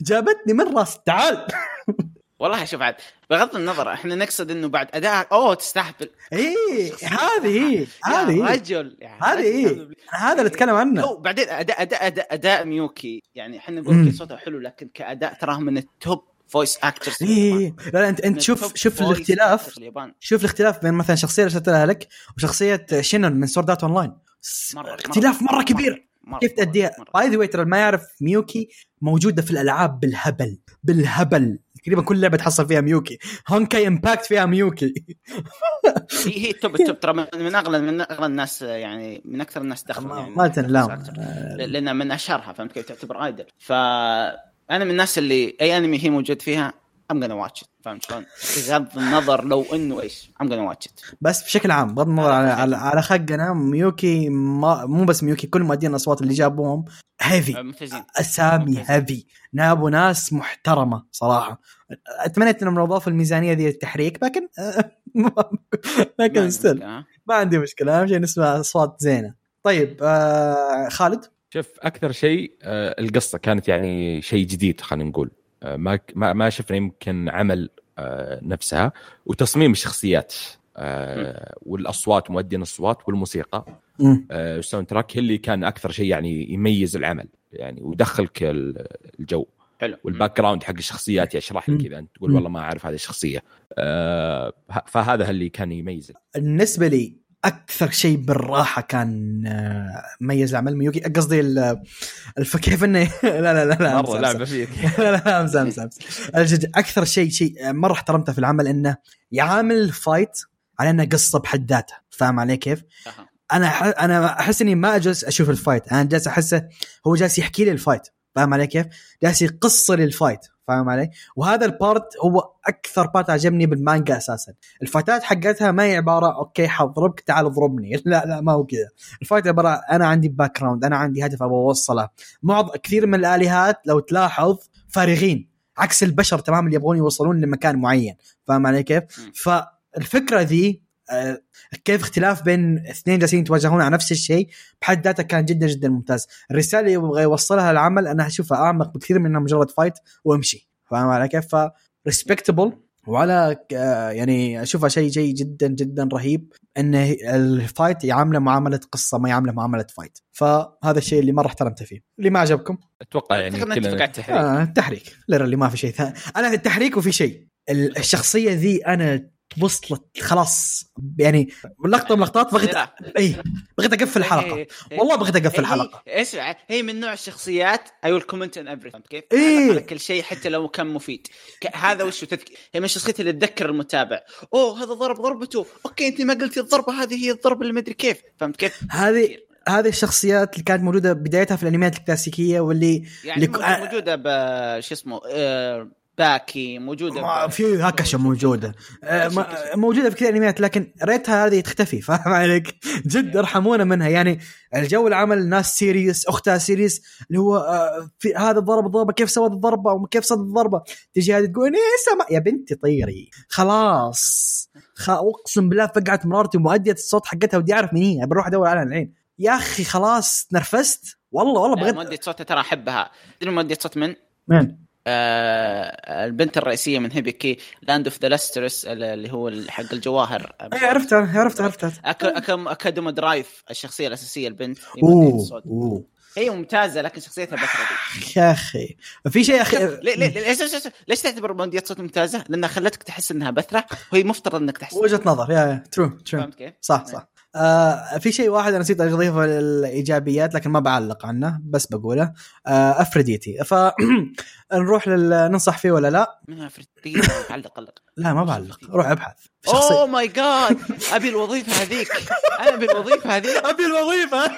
جابتني من راسي. تعال! والله شوف عاد بغض النظر إحنا نقصد إنه بعد ادائها أوه تستهبل. إيه هذه هي هذه هي. رجل هذه. هي. هذا اللي أتكلم عنه. هو بعدين أداء أداء أداء, أداء ميوكي يعني إحنا نقول صوتها حلو لكن كأداء تراه من ال top voice actors إيه لا لا أنت أنت شوف شوف الاختلاف شوف الاختلاف بين مثلا شخصية ارسلتها لك وشخصية سينون من Sword Online اختلاف مرة كبير. مرة- كيف تأديها. by the ترى ما يعرف ميوكي موجودة في الألعاب بالهبل بالهبل. تقريبا كل لعبة تحصل فيها ميوكي. Honkai Impact فيها ميوكي. هي هي ال top ال top ترى من اغلى من أغلى الناس يعني من أكثر الناس دخلا ما, يعني. ما تنلام لأن من أشهرها فهمت كيف تعتبر idol فانا من الناس اللي أي انمي هي موجود فيها I'm gonna watch فهمت شلون؟ بغض النظر لو إنه إيش I'm gonna watch بس بشكل عام بغض النظر على على, على خقنا ميوكي ما مو بس ميوكي كل مؤدين الأصوات اللي جابوهم heavy أسامي. heavy جابوا ناس محترمة صراحة. أتمنيت إنهم لو ضافوا الميزانية ذي التحريك لكن لكن ما- still؟ ما عندي مشكلة. أهم شيء نسمع أصوات زينة. طيب آه خالد؟ شوف أكثر شيء آه، القصة كانت يعني شيء جديد خلينا نقول. آه، ما ما ما شفنا يمكن عمل آه، نفسها وتصميم الشخصيات. آه، والأصوات مؤدين الصوات والموسيقى. آه، ال soundtrack هي اللي كان أكثر شيء يعني يميز العمل. يعني ويدخلك ال- الجو. حلو. وال background حق الشخصيات يشرح لك. كذا. أنت تقول. والله ما أعرف هذه الشخصية. آه، فهذا اللي كان يميز بالنسبة لي أكثر شيء بالراحة كان آه، ميز العمل ميوكي. قصدي ال- الف كيف انه لا لا لا لا مرة لعبة فيك. لا لا امزح امزح. الجد- أكثر شيء شيء مرة احترمته في العمل إنه يعامل ال fight على إنه قصة بحد ذاتها. فاهم علي كيف؟ أنا ح- أنا أحس إني ما اجلس أشوف ال fight أنا جالس أحسه هو جالس يحكي لي ال fight فاهم علي كيف؟ جالس يقص لي ال fight فاهم علي؟ وهذا ال part هو أكثر part عجبني بالمانجا أساسا الفايتات حقتها ما هي عبارة أوكي حضربك تعال اضربني لا لا ما هو كذا ال fight عبارة أنا عندي background أنا عندي هدف أبغى أوصله معظم كثير من الآلهات لو تلاحظ فارغين عكس البشر تمام اللي يبغون يوصلون لمكان معين فاهم علي كيف؟ فالفكرة ذي آه، كيف اختلاف بين اثنين جالسين يتواجهون على نفس الشيء؟ بحد ذاته كان جدا جدا ممتاز. الرسالة اللي يبغى يوصلها العمل أنا أشوفها أعمق بكثير من إنها مجرد fight وامشي. فاهم علي كيف؟ ف respectable وعلى يعني أشوفها شيء شيء جدا جدا رهيب انه ال fight يعامله معاملة قصة ما يعامله معاملة fight فهذا الشيء اللي مرة احترمته فيه. اللي ما عجبكم؟ أتوقع يعني نتفق على التحريك. آه التحريك. ليرلي ما في شيء ثاني. أنا التحريك وفي شيء. ال- الشخصية ذي أنا وصلت خلاص. يعني لقطة من اللقطات بغيت اي بغيت أقفل الحلقة. إيه، إيه. والله بغيت أقفل هي- الحلقة. اسمع هي من نوع الشخصيات I will comment on everything؟ إيه. كل شيء حتى لو كان مفيد. هذا وش تذك... هي من الشخصيات اللي تذكر المتابع. أوه هذا ضرب ضربته. أوكي أنت ما قلتي الضربة هذه هي الضربة اللي ما أدري كيف. فهمت كيف؟ هذه هذه الشخصيات اللي كانت موجودة بدايتها في الأنميات الكلاسيكية واللي يعني لك- موجودة- موجودة ب شو اسمه آه، باكي موجودة في هاكاشا موجودة. موجودة في كثير أنميات لكن ريتها هذه تختفي فاهم عليك؟ جد ارحمونا منها. يعني الجو العمل ناس serious أختها serious اللي هو آه، في هذا ضرب ضربه كيف سوى الضربة وكيف صد الضربة؟ تجي هذه تقول إيه سمع يا بنتي طيري. خلاص. خ... أقسم بالله فقعت مرارتي ومؤدية الصوت حقتها ودي أعرف مين هي. بروح أدور عليها الحين يا أخي خلاص تنرفزت والله والله بغيت مؤدية صوتها ترى أحبها. تدري مؤدية صوت من؟ من؟ آه البنت الرئيسية من هيبيكي Land of the Lustrous اللي هو حق الجواهر. اي عرفت عرفت عرفت عرفت أك... أكم... Akudama Drive الشخصية الأساسية البنت. هي مؤدية اوه الصوت أوه. هي ممتازة لكن شخصيتها بثرة يا أخي. في شيء أخي ليه- ليه- ليش ليش ليش- ليش تعتبر مؤدية صوت ممتازة؟ لأنها خلتك تحس إنها بثرة وهي مفترض إنك تحس. وجهة نظر يا يا ترو ترو فهمت كيف؟ صح صح. آه في شيء واحد أنا نسيت أضيفه للإيجابيات لكن ما بعلق عنه بس بقوله. آه أفريديتي. فنروح لل ننصح فيه ولا لا؟ منها فرد دقيقه علق علق لا ما بعلق. روح ابحث. شخصية. oh my God! أبي الوظيفة هذيك. أنا أبي الوظيفة هذيك. أبي الوظيفة.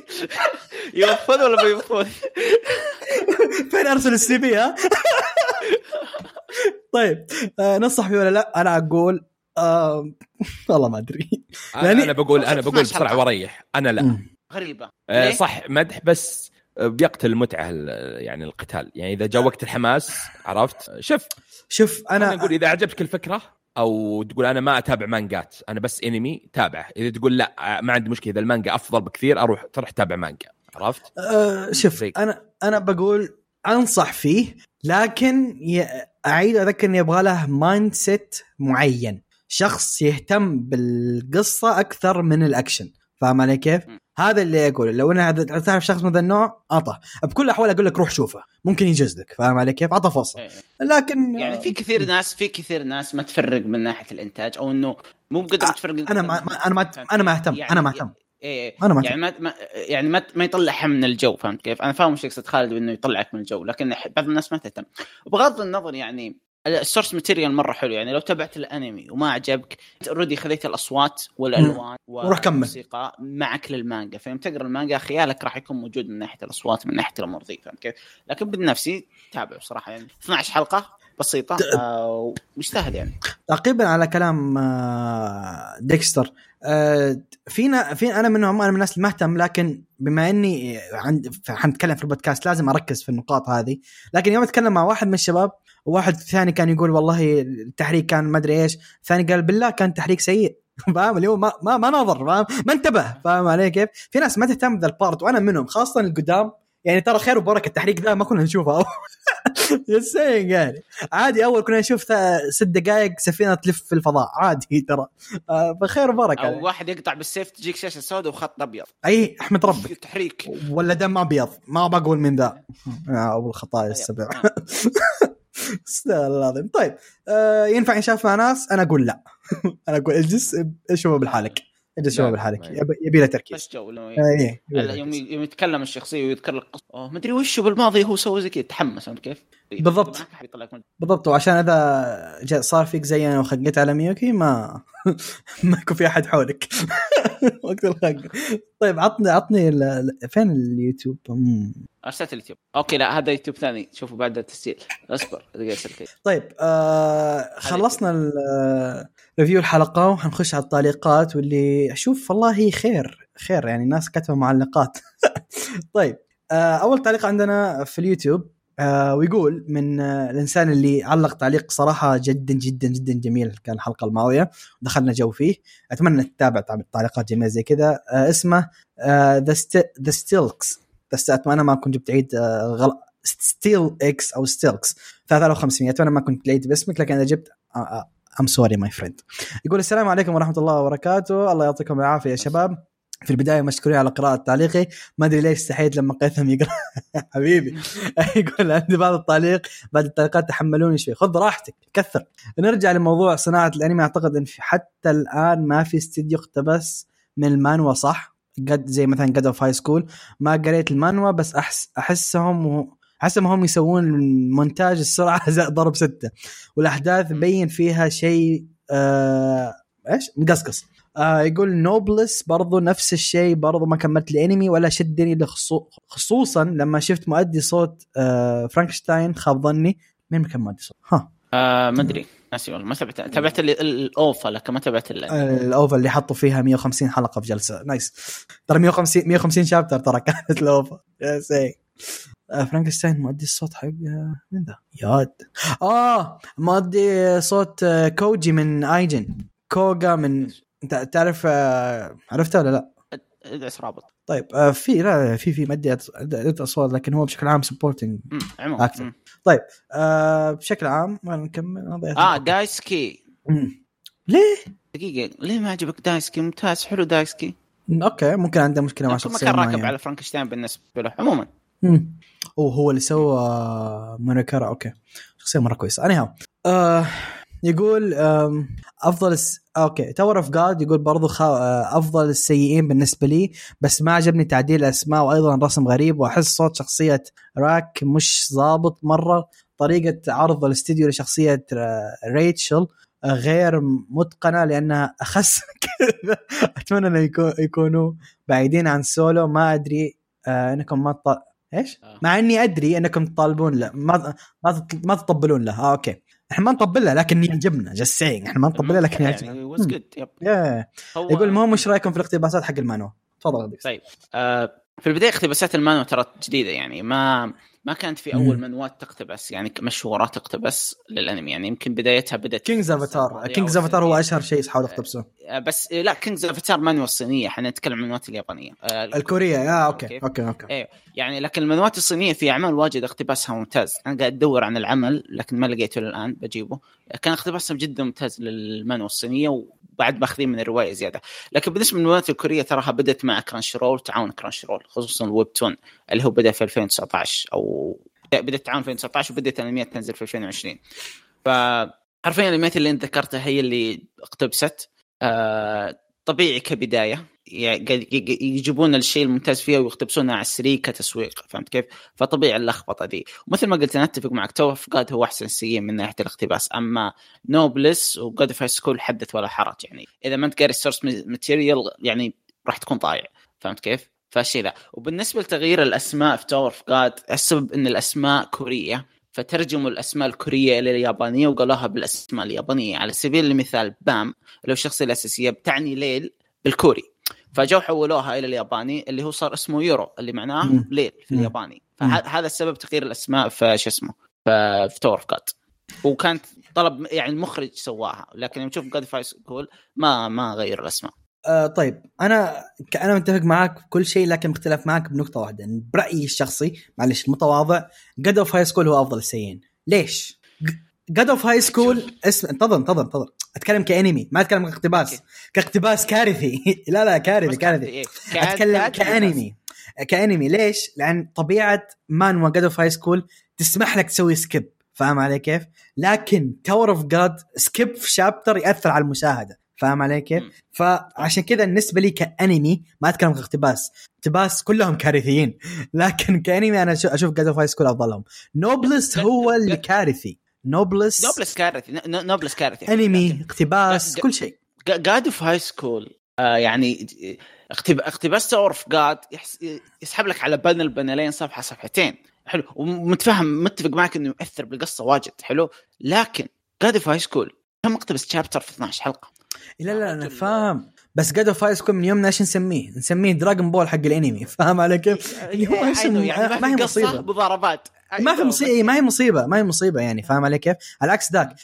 يوفون ولا ما يوفون؟ فين أرسل ال CV ها؟ طيب. آه ننصح فيه ولا لا؟ أنا أقول آه والله ما أدري. أنا, يعني- أنا بقول أنا بقول 12 بسرعة. واريح أنا لا. غريبة. آه؟ صح مدح بس آه، بيقتل المتعه ال- يعني القتال. يعني إذا جاء وقت الحماس عرفت؟ شوف. شوف أنا أنا أقول إذا عجبتك الفكرة أو تقول أنا ما أتابع مانجات أنا بس أنمي تابعه. إذا تقول لا آه، ما عندي مشكلة. إذا المانجا أفضل بكثير أروح تروح تتابع مانجا. عرفت؟ آه شوف زي- أنا أنا بقول أنصح فيه لكن ي... أعيد أذكر إني يبغى له mindset معين. شخص يهتم بالقصة أكثر من الأكشن. فاهم علي كيف؟ هذا اللي أقول لو أنا هذا- تعرف شخص من ذا النوع؟ اعطه بكل الأحوال أقول لك روح شوفه. ممكن يجوز لك فاهم علي كيف؟ اعطه فرصة. إيه. لكن يعني في كثير ناس في كثير ناس ما تفرق من ناحية الإنتاج أو إنه مو بقدر تفرق أنا ما ما- أنا ما أنا ما أهتم. أنا ما أهتم. إيه أنا ما يعني ما يعني ما ما يطلعها من الجو فهمت كيف؟ أنا فاهم وش يقصد خالد انه يطلعك من الجو لكن بعض الناس ما تهتم. وبغض النظر يعني ال source material مرة حلو يعني. لو تابعت الانمي وما عجبك انت already خذيت الأصوات والألوان وروح كمل. والموسيقى معك للمانجا. فيوم تقرأ المانجا خيالك راح يكون موجود من ناحية الأصوات من ناحية الأمور ذي فهمت كيف؟ لكن بالنفسي تابعه صراحة يعني. 12 حلقة بسيطة آه ويستاهل يعني. تعقيبا على كلام آه، ديكستر. آه، فينا في أنا منهم أنا من الناس اللي ما اهتم لكن بما إني عند حنتكلم في البودكاست لازم أركز في النقاط هذه. لكن يوم أتكلم مع واحد من الشباب وواحد ثاني كان يقول والله التحريك كان ما أدري إيش. ثاني قال بالله كان تحريك سيء. فاهم؟ اللي هو ما ما, ما نظر فاهم؟ ما انتبه فاهم علي كيف؟ في ناس ما تهتم بذا ال part وأنا منهم خاصة القدام. يعني ترى خير وبركة التحريك ذا ما كنا نشوفه. يسين يعني. عادي أول كنا نشوف ست دقائق سفينة تلف في الفضاء. عادي ترى. آه، فخير وبركة أو واحد يقطع بالسيف تجيك شاشة سوداء وخط أبيض. أي أحمد ربك تحريك. ولا دم أبيض. ما بقول من ذا. أو الخطايا السبع. استغفر الله العظيم. طيب آه ينفع ينشاف مع ناس؟ أنا أقول لا. أنا أقول اجلس شوفه بالحالك. اجلس شوفه لا، بالحالك. ما يبي يبي له تركيز. بس جو آه، إيه، يوم. يوم يتكلم الشخصية ويذكر لك قصه أوه مدري وش بالماضي هو سوى زي كذا تحمس فهمت كيف؟ بالضبط. بالضبط. وعشان إذا صار فيك زي أنا وخقيت على ميوكي ما ما يكون في أحد حولك. وقت الخق طيب عطني عطني ال- فين اليوتيوب؟ مم. أرسلت اليوتيوب. أوكي لا هذا يوتيوب ثاني. شوفوا بعد التسجيل. أصبر. طيب آه خلصنا review الحلقة وحنخش على التعليقات واللي أشوف والله خير خير يعني الناس كتبوا معلقات طيب آه أول تعليق عندنا في اليوتيوب. آه ويقول من آه الإنسان اللي علق تعليق صراحة جدا جدا جدا جميل كان الحلقة الماضية. دخلنا جو فيه. أتمنى تتابع تعليقات جميلة زي كذا. آه اسمه ذا ذا ستيلكس أتمنى ما كنت جبت عيد آه غلط. ستيل إكس أو ستيلكس 3500 أتمنى ما كنت لقيت باسمك لكن إذا جبت I'm sorry my friend يقول السلام عليكم ورحمة الله وبركاته. الله يعطيكم العافية يا شباب. في البداية مشكورين على قراءه تعليقي ما أدري ليش استحيت لما قيثم يقرأ. حبيبي. يقول عندي بعض التعليق بعد التعليقات تحملوني شوي. خذ راحتك كثر. نرجع لموضوع صناعة الأنمي. أعتقد إن في حتى الآن ما في استديو اقتبس من المانوا صح؟ قد زي مثلا قد أوف هاي سكول. ما قريت المانوا بس احس أحسهم و... أحسهم هم يسوون مونتاج السرعة زي ضرب ستة. والأحداث مبين فيها شيء آه... إيش؟ مقصقص. آه يقول Noblesse برضو نفس الشيء برضو ما كملت الانمي ولا شدني لخصو... خصوصا لما شفت مؤدي صوت آه فرانكشتاين خاب ظني. مين كان مؤدي صوت؟ ها. آه ما أدري. ناسي والله. ما تابعت تابعت ال- ال- ال OVA لكن ما تابعت ال- ال OVA اللي حطوا فيها 150 حلقة في جلسة. nice. ترى 150 150 chapter ترى كانت ال OVA. يا سي آه، فرانكشتاين مؤدي الصوت حق آه، مين ذا؟ ياد. آه مؤدي صوت آه، كوجي من ايجن كوغا من انت تعرف آه، عرفته ولا لا؟ ادعس رابط طيب آه، في لا في في عدة أصوات لكن هو بشكل عام سبورتنج عموما. مم. آه بشكل عام ما نكمل آه. دايسكي مم. ليه؟ دقيقة ليه ما عجبك دايسكي ممتاز حلو دايسكي أوكي ممكن عنده مشكلة مع يمكن ما شخصية كان راكب معينة. على فرانكشتاين بالنسبة له عموما مم. أوه هو اللي سوى مونيكارا أوكي شخصية مرة كويسة اني آه يقول أفضل الس... أوكي تاور اوف جاد يقول برضو خا... آه، أفضل السيئين بالنسبة لي بس ما عجبني تعديل الأسماء وأيضا رسم غريب وأحس صوت شخصية راك مش ظابط مرة. طريقة عرض الاستديو لشخصية آه، ريتشل آه، غير متقنة لانها أخس كذا. أتمنى إنه يكون يكونوا بعيدين عن سولو. ما أدري آه إنكم ما تط... إيش؟ آه. مع إني أدري إنكم تطبلون له. ما ما تط- ما تطبلون له. آه okay. إحنا ما نطبل له لكن يعجبنا just saying إحنا ما نطبل له لكن يعجبنا يعني was good yep. yeah هو يقول المهم إيش رأيكم في الاقتباسات حق المانهوا؟ تفضل طيب آه في البداية اقتباسات المانهوا ترى جديدة يعني ما ما كانت في أول. منهوات تقتبس يعني مشهورة تقتبس للأنمي. يعني يمكن بدايتها بدأت كينجز افاتار كينجز افاتار هو أشهر شيء حاولوا يقتبسوه آه، بس آه، لا King's Avatar مانوا الصينيه إحنا نتكلم عن المنوات اليابانية. آه، الكورية. yeah okay? okay. okay أيوه يعني لكن المنوات الصينية في أعمال واجد اقتباسها ممتاز. أنا قاعد أدور عن العمل لكن ما لقيته للآن بجيبه. كان اقتباسهم جدا ممتاز للمانوا الصينيه وبعد ماخذين من الرواية زيادة. لكن بالنسبة للمنوات الكورية تراها بدأت مع Crunchyroll تعاون Crunchyroll خصوصا ال webtoon اللي هو بدأ في 2019 أو بدأت تعاون في 2019 وبدأت الأنميات تنزل في 2020 فحرفيا الأنميات اللي أنت ذكرتها هي اللي اقتبست. آه طبيعي كبداية. يعني يجيبون الشيء الممتاز فيها ويقتبسونها على السريع كتسويق فهمت كيف؟ فطبيعي اللخبطة دي. ومثل ما قلت أنا أتفق معك Tower of God هو أحسن السيء من ناحية الاقتباس. أما Noblesse و God of High School حدث ولا حرج يعني. إذا ما أنت قاري ال source material يعني راح تكون ضايع فهمت كيف؟ فالشيء ذا وبالنسبة لتغيير الأسماء في Tower of God السبب إن الأسماء كورية. فترجموا الأسماء الكورية إلى اليابانية وقالوها بالأسماء اليابانية. على سبيل المثال بام اللي هو الشخصية الأساسية بتعني ليل بالكوري. فجو حولوها إلى الياباني اللي هو صار اسمه يورو اللي معناه. ليل في. الياباني. فهذا السبب تغيير الأسماء في شو اسمه في في Tower of God وكانت طلب يعني المخرج سواها. لكن يوم تشوف God of High School ما ما غير الأسماء. آه طيب أنا أنا متفق معك في كل شيء لكن مختلف معك بنقطة واحدة برأيي الشخصي معلش متواضع God of High School هو أفضل السيئين. ليش؟ God of High School اسم انتظر انتظر انتظر. أتكلم كأنمي ما أتكلم كاقتباس. كاقتباس كارثي. لا لا كارثي كارثي. إيه، أتكلم كأنمي. كأنمي. ليش؟ لأن طبيعة مانوا God of High School تسمح لك تسوي skip فاهم علي كيف؟ لكن Tower of God skip في chapter يأثر على المشاهدة. فاهم علي كيف؟ فعشان كذا بالنسبة لي كأنمي ما أتكلم كاقتباس اقتباس. كلهم كارثيين. لكن كأنمي أنا أشوف God of High School أفضلهم. Noblesse هو لا. اللي كارثي. Noblesse Noblesse كارثي Noblesse كارثي. أنمي اقتباس كل شيء. God of High School يعني اقتب- اقتباس Tower of God يسحب لك على panel بانلين صفحة صفحتين. حلو. ومتفهم متفق معك إنه يؤثر بالقصة واجد. حلو. لكن God of High School كم اقتبس chapter في 12 حلقة؟ لا لا أنا فاهم. بس God of High من يومنا إيش نسميه؟ نسميه Dragon Ball حق الأنمي. فاهم علي كيف؟ أيوه، اسم يعني ما هي في مصيبة. مضاربات. ما في مصيبة. ما هي مصيبة. ما هي مصيبة يعني فاهم علي كيف؟ على عكس ذاك.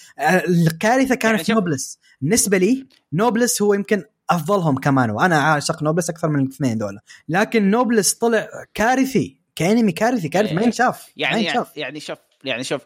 الكارثة كانت يعني في Noblesse بالنسبة لي Noblesse هو يمكن أفضلهم كمان وأنا عاشق Noblesse أكثر من الاثنين دول. لكن Noblesse طلع كارثي كأنمي كارثي. كارثي ما ينشاف. ما يعني يعني شوف يعني شوف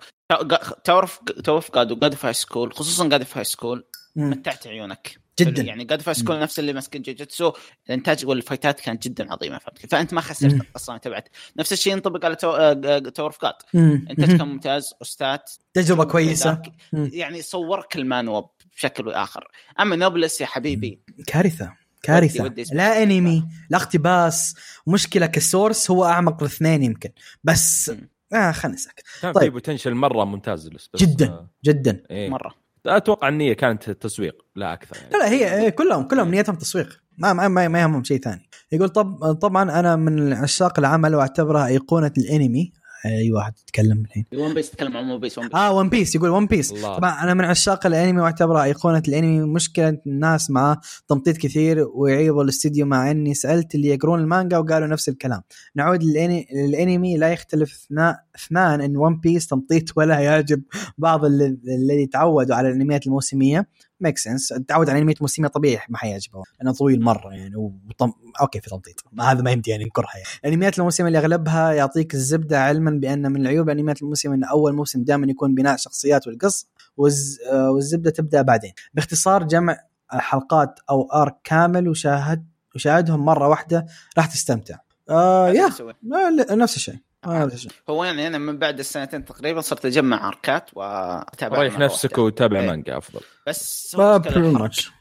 Tower of God و God of High School خصوصا God of High School. متعت عيونك. جدا. يعني God of High School نفس اللي ماسكين جوجوتسو الإنتاج والفايتات كانت جدا عظيمة فهمت؟ فأنت ما خسرت. القصة تبعت نفس الشيء ينطبق على Tower of God. إنتاج. كان ممتاز استات تجربة كويسة. يعني صورك المانوا بشكل آخر. أما Noblesse يا حبيبي. كارثة. كارثة. ودي- ودي أسمع. لا انمي لا اقتباس. مشكلة ك source هو أعمق الاثنين يمكن. بس. آه خلينا ساكت كان في طيب. potential مرة ممتاز بس بس جدا. آه، جدا. إيه. مرة. أتوقع النية كانت تسويق لا أكثر يعني. لا لا هي هي كلهم كلهم نيتهم تسويق. ما ما ما, ما يهمهم شيء ثاني. يقول طب طبعا أنا من عشاق العمل واعتبرها أيقونة الأنمي. أي واحد يتكلم الحين. ون بيس تكلم عن ون بيس ون بيس آه One Piece يقول One Piece الله. طبعا أنا من عشاق الأنمي واعتبرها أيقونة الأنمي. مشكلة الناس مع تمطيط كثير ويعيبوا الاستديو مع إني سألت اللي يقرون المانجا وقالوا نفس الكلام. نعود. للأنمي لا يختلف اثناء اثنان إن One Piece تمطيط ولا يعجب بعض اللي تعودوا على الأنميات الموسمية. make sense تعود على أنميات موسميه طبيعي ما حيعجبه. لأنه طويل مرة يعني وطم... okay في تمطيط. ما هذا ما يمدي يعني نكرها يعني. الانميات الموسميه اللي أغلبها يعطيك الزبدة علما بأن من العيوب الانميات الموسم إن أول موسم دائما يكون بناء شخصيات والقصة والز... آه، والزبدة تبدأ بعدين. باختصار جمع حلقات أو arc كامل وشاهد وشاهدهم مرة واحدة راح تستمتع. آه يا لا نفس الشيء. آه، هو يعني أنا من بعد السنتين تقريبا صرت أجمع أركات وأتابع ريح نفسك وتابع إيه. مانجا أفضل. بس.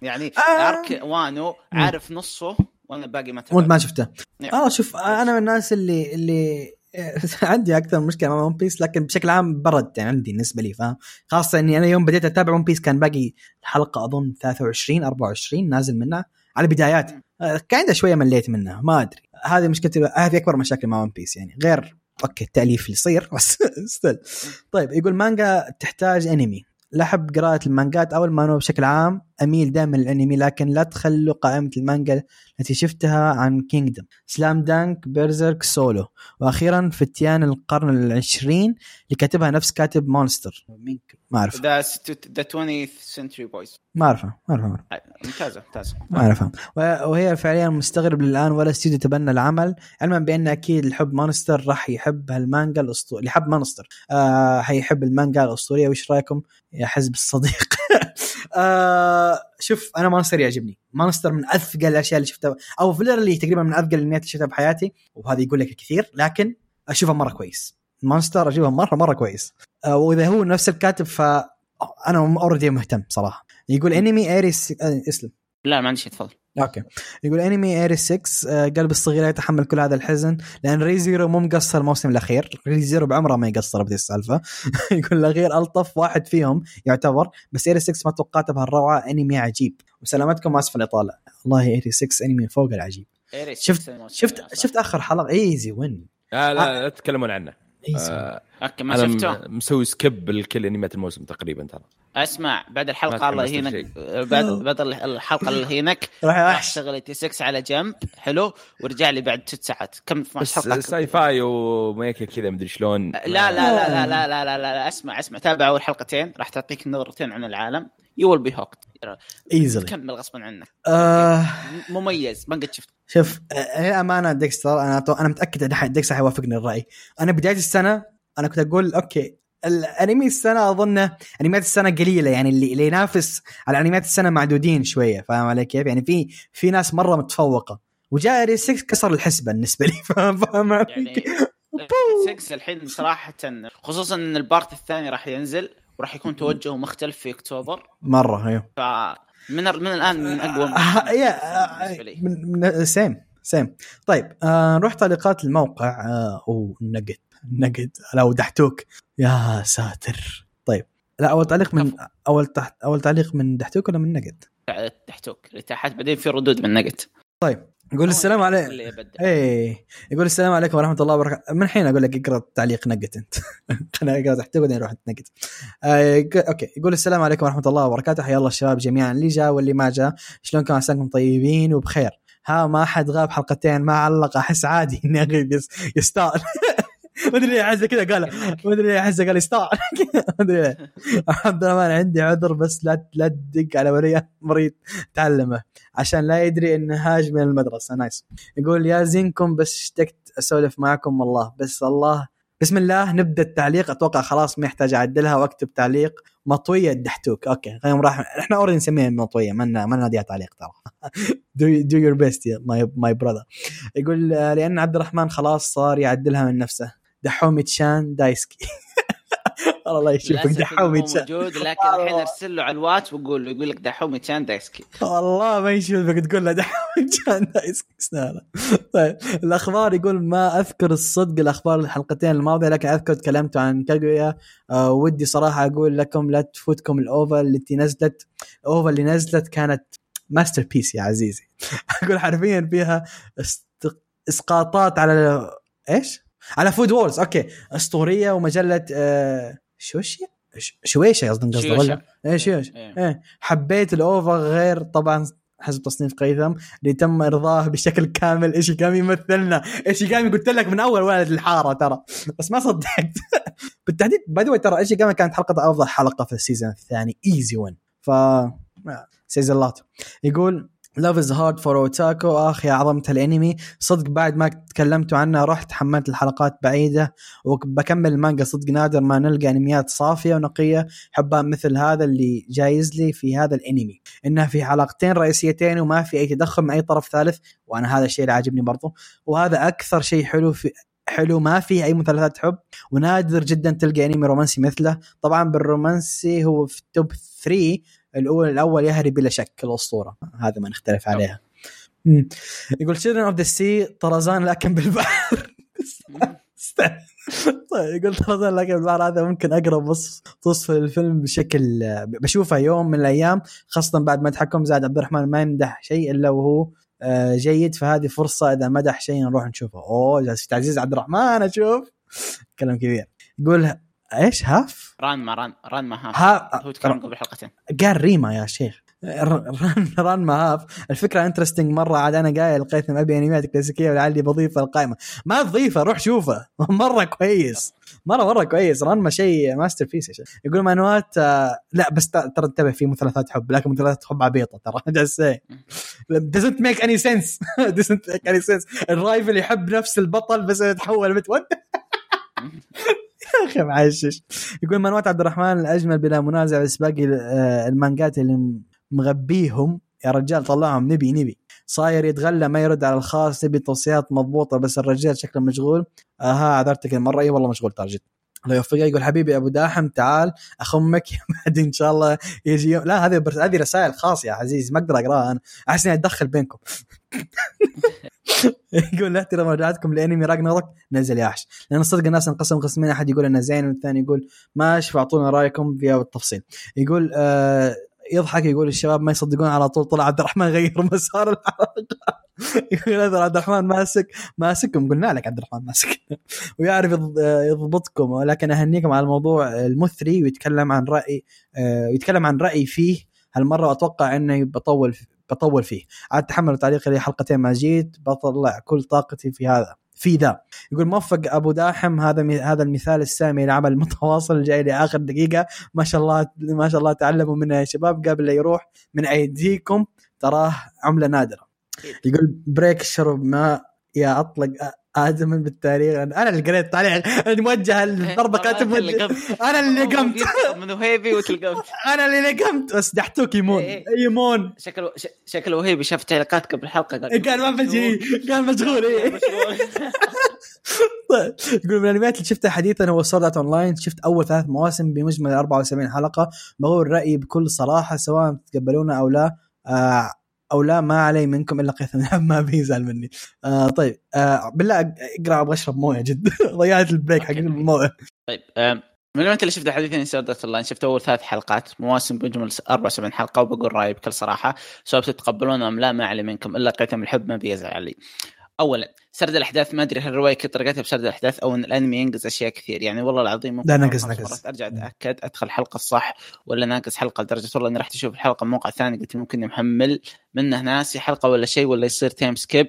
يعني آه. arc وانو عارف نصه وأنا باقي ما وأنت تابعت ما شفته. نعم. آه شوف أنا من الناس اللي اللي عندي أكثر مشكلة مع One Piece لكن بشكل عام برد يعني عندي بالنسبة لي فاهم؟ خاصة إني أنا يوم بديت أتابع One Piece كان باقي الحلقة أظن 23 24 نازل منها. على بدايات آه، كان شوية مليت منها ما أدري. هذه مشكلتي هذه أكبر مشاكل مع One Piece يعني غير okay التأليف اللي يصير. بس still طيب يقول مانجا تحتاج أنمي. لا أحب قراءة المانجات أو المانهوا بشكل عام. أميل دائما للأنمي لكن لا تخلوا قائمة المانجا التي شفتها عن Kingdom Slam Dunk Berserk Solo وأخيرا فتيان القرن العشرين اللي كاتبها نفس كاتب Monster ما أعرف. the the 20th century boys ما أعرفها ما أعرفها ممتازة ممتازة. ما أعرفها. وهي فعليا مستغرب للآن ولا استوديو تبنى العمل علما بأن أكيد اللي حب Monster راح يحب هالمانجا الاسطوري اللي حب Monster آه حيحب المانجا الأسطورية. وش رأيكم يا حزب الصديق؟ آه شوف أنا Monster يعجبني. Monster من أثقل الأشياء اللي شفتها. أو fairly تقريبا من أثقل الانميات اللي شفتها بحياتي. وهذا يقول لك الكثير لكن أشوفها مرة كويس. Monster اشوفها مره مرة كويس. آه وإذا هو نفس الكاتب ف أنا already مهتم صراحة. يقول انمي Eighty Six آه اسلم. لا ما عندي شيء تفضل. okay. يقول انمي ايري 6 آه، قلب الصغير يتحمل كل هذا الحزن لأن Re Zero مو مقصر الموسم الأخير. Re Zero بعمره ما يقصر بذي السالفة. يقول الأخير ألطف واحد فيهم يعتبر بس ايري 6 ما توقعته بهالروعة. انمي عجيب. وسلامتكم اسف الإطالة. والله ايري 6 انمي فوق العجيب. شفت- شفت. شفت آخر حلقة؟ easy win لا لا لا تتكلمون عنه. آه okay ما شفته مسوي skip لكل انميات الموسم تقريبا ترى. أسمع بعد الحلقة الله يهينك. لشيء. بعد بعد الحلقة اللي يهينك. راح أشتغل Eighty Six على جنب. حلو. ورجع لي بعد ست ساعات. كم 12 بس حلقة؟ sci fi و mecha كذا مدري شلون. لا لا لا لا لا لا لا, لا, أسمع أسمع. تابع أول حلقتين. راح تعطيك نظرتين عن العالم. you will be hooked easily كمل غصبا عنك. آه. مميز. ما قد شفت. شوف آه، هي امانه ديكستر أنا أتو- أنا متأكد إن ديكستر حيوافقني الرأي. أنا بداية السنة أنا كنت أقول okay الأنمي السنة اظنه أنميات السنة قليلة يعني اللي, اللي ينافس على أنميات السنة معدودين شوية فاهم علي كيف؟ يعني في في ناس مرة متفوقة. وجاء ري 6 كسر الحسبة بالنسبة لي فاهم فاهم علي يعني كيف؟ 6 الحين صراحة خصوصا إن ال part الثاني راح ينزل. وراح يكون توجهه مختلف في اكتوبر. مرة أيوه. فمن من الآن من أقوى آه، بالنسبة لي. من من سيم سيم. طيب آه نروح تعليقات الموقع. آه أوه نقد نقد. لو دحتوك يا ساتر. طيب لا أول تعليق من أول تحت أول تعليق من دحتوك ولا من نقد؟ تحتوك اللي تحت بعدين في ردود من نقت يقول السلام يبدأ. إيه. يقول السلام عليكم ورحمة الله وبركاته. من حين أقول لك اقرأ تعليق نقت أنت. أنا اقرا تحت بعدين أروح نقت آه okay. يقول السلام عليكم ورحمة الله وبركاته. حيا الله الشباب جميعا. اللي جاء واللي ما جاء. شلونكم عساكم طيبين وبخير. ها ما حد غاب حلقتين. ما علق. أحس عادي إني أغيب. يس- يستاهل. ما أدري ليه أحس كذا قال ما أدري ليه أحس قال يستاهل ما أدري ليه. عبد الرحمن عندي عذر بس لا لا تدق على ولي مريض تعلمه. عشان لا يدري انه هاج من المدرسة. nice. يقول يا زينكم بس اشتقت أسولف معكم والله. بس الله بسم الله نبدأ التعليق. أتوقع خلاص ما يحتاج أعدلها وأكتب تعليق. مطوية الدحتوك okay خلينا راح إحنا already نسميها مطوية ما ما ناديها تعليق ترى. do your best my brother يقول لأن عبد الرحمن خلاص صار يعدلها من نفسه. دحومي ちゃん 大好き. الله يشوفك دحومي ちゃん. موجود لكن الحين ارسل له على الواتس وقول له يقول لك دحومي ちゃん 大好き. والله ما يشوفك تقول له دحومي ちゃん 大好き. طيب الأخبار يقول ما أذكر الصدق الأخبار الحلقتين الماضية لكن أذكر تكلمت عن كاغويا. آه ودي صراحة أقول لكم لا تفوتكم ال OVA التي نزلت. ال OVA اللي نزلت كانت masterpiece يا عزيزي. أقول حرفيا فيها. إسقاطات على إيش؟ على Food Wars okay. أسطورية ومجلة آه شوشي؟ شويشة قصدي قصدي. ولا؟ إيه شويش إيه. إيه. حبيت ال OVA غير طبعا حسب تصنيف قيثم اللي تم إرضاه بشكل كامل. ايشيغامي يمثلنا؟ ايشيغامي قلت لك من أول ولد الحارة ترى. بس ما صدقت. بالتحديد by the ترى ايشيغامي كانت حلقة أفضل حلقة في ال season الثاني easy win ف says a lot يقول Love is Hard for Otaku آخ يا عظمة الأنمي. صدق بعد ما تكلمتوا عنه رحت حملت الحلقات بعيدة وبكمل المانجا. صدق نادر ما نلقى أنميات صافية ونقية. حبها مثل هذا اللي جايز لي في هذا الأنمي. انها في حلقتين رئيسيتين وما في أي تدخل من أي طرف ثالث. وأنا هذا الشيء اللي عاجبني برضو. وهذا أكثر شيء حلو في حلو ما فيه أي مثلثات حب. ونادر جدا تلقى أنمي رومانسي مثله. طبعا بالرومانسي هو في التوب 3 الأول الأول يهري بلا شك الاسطوره هذا ما نختلف عليها. مم. يقول Children of the Sea طرزان لكن بالبحر. طيب يقول طرزان لكن بالبحر هذا ممكن أقرب وصف توصف الفيلم بشكل بشوفه يوم من الأيام خاصة بعد ما تحكم زاد عبد الرحمن ما يمدح شيء إلا وهو آه، جيد. فهذه فرصة إذا مدح شيء نروح نشوفه. أوه جالس تعزيز عبد الرحمن أشوف. كلام كبير. يقول إيش Half؟ Ranma ران Ranma Half. ها هو تكلم قبل حلقتين. قال ريما يا شيخ. ران Ranma Half الفكرة interesting مرة عاد أنا قايل قيثم أبي انميات كلاسيكية ولعلي بضيفها القائمة. ما تضيفة روح شوفه. مرة كويس. مره مرة كويس. ران شيء masterpiece يقول مانهوات آه، لا بس ترى انتبه في مثلثات حب لكن مثلثات حب عبيطة ترى. Doesn't make any sense. Doesn't make any sense. الرايفل يحب نفس البطل بس يتحول what يا أخي معشش. يقول منوات عبد الرحمن الأجمل بلا منازع بس باقي آه، المانجات اللي مغبيهم يا رجال طلعهم نبي نبي. صاير يتغلى ما يرد على الخاص نبي توصيات مضبوطة بس الرجال شكله مشغول. آها عذرتك المرة. أي والله مشغول جد الله يوفقه. يقول حبيبي أبو داحم تعال أخمك. بعد إن شاء الله يجي يوم. لا هذه. هذه رسائل خاصه يا عزيز ما أقدر أقراها أنا. أحس إني أتدخل بينكم. يقول لا احترم رجعتكم لانمي راجناروك نزل يا احش لأن صدق الناس انقسم قسمين. أحد يقول إنه زين والثاني يقول ماشي فاعطونا رأيكم فيها بالتفصيل يقول آه يضحك يقول الشباب ما يصدقون على طول. طلع عبد الرحمن غير مسار الحلقة. يقول عبد الرحمن ماسك ماسككم. قلنا لك عبد الرحمن ماسك. ويعرف يض- يضبطكم. ولكن أهنيكم على الموضوع المثري ويتكلم عن رأي آه، ويتكلم عن رايي فيه. هالمرة واتوقع اني بطول بطول فيه. عاد تحملوا تعليقي لي حلقتين ما جيت بطلع كل طاقتي في هذا في ذا. يقول موفق أبو داحم هذا هذا المثال السامي لعمل المتواصل الجاي لاخر دقيقة. ما شاء الله ما شاء الله تعلموا منه يا شباب. قبل لا يروح من أيديكم تراه عملة نادرة. يقول break شرب ماء يا أطلق آدم بالتاريخ. أنا اللي قريت التعليق أنا موجه الضربة كاتب. أنا اللي قمت. من وهيبي وتلقمت. أنا اللي قمت. بس دحتوك يمون. إيه. يمون. شكله شكله وهيبي شاف تعليقات قبل الحلقة قال كان ما بجي. كان مشغول إيه. مشغول. طيب. يقول من الانميات اللي شفتها حديثا هو Sword Online شفت أول ثلاث مواسم بمجمل 74 حلقة. بقول رايي بكل صراحة سواء تتقبلونه أو لا؟ آه أو لا ما علي منكم إلا قيثم. ما بيزعل مني. آه طيب. آه بالله أقرأ أبغى أشرب موية جد. ضيعت ال break حق المويه طيب آم، من الوقت اللي شفت حديث Sword Art Online شفت أول ثلاث حلقات مواسم بمجمل 74 حلقة وبقول رأيي بكل صراحة. سواء تتقبلون أم لا ما علي منكم إلا قيثم الحب ما بيزعل علي. اولا سرد الأحداث ما أدري هل الرواية كنت طريقتها بسرد الأحداث أو إن الأنمي ينقز أشياء كثير. يعني والله العظيم لا، نقز- نقز. أرجع أتأكد أدخل الحلقة الصح ولا ناقص حلقة لدرجة والله إني رحت أشوف الحلقة موقع ثاني قلت ممكن محمل منه ناسي حلقة ولا شيء ولا يصير time skip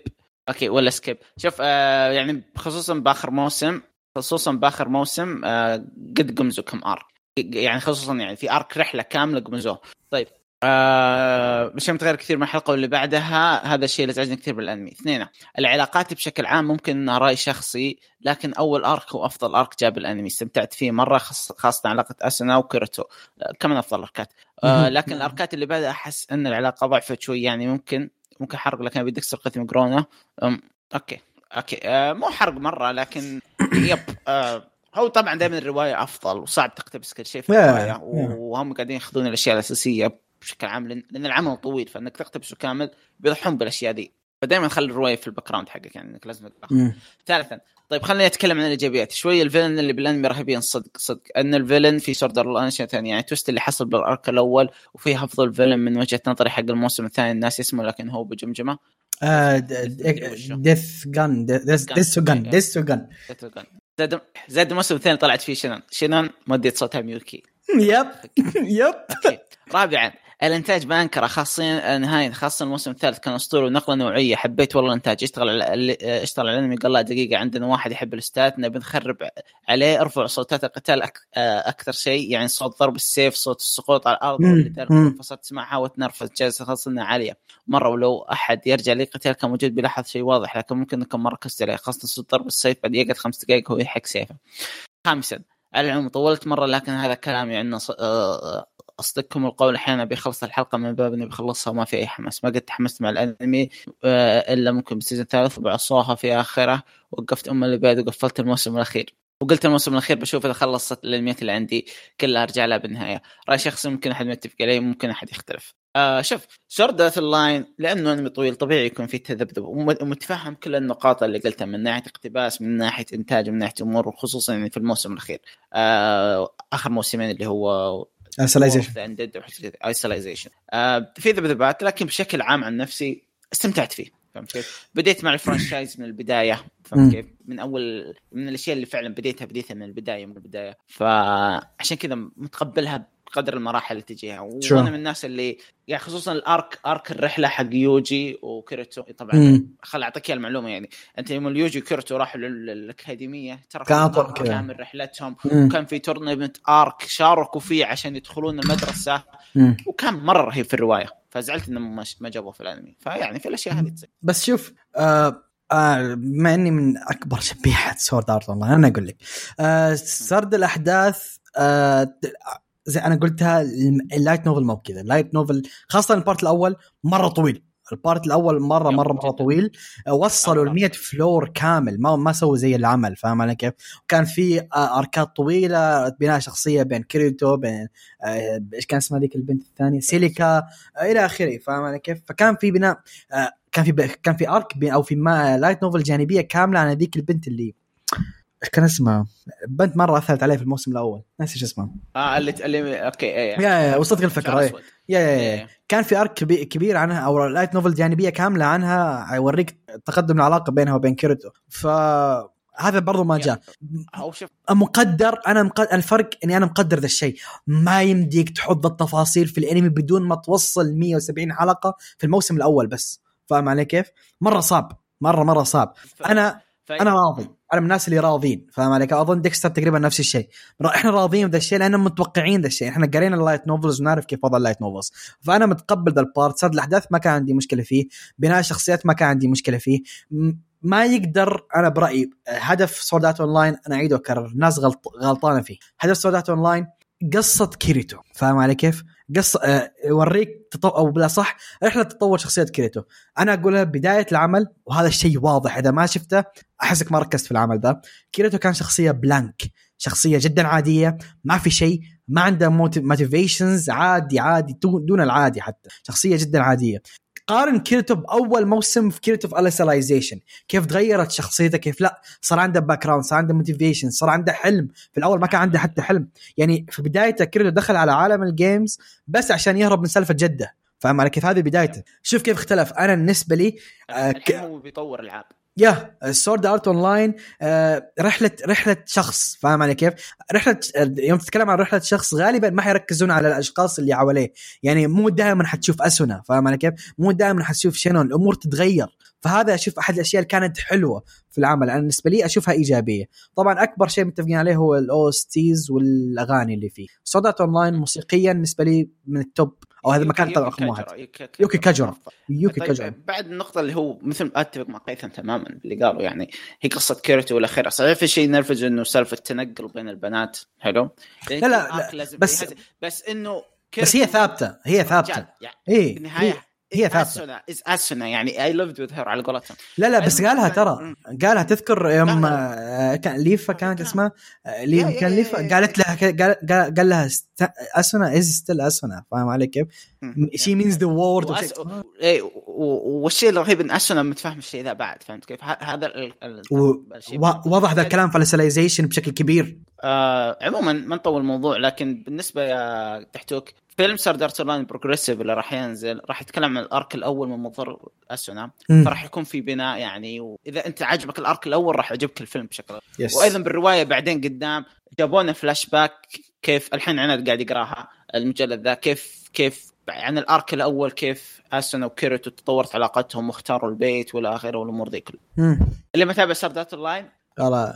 okay ولا skip شوف آه يعني خصوصا بآخر موسم خصوصا بآخر موسم آه قد قمزوا كم arc يعني خصوصا يعني في arc رحلة كاملة قمزوه طيب آه مش متغير كثير من الحلقة واللي بعدها هذا الشيء اللي ازعجني كثير بالأنمي. اثنين العلاقات بشكل عام ممكن انها رأي شخصي لكن أول arc هو أفضل arc جاب الأنمي. استمتعت فيه مرة خاصة علاقة اسنا وكيرتو آه كمان أفضل اركات آه لكن الأركات اللي بعدها أحس إن العلاقة ضعفت شوي يعني ممكن ممكن حرق لكن بدك قتل مقرونه okay okay. آه مو حرق مرة لكن yep آه هو طبعا دائما الرواية أفضل وصعب تقتبس كل شيء في الرواية وهم قاعدين ياخذون الأشياء الأساسية. بشكل عام لأن العمل طويل فإنك تقتبسه كامل بيضحون بالأشياء دي فدائما خلي الرواية في ال background حقك يعني إنك لازم ثالثا طيب خليني أتكلم عن الإيجابيات. شوي ال villain اللي بالأنمي رهيبين صدق صدق. إن ال villain في Sword Art ثاني. يعني twist اللي حصل بال arc الأول وفي أفضل villain من وجهة نظري حق الموسم الثاني الناس يسمه لكن هو بجمجمة. Death Gun Death Gun Death Gun زاد زاد الموسم الثاني طلعت فيه شنان؟ شنان؟ مودية صوتها ميوكي. Yep. Yep. رابعا الإنتاج بانكره خاصين نهاية خاصة الموسم الثالث كان اسطوري ونقلة نوعية. حبيت والله الإنتاج. اشتغل على اشتغل على الأنمي. قال لا دقيقة عندنا واحد يحب الاستات نبي نخرب عليه. ارفع صوتات القتال أك... أكثر شيء يعني صوت ضرب السيف صوت السقوط على الأرض اللي فصلت تسمعها وتنرفز. جالسه خاصة إنها عالية. مرة ولو أحد يرجع لي قتال كان موجود بيلاحظ شيء واضح لكن ممكن انكم ما ركزت عليه. خاصة صوت ضرب السيف بعد يقعد خمس دقائق هو يحك سيفه. خامسا على العموم طولت مرة لكن هذا كلامي عن أصدقكم القول أحيانا بيخلص الحلقة من باب إني بخلصها وما في أي حماس. ما قد تحمست مع الأنمي آه، إلا ممكن بال season الثالث وبعصوها في آخرة. وقفت أم اللي بعد وقفلت الموسم الأخير. وقلت الموسم الأخير بشوف إذا خلصت الانميات اللي عندي كلها أرجع لها بالنهاية. رأي شخصي ممكن أحد متفق عليه ممكن أحد يختلف. آه شوف Sword Art Online لأنه أنمي طويل طبيعي يكون فيه تذبذب. ومتفهم كل النقاط اللي قلتها من ناحية اقتباس من ناحية إنتاج من ناحية أمور وخصوصا يعني في الموسم الأخير. آه آخر موسمين اللي هو Alicization Alicization في ذبذبات لكن بشكل عام عن نفسي استمتعت فيه. فهمت كيف؟ بديت مع ال franchise من البداية. فهمت كيف؟ من أول من الأشياء اللي فعلا بديتها بديتها من البداية من البداية. فعشان كذا متقبلها بقدر المراحل اللي تجيها. وأنا من الناس اللي يعني خصوصا ال arc arc الرحلة حق يوجي وكيرتو. طبعا خل أعطيك المعلومة يعني. أنت يوم اليوجي وكيرتو راحوا للأكاديمية ترى كان كامل رحلتهم. مم. وكان في tournament arc شاركوا فيه عشان يدخلون المدرسة. مم. وكان مرة رهيب في الرواية. فزعلت إنهم ما جابوه في الأنمي. فيعني في الأشياء هذه تصير بس شوف آه آه بما إني من أكبر شبيحة Sword Art والله أنا أقول لك. آه سرد الأحداث آه زي أنا قلتها ال light novel مو بكذا. ال light novel خاصة ال part الأول مرة طويل. ال part الأول مرة مرة مرة طويل. وصلوا ال 100 floor كامل. ما ما سووا زي العمل فاهم علي كيف؟ وكان في اركات طويلة بناء شخصية بين كريتو بين إيش كان اسمها ذيك البنت الثانية؟ سيليكا إلى آخره فاهم علي كيف؟ فكان في بناء كان في كان في arc أو في ما light novel جانبية كاملة عن ذيك البنت اللي إيش كان اسمها؟ بنت مرة أثرت عليه في الموسم الأول. ناسي إيش اسمها آه اللي اللي okay إيه yeah yeah وصلت الفكرة إيه. Yeah yeah, yeah. كان في arc كبير عنها أو light novel جانبية كاملة عنها يوريك تقدم العلاقة بينها وبين كيرتو. ف هذا برضو ما جاء. مقدر أنا مقدر الفرق إني أنا مقدر ذا الشيء. ما يمديك تحط التفاصيل في الأنمي بدون ما توصل 170 حلقة في الموسم الأول بس. فاهم علي كيف؟ مرة صعب. مرة مرة صعب. أنا أنا راضي. أنا من الناس اللي راضين فاهم عليك؟ أظن ديكستر تقريبا نفس الشيء. إحنا راضيين بذا الشيء لأن متوقعين ذا الشيء. إحنا قرينا ال light novels ونعرف كيف وضع ال light novels فأنا متقبل ذا ال part سرد الأحداث ما كان عندي مشكلة فيه. بناء الشخصيات ما كان عندي مشكلة فيه. ما يقدر أنا برأيي هدف Sword Art Online أنا اعيد واكرر الناس غلط غلطانة فيه. هدف Sword Art Online قصة كيريتو. فاهم علي كيف؟ قص آه، يوريك تطو... أو بلا صح رحلة تطور شخصية كيريتو أنا أقولها بداية العمل وهذا الشيء واضح إذا ما شفته أحسك ما ركزت في العمل ذا. كيريتو كان شخصية blank شخصية جدا عادية ما في شيء ما عنده motivations عادي عادي دون العادي حتى. شخصية جدا عادية. قارن كيرتو باول موسم في كيرتو في Alicization كيف تغيرت شخصيته؟ كيف لا صار عنده background صار عنده motivation صار عنده حلم. في الأول ما كان عنده حتى حلم. يعني في بدايته كيرتو دخل على عالم ال games بس عشان يهرب من سالفة جدة. فاهم علي كيف هذه بدايته؟ شوف كيف اختلف. أنا بالنسبة لي آه هو بيطور العاب. Yeah Sword Art Online رحلة رحلة شخص فاهم علي كيف؟ رحلة يوم تتكلم عن رحلة شخص غالبا ما حيركزون على الأشخاص اللي حواليه، يعني مو دائما حتشوف أسونا فاهم علي كيف؟ مو دائما حتشوف شلون الأمور تتغير، فهذا أشوف أحد الأشياء اللي كانت حلوة في العمل. أنا بالنسبة لي أشوفها إيجابية. طبعا أكبر شيء متفقين عليه هو ال OSTs والأغاني اللي فيه. Sword Art Online موسيقيا بالنسبة لي من ال top أو هذا المكان طلع رقم واحد. يوكي كاجورا يوكي طيب كاجورا. بعد النقطة اللي هو مثل أتفق مع قيثم تماما اللي قالوا يعني هي قصة كيرتو والاخير صحيح في شيء نرفز إنه سالفة التنقل بين البنات حلو؟ لا، لا، بس بس- بس إنه بس هي ثابتة هي ثابتة. يعني إيه في النهاية هي ثابته is اسونا يعني I lived with her على قولتهم لا لا بس. قالها ترى. قالها تذكر يوم آه، كان ليفا كانت كان. اسمها آه، يا- لي يا- كان ليفا قالت لها قال قال لها اسونا is still اسونا فاهم علي كيف؟ She means the world والشيء الرهيب إن اسونا متفاهم الشيء ذا بعد فهمت كيف؟ هذا وضح ذا الكلام في ال Alicization بشكل كبير آه عموما ما نطول الموضوع لكن بالنسبة يا تحتوك فيلم Sword Art Online Progressive اللي راح ينزل راح يتكلم عن ال arc الأول من منظور أسونا. فراح يكون في بناء يعني وإذا أنت عجبك ال arc الأول راح يعجبك الفيلم بشكل yes وأيضا بالرواية بعدين قدام جابونا فلاش باك كيف الحين أنا قاعد يقراها المجلد ذا كيف كيف عن ال arc الأول كيف أسونا وكيريتو تطورت علاقتهم واختاروا البيت والى آخره والأمور ذي كلها. اللي ما تابع سارد ارت والله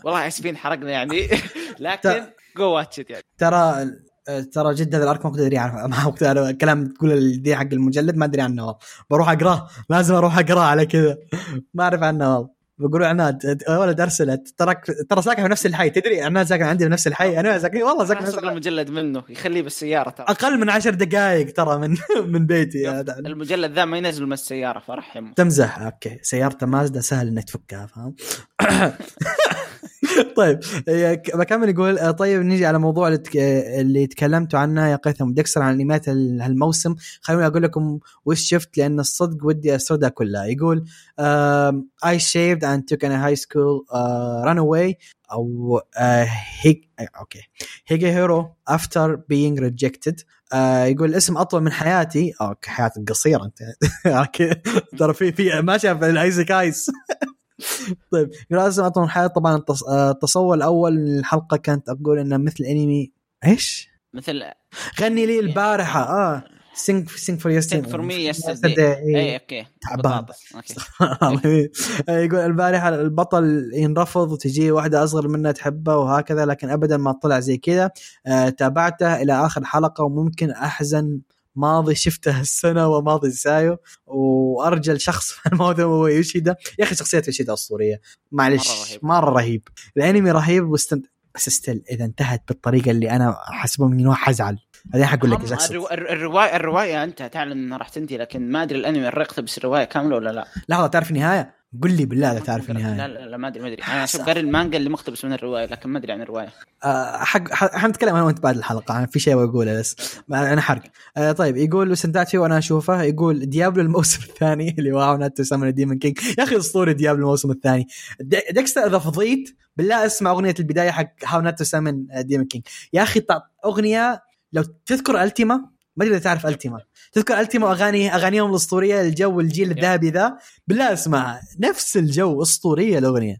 والله اسفين حرقنا يعني. لكن جو واتش يعني. ترى ترى جد هذا الارك ما كنت ادري عنه. ما كلام تقول دي حق المجلد ما أدري عنه. بروح أقرأه. لازم أروح أقرأه على كذا. ما أعرف عنه والله بقولوا عناد ولد أرسلت. ترى ترى ساكن في نفس الحي. تدري عناد ساكن عندي في نفس الحي؟ أنا ساكن والله ساكن نفس. المجلد منه. يخليه بالسيارة ترى. أقل من عشر دقائق ترى من من بيتي. المجلد ذا ما ينزل من السيارة فرحم تمزح. Okay. سيارته مازدا سهل إنك تفكها فاهم؟ طيب إيه، بكمل يقول آه، طيب نيجي على موضوع اللي. اللي تكلمتوا عنه يا قيثم. ديكستر عن انميات ال- هالموسم. خلوني أقول لكم وش شفت لأن الصدق ودي اسردها كلها يقول I shaved and took in high school runaway أو آه، هيك okay. Higehiro after being rejected يقول الاسم أطول من حياتي. Okay حياتك قصيرة أنت. ترى في في ما شاف ال isekais طيب اسم اطول حياتي طبعا آه، التصور الأول من الحلقة كانت أقول إنه مثل أنمي. إيش؟ مثل غني لي البارحة. آه sing sing for yester Sing for me yesterday. اي okay. تعبان. Okay. يقول البارحة البطل ينرفض وتجي واحدة أصغر منه تحبه وهكذا لكن ابدا ما طلع زي كذا. آه تابعته إلى آخر حلقة وممكن أحزن. ماضي شفته السنة وماضي سايو وأرجل شخص في الموضوع هو يوشيدا. يا أخي شخصية يوشيدا أسطورية. معلش مرة رهيب. مرة رهيب. الأنمي رهيب واستمت... بس still إذا انتهت بالطريقة اللي أنا حسبه مني انه حزعل. بعدين حقول لك الروايه الرواية أنت تعلن إنها راح تنتهي لكن ما أدري الأنمي الرق بس الروايه كاملة ولا لا. لحظة تعرف النهاية؟ قل لي بالله اذا تعرف لا النهاية. لا, لا ما أدري ما أدري. أنا شوف قاري المانجا اللي مقتبس من الرواية لكن ما أدري عن الرواية. آه، حق حنتكلم أنا وأنت بعد الحلقة. أنا في شيء بقوله بس. أنا حرق. آه طيب يقول وسنداتشي وأنا أشوفه يقول ديابلو الموسم الثاني اللي How Not to Summon Demon King يا أخي اسطوري ديابلو الموسم الثاني. ديكستر إذا فضيت بالله اسمع أغنية البداية حق How Not to Summon Demon King يا أخي أغنية لو تذكر ألتيما؟ ما أدري إذا تعرف ألتيما. تذكر ألتيما واغاني أغانيهم الأسطورية الجو الجيل الذهبي ذا؟ بالله اسمعها نفس الجو أسطورية الأغنية.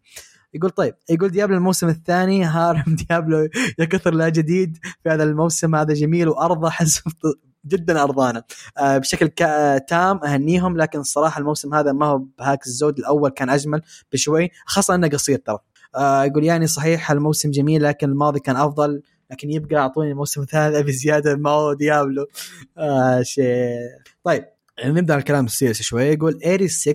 يقول طيب يقول ديابلو الموسم الثاني harem ديابلو يا كثر لا جديد في هذا الموسم هذا جميل وأرضى حسب جدا أرضانا. آه بشكل كا- تام أهنيهم لكن الصراحه الموسم هذا ما هو بهاك الزود الأول كان أجمل بشوي خاصة إنه قصير ترى. آه يقول يعني صحيح الموسم جميل لكن الماضي كان أفضل. لكن يبقى أعطوني الموسم الثالث بزياده ما هو ديابلو. آه شيء. طيب نبدأ الكلام ال serious شوي. يقول 86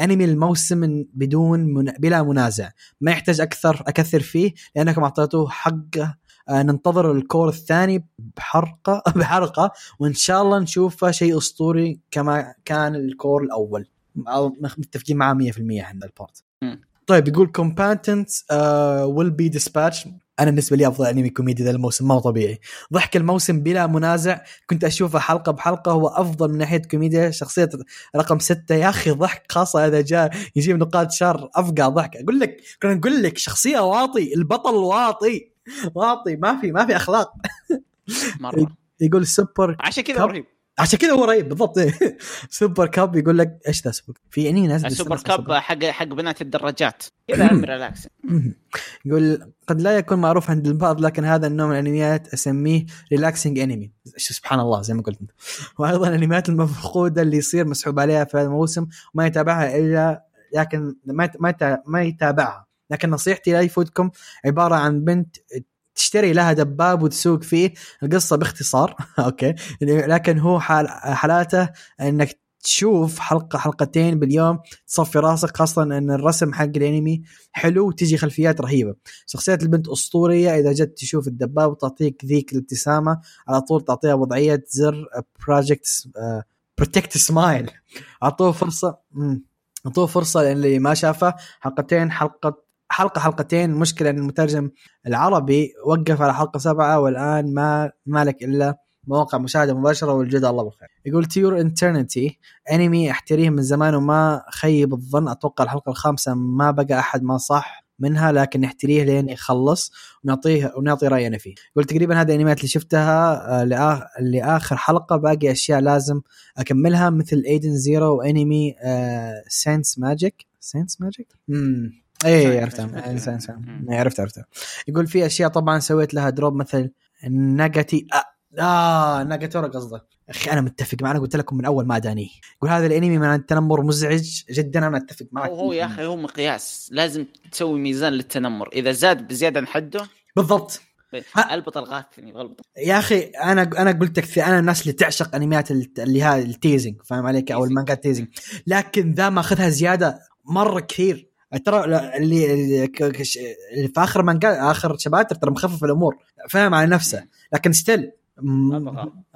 أنمي الموسم بدون من... بلا منازع. ما يحتاج أكثر أكثر فيه لأنكم أعطيتوه حقه. آه ننتظر ال cour الثاني بحلقه بحلقه وإن شاء الله نشوفه شيء أسطوري كما كان ال cour الأول. متفقين معاه 100% عند ال part. طيب يقول Combatants Will Be Dispatched أنا بالنسبة لي أفضل أنمي كوميدي ذا الموسم ما هو طبيعي. ضحك الموسم بلا منازع كنت أشوفه حلقة بحلقة هو أفضل من ناحية كوميديا. شخصية رقم ستة يا أخي ضحك خاصة إذا جاء يجيب نقاط شر أفقع ضحك. أقول لك كنا نقول لك شخصية واطي البطل واطي. واطي ما في ما في أخلاق. مرة. يقول سوبر عشان كذا. رهيب. عشان كذا هو رهيب بالضبط. Super Cub يقول لك إيش ذا سوبر؟ في انمي نازل ال Super. Cub حق حق بنات الدراجات. كذا relax. يقول قد لا يكون معروف عند البعض لكن هذا النوع من الأنميات أسميه Relaxing anime سبحان الله زي ما قلت أنت. وأيضا الأنميات المفقودة اللي يصير مسحوب عليها في هذا الموسم وما يتابعها الا لكن ما ما يتابعها. لكن نصيحتي لا يفوتكم عبارة عن بنت تشتري لها دباب وتسوق فيه. القصة باختصار okay. لكن هو حال حلاته إنك تشوف حلقة حلقتين باليوم تصفي راسك خاصة إن الرسم حق الأنمي حلو وتجي خلفيات رهيبة. شخصية البنت أسطورية إذا جت تشوف الدباب وتعطيك ذيك الابتسامة على طول تعطيها وضعية the project protect smile أعطوه فرصة. أعطوه فرصة للي ما شافه. حلقتين حلقة حلقة حلقتين. المشكلة إن المترجم العربي وقف على حلقة سبعة والآن ما مالك إلا مواقع مشاهدة مباشرة والجوده الله بالخير. يقول To Your Eternity انمي احتريه من زمان وما خيب الظن. أتوقع الحلقة الخامسة ما بقى أحد ما صح منها لكن نحتريه لين يخلص ونعطيه ونعطي راينا فيه. يقول تقريبا هذه الانميات اللي شفتها آه، لآخ- لآخر حلقة. باقي أشياء لازم أكملها مثل Edens Zero وانمي Saint's Magic Saint's Magic امم إيه Saint's عرفتها. إيه، مم. إيه، عرفت عرفتها. يقول في أشياء طبعا سويت لها drop مثل ناجاتي آه, آه ناجاتورو قصده أخي أنا متفق معنا قلت لكم من أول ما داني يقول هذا الأنمي من التنمر مزعج جدا. أنا أتفق معك هو يا أخي هو مقياس. لازم تسوي ميزان للتنمر. إذا زاد بزيادة عن حده بالضبط. ها. البط الغاثني غلط. يا أخي أنا أنا قلت لك أنا الناس اللي تعشق أنميات اللي هي ال teasing فاهم عليك؟ أو. المانجا teasing لكن ذا ماخذها زيادة مرة كثير. ترى اللي في آخر مانجا آخر chapters ترى مخفف الأمور فاهم على نفسه. لكن still.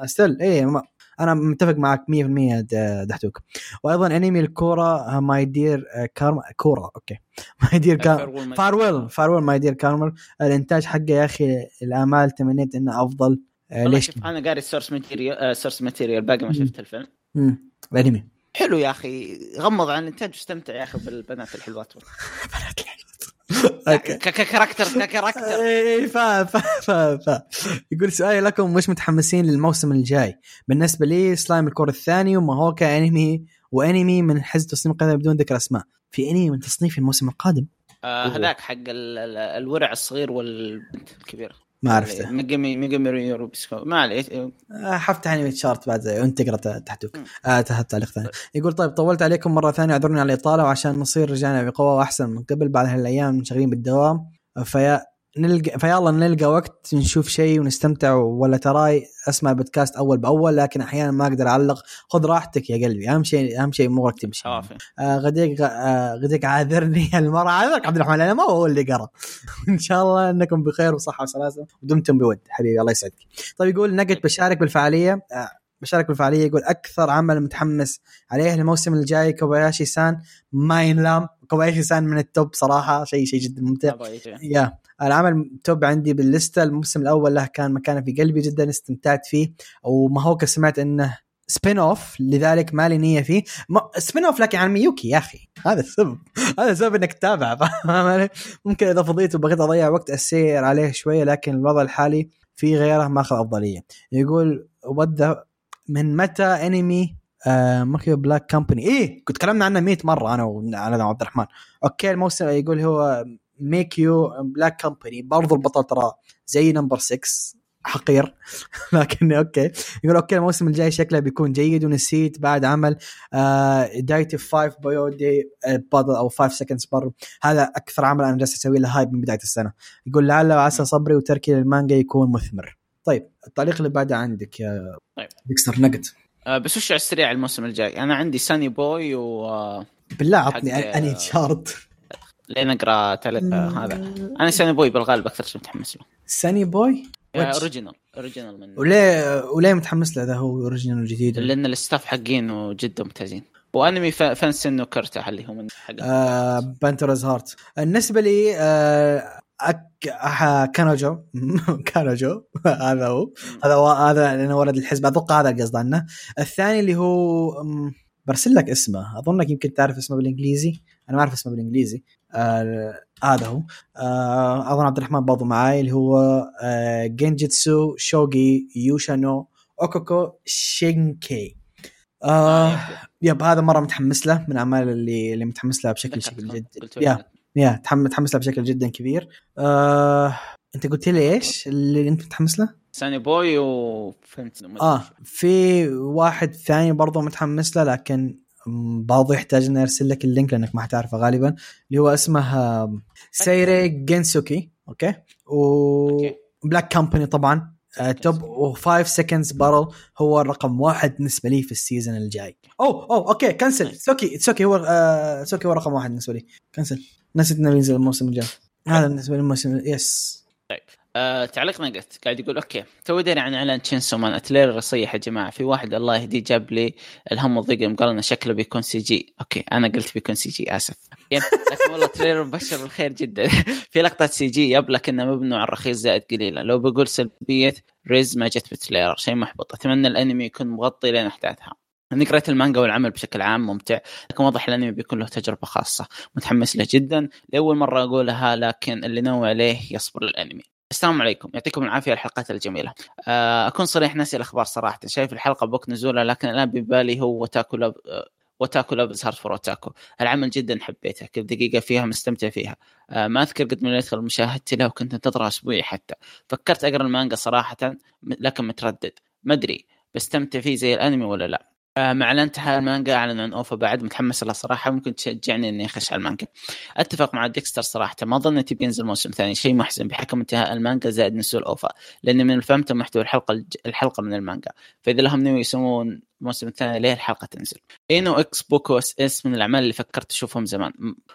still ما- أنا متفق معك 100% د- دحتوك وأيضا أنمي الكورة My Dear Kramer كورة okay. My Dear Kramer Farewell Farewell My Dear Kramer الإنتاج حقه يا أخي الآمال تمنيت إنه أفضل. آه، ليش؟ أنا قاري ال source material source material باقي ما شفت الفيلم. مم. الانمي حلو يا أخي غمض عن الإنتاج واستمتع يا أخي بالبنات الحلوات. okay. ك- ك character ك character. اي فا فا فا فا. يقول سؤالي لكم مش متحمسين للموسم الجاي؟ بالنسبة لي Slime ال cour الثاني وماهوكا أنمي وأنمي من حزب تصميم قادم بدون ذكر أسماء. في أنمي من تصنيف الموسم القادم؟ آه، هذاك حق ال- ال- الورع الصغير والبنت الكبيرة. ما عرفته. ميجامي ميجامي روبسكو ما عليه آه، حفتح أنمي chart بعد وانت تقرا تحتك. مم. آه تحت تعليق ثاني. يقول طيب طولت عليكم مرة ثانية اعذروني على الإطالة وعشان نصير رجعنا بقوة واحسن من قبل. بعد هالايام منشغلين بالدوام. فيا نلقى فيلا نلقى وقت نشوف شيء ونستمتع ولا تراي اسمع البودكاست أول بأول لكن أحيانا ما أقدر أعلق. خذ راحتك يا قلبي. أهم شيء أهم شيء امورك تمشي آه غديك آه غديك عاذرني المره عاذرك عبد الرحمن أنا ما هو اللي قرأ. إن شاء الله إنكم بخير وصحة وسلامة. ودمتم بود حبيبي. الله يسعدك. طيب يقول نقد بشارك بالفعالية. آه بشارك بالفعالية يقول أكثر عمل متحمس عليه الموسم الجاي كوباياشي سان ما ينلام كوباياشي سان من ال top صراحة. شيء شيء جدا ممتع. yeah. العمل top عندي باللسته الموسم الأول له كان مكانه في قلبي جدا استمتعت فيه. وماهوكا سمعت إنه spin-off لذلك ما لي نية فيه. ما spin-off لكن عن ميوكي يا أخي. هذا السبب. هذا السبب إنك تتابع؟ ممكن إذا فضيت وبغيت أضيع وقت أسير عليه شوية لكن الوضع الحالي في غيره ماخذ أفضلية. يقول ود من متى انمي آه ميكيو Black Company إيه كنت تكلمنا عنه 100 مرة أنا وأنا عبد الرحمن. okay الموسم يقول هو ميكيو Black Company برضو البطل ترى زي number 6 حقير. لكن okay. يقول okay الموسم الجاي شكله بيكون جيد ونسيت بعد عمل آه دايتي 5 بايو دي battle أو 5 seconds battle هذا أكثر عمل أنا جالس أسوي له hype من بداية السنة. يقول لعل وعسى صبري وتركي للمانجا يكون مثمر. طيب التعليق اللي بعده عندك يا طيب. ديكستر نقد. آه، بس وش على السريع الموسم الجاي؟ أنا عندي Sunny Boy و آه، بالله عطني اني chart لين أقرأ تل... آه، هذا. أنا Sunny Boy بالغالب أكثر شيء متحمس له. Sunny Boy؟ آه، وجه. original original من وليه وليه متحمس له اذا هو original جديد لأن ال staff حقينه جدا ممتازين. وأنمي ف- فانس إنه كرته اللي هو من حق آه بانترز هارت بالنسبة لي آه أك... آه كانوجو. كانوجو. هذا هو. هذا هو هذا لأنه ولد الحزب. أتوقع هذا القصد عنه الثاني اللي هو برسل لك اسمه. أظنك يمكن تعرف اسمه بالإنجليزي. أنا ما أعرف اسمه بالإنجليزي. آه هذا هو. آه أظن عبد الرحمن برضو معاي اللي هو آه جينجيتسو شوغي يوشانو اوكوكو شينكي آه yep هذا مرة متحمس له من الاعمال اللي اللي متحمس لها بشكل شكل جد يا يا تحم- متحمس له بشكل جدا كبير. آه أنت قلت لي إيش اللي أنت متحمس له؟ Sunny Boy وفهمت آه في واحد ثاني برضه متحمس له لكن برضه يحتاج إني أرسل لك ال link لأنك ما حتعرفه غالبا اللي هو اسمه آه، سيري جينسوكي okay؟ و okay. Black Company طبعا top و5 seconds battle هو الرقم واحد بالنسبة لي في ال season الجاي. أوه أوه okay cancel سوكي سوكي هو آه سوكي هو رقم واحد بالنسبة لي. cancel نسيت إنه ينزل الموسم الجاي. هذا بالنسبة للموسم yes آه تعليق نقت قاعد يقول okay تو دري عن إعلان Chainsaw Man ال trailer يصيح يا جماعة. في واحد الله يهديه جاب لي الهم والضيق قال إنه شكله بيكون CG. okay أنا قلت بيكون CG آسف. لكن والله trailer مبشر بالخير جدا. في لقطات CG yep لكنه مبني على الرخيص زائد قليلة. لو بقول سلبية ريز ما جت بال trailer شيء محبط. أتمنى الأنمي يكون مغطي لين أحداثها. اني قريت المانجا والعمل بشكل عام ممتع لكن واضح الأنمي بيكون له تجربة خاصة. متحمس له جدا. لأول مرة أقولها لكن اللي ناوي عليه يصبر للأنمي. السلام عليكم. يعطيكم العافية على الحلقات الجميلة. آه، أكون صريح ناسي الأخبار صراحة. شايف الحلقة بوقت نزولها لكن الآن ببالي هو وتاكو لب... Wotakoi Love is Hard for Otaku العمل جدا حبيته كل دقيقة فيها مستمتع فيها. آه، ما أذكر قد يدخل مشاهدتي له وكنت انتظرها أسبوعي حتى. فكرت أقرأ المانجا صراحة لكن متردد. ما أدري بستمتع فيه زي الأنمي ولا لا. آه، مع الانتهاء المانجا أعلن عن OVA بعد متحمس لها صراحة ممكن تشجعني إني أخش على المانجا. أتفق مع ديكستر صراحة ما ظنيت بينزل موسم ثاني شيء محزن بحكم انتهاء المانجا زائد نزول OVA لاني من فهمت محتوى الحلقة الحلقة من المانجا. فإذا لهم نية يسوون الموسم الثاني ليه الحلقة تنزل؟ Inu x Boku SS من الأعمال اللي فكرت أشوفهم زمان.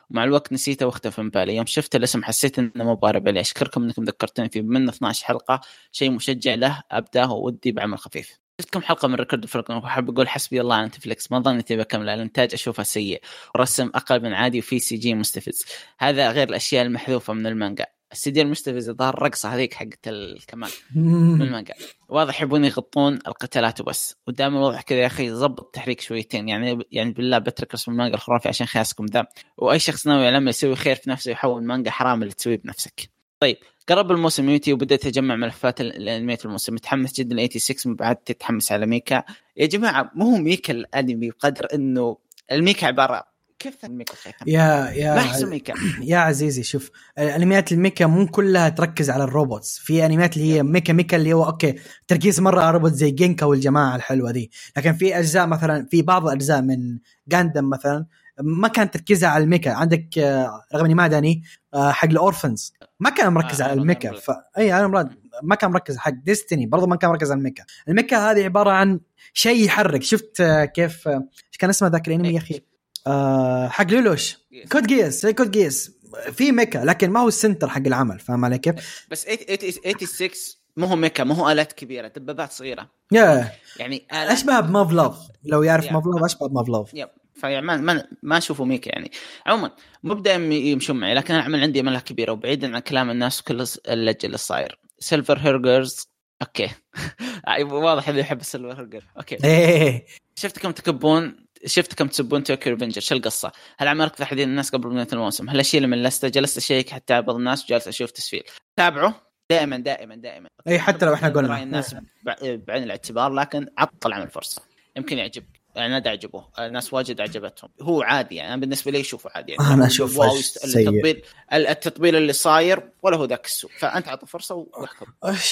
مع الوقت نسيته واختفى من بالي. يوم شفت الاسم حسيت إنه مو غريب علي أشكركم إنكم ذكرتوني فيه من 12 حلقة شيء مشجع له أبداه ودي بعمل خفيف. شفت كم حلقة من Record of Ragnarok وحاب أقول حسبي الله على نتفلكس ما ظنيت بكمل الإنتاج أشوفه سيء. ورسم أقل من عادي وفي CG مستفز. هذا غير الأشياء المحذوفة من المانجا. ال CG المستفز الظاهر الرقصه هذيك حقت الكمان من المانجا. واضح يبون يغطون القتالات وبس. ودائما واضح كذا يا أخي ظبط تحريك شويتين. يعني يعني بالله بترك رسم المانجا الخرافي عشان خياسكم ذا وأي شخص ناوي لما يسوي خير في نفسه يحول مانجا حرام اللي تسويه بنفسك. طيب قرب الموسم ينتهي وبدأت أجمع ملفات الأنميات الموسم. متحمس جدا ل 86 بعد تتحمس على mecha. يا جماعة مو هو mecha الأنمي بقدر إنه ال mecha عبارة كيف ال mecha يا يا ما mecha. يا عزيزي شوف الانميات ال mecha مو كلها تركز على ال robots. في انميات اللي هي mecha mecha اللي هو okay تركيز مرة على روبوت زي جينكا والجماعة الحلوة دي. لكن في أجزاء مثلا في بعض الاجزاء من جاندم مثلا ما كان تركيزها على ال mecha. عندك آه، رغم إني ما داني حق ال Orphans. ما كان مركز آه على ال mecha ف... إي أنا مراد ما كان مركز حق Destiny برضه ما كان مركز على ال mecha. ال mecha هذه عبارة عن شيء يحرك. شفت آه، كيف إيش كان اسمه ذاك الأنمي يا أخي؟ آه حق لولوش. Code Geass Code Geass في mecha لكن ما هو ال center حق العمل. فاهم علي كيف؟ بس 86 مو هو mecha مو هو آلات كبيرة دبابات صغيرة. يا يعني أشبه ب Muv-Luv لو يعرف Muv-Luv أشبه ب Muv-Luv yep فيعني ما ما, أشوفه mecha يعني. عموما مبدا يمشون معي لكن العمل عندي املها كبيره وبعيدا عن كلام الناس وكل اللجة اللي صاير سيلفر هيرجرز أوكي. واضح انه يحب السيلفر هيرجر أوكي. إيه. شفت كم تكبون شفت كم تسبون توكيو ريفنجر شو القصة؟ هل عمل ركض تحديد الناس قبل بدايه الموسم؟ هل أشيل من لستة؟ جلست أشيك حتى بعض الناس وجالس أشوف تسفيل. تابعوا. دائما دائما دائما. اي حتى لو إحنا قلنا. الناس بعين الاعتبار لكن عطل العمل فرصه يمكن يعجبك. يعني نادى عجبه الناس واجد عجبتهم هو عادي يعني. أنا بالنسبة لي أشوفه عادي يعني. أنا أشوفه التطبيل التطبيل اللي صاير ولا هو ذاك السوء. فأنت اعطه فرصة وأحكم.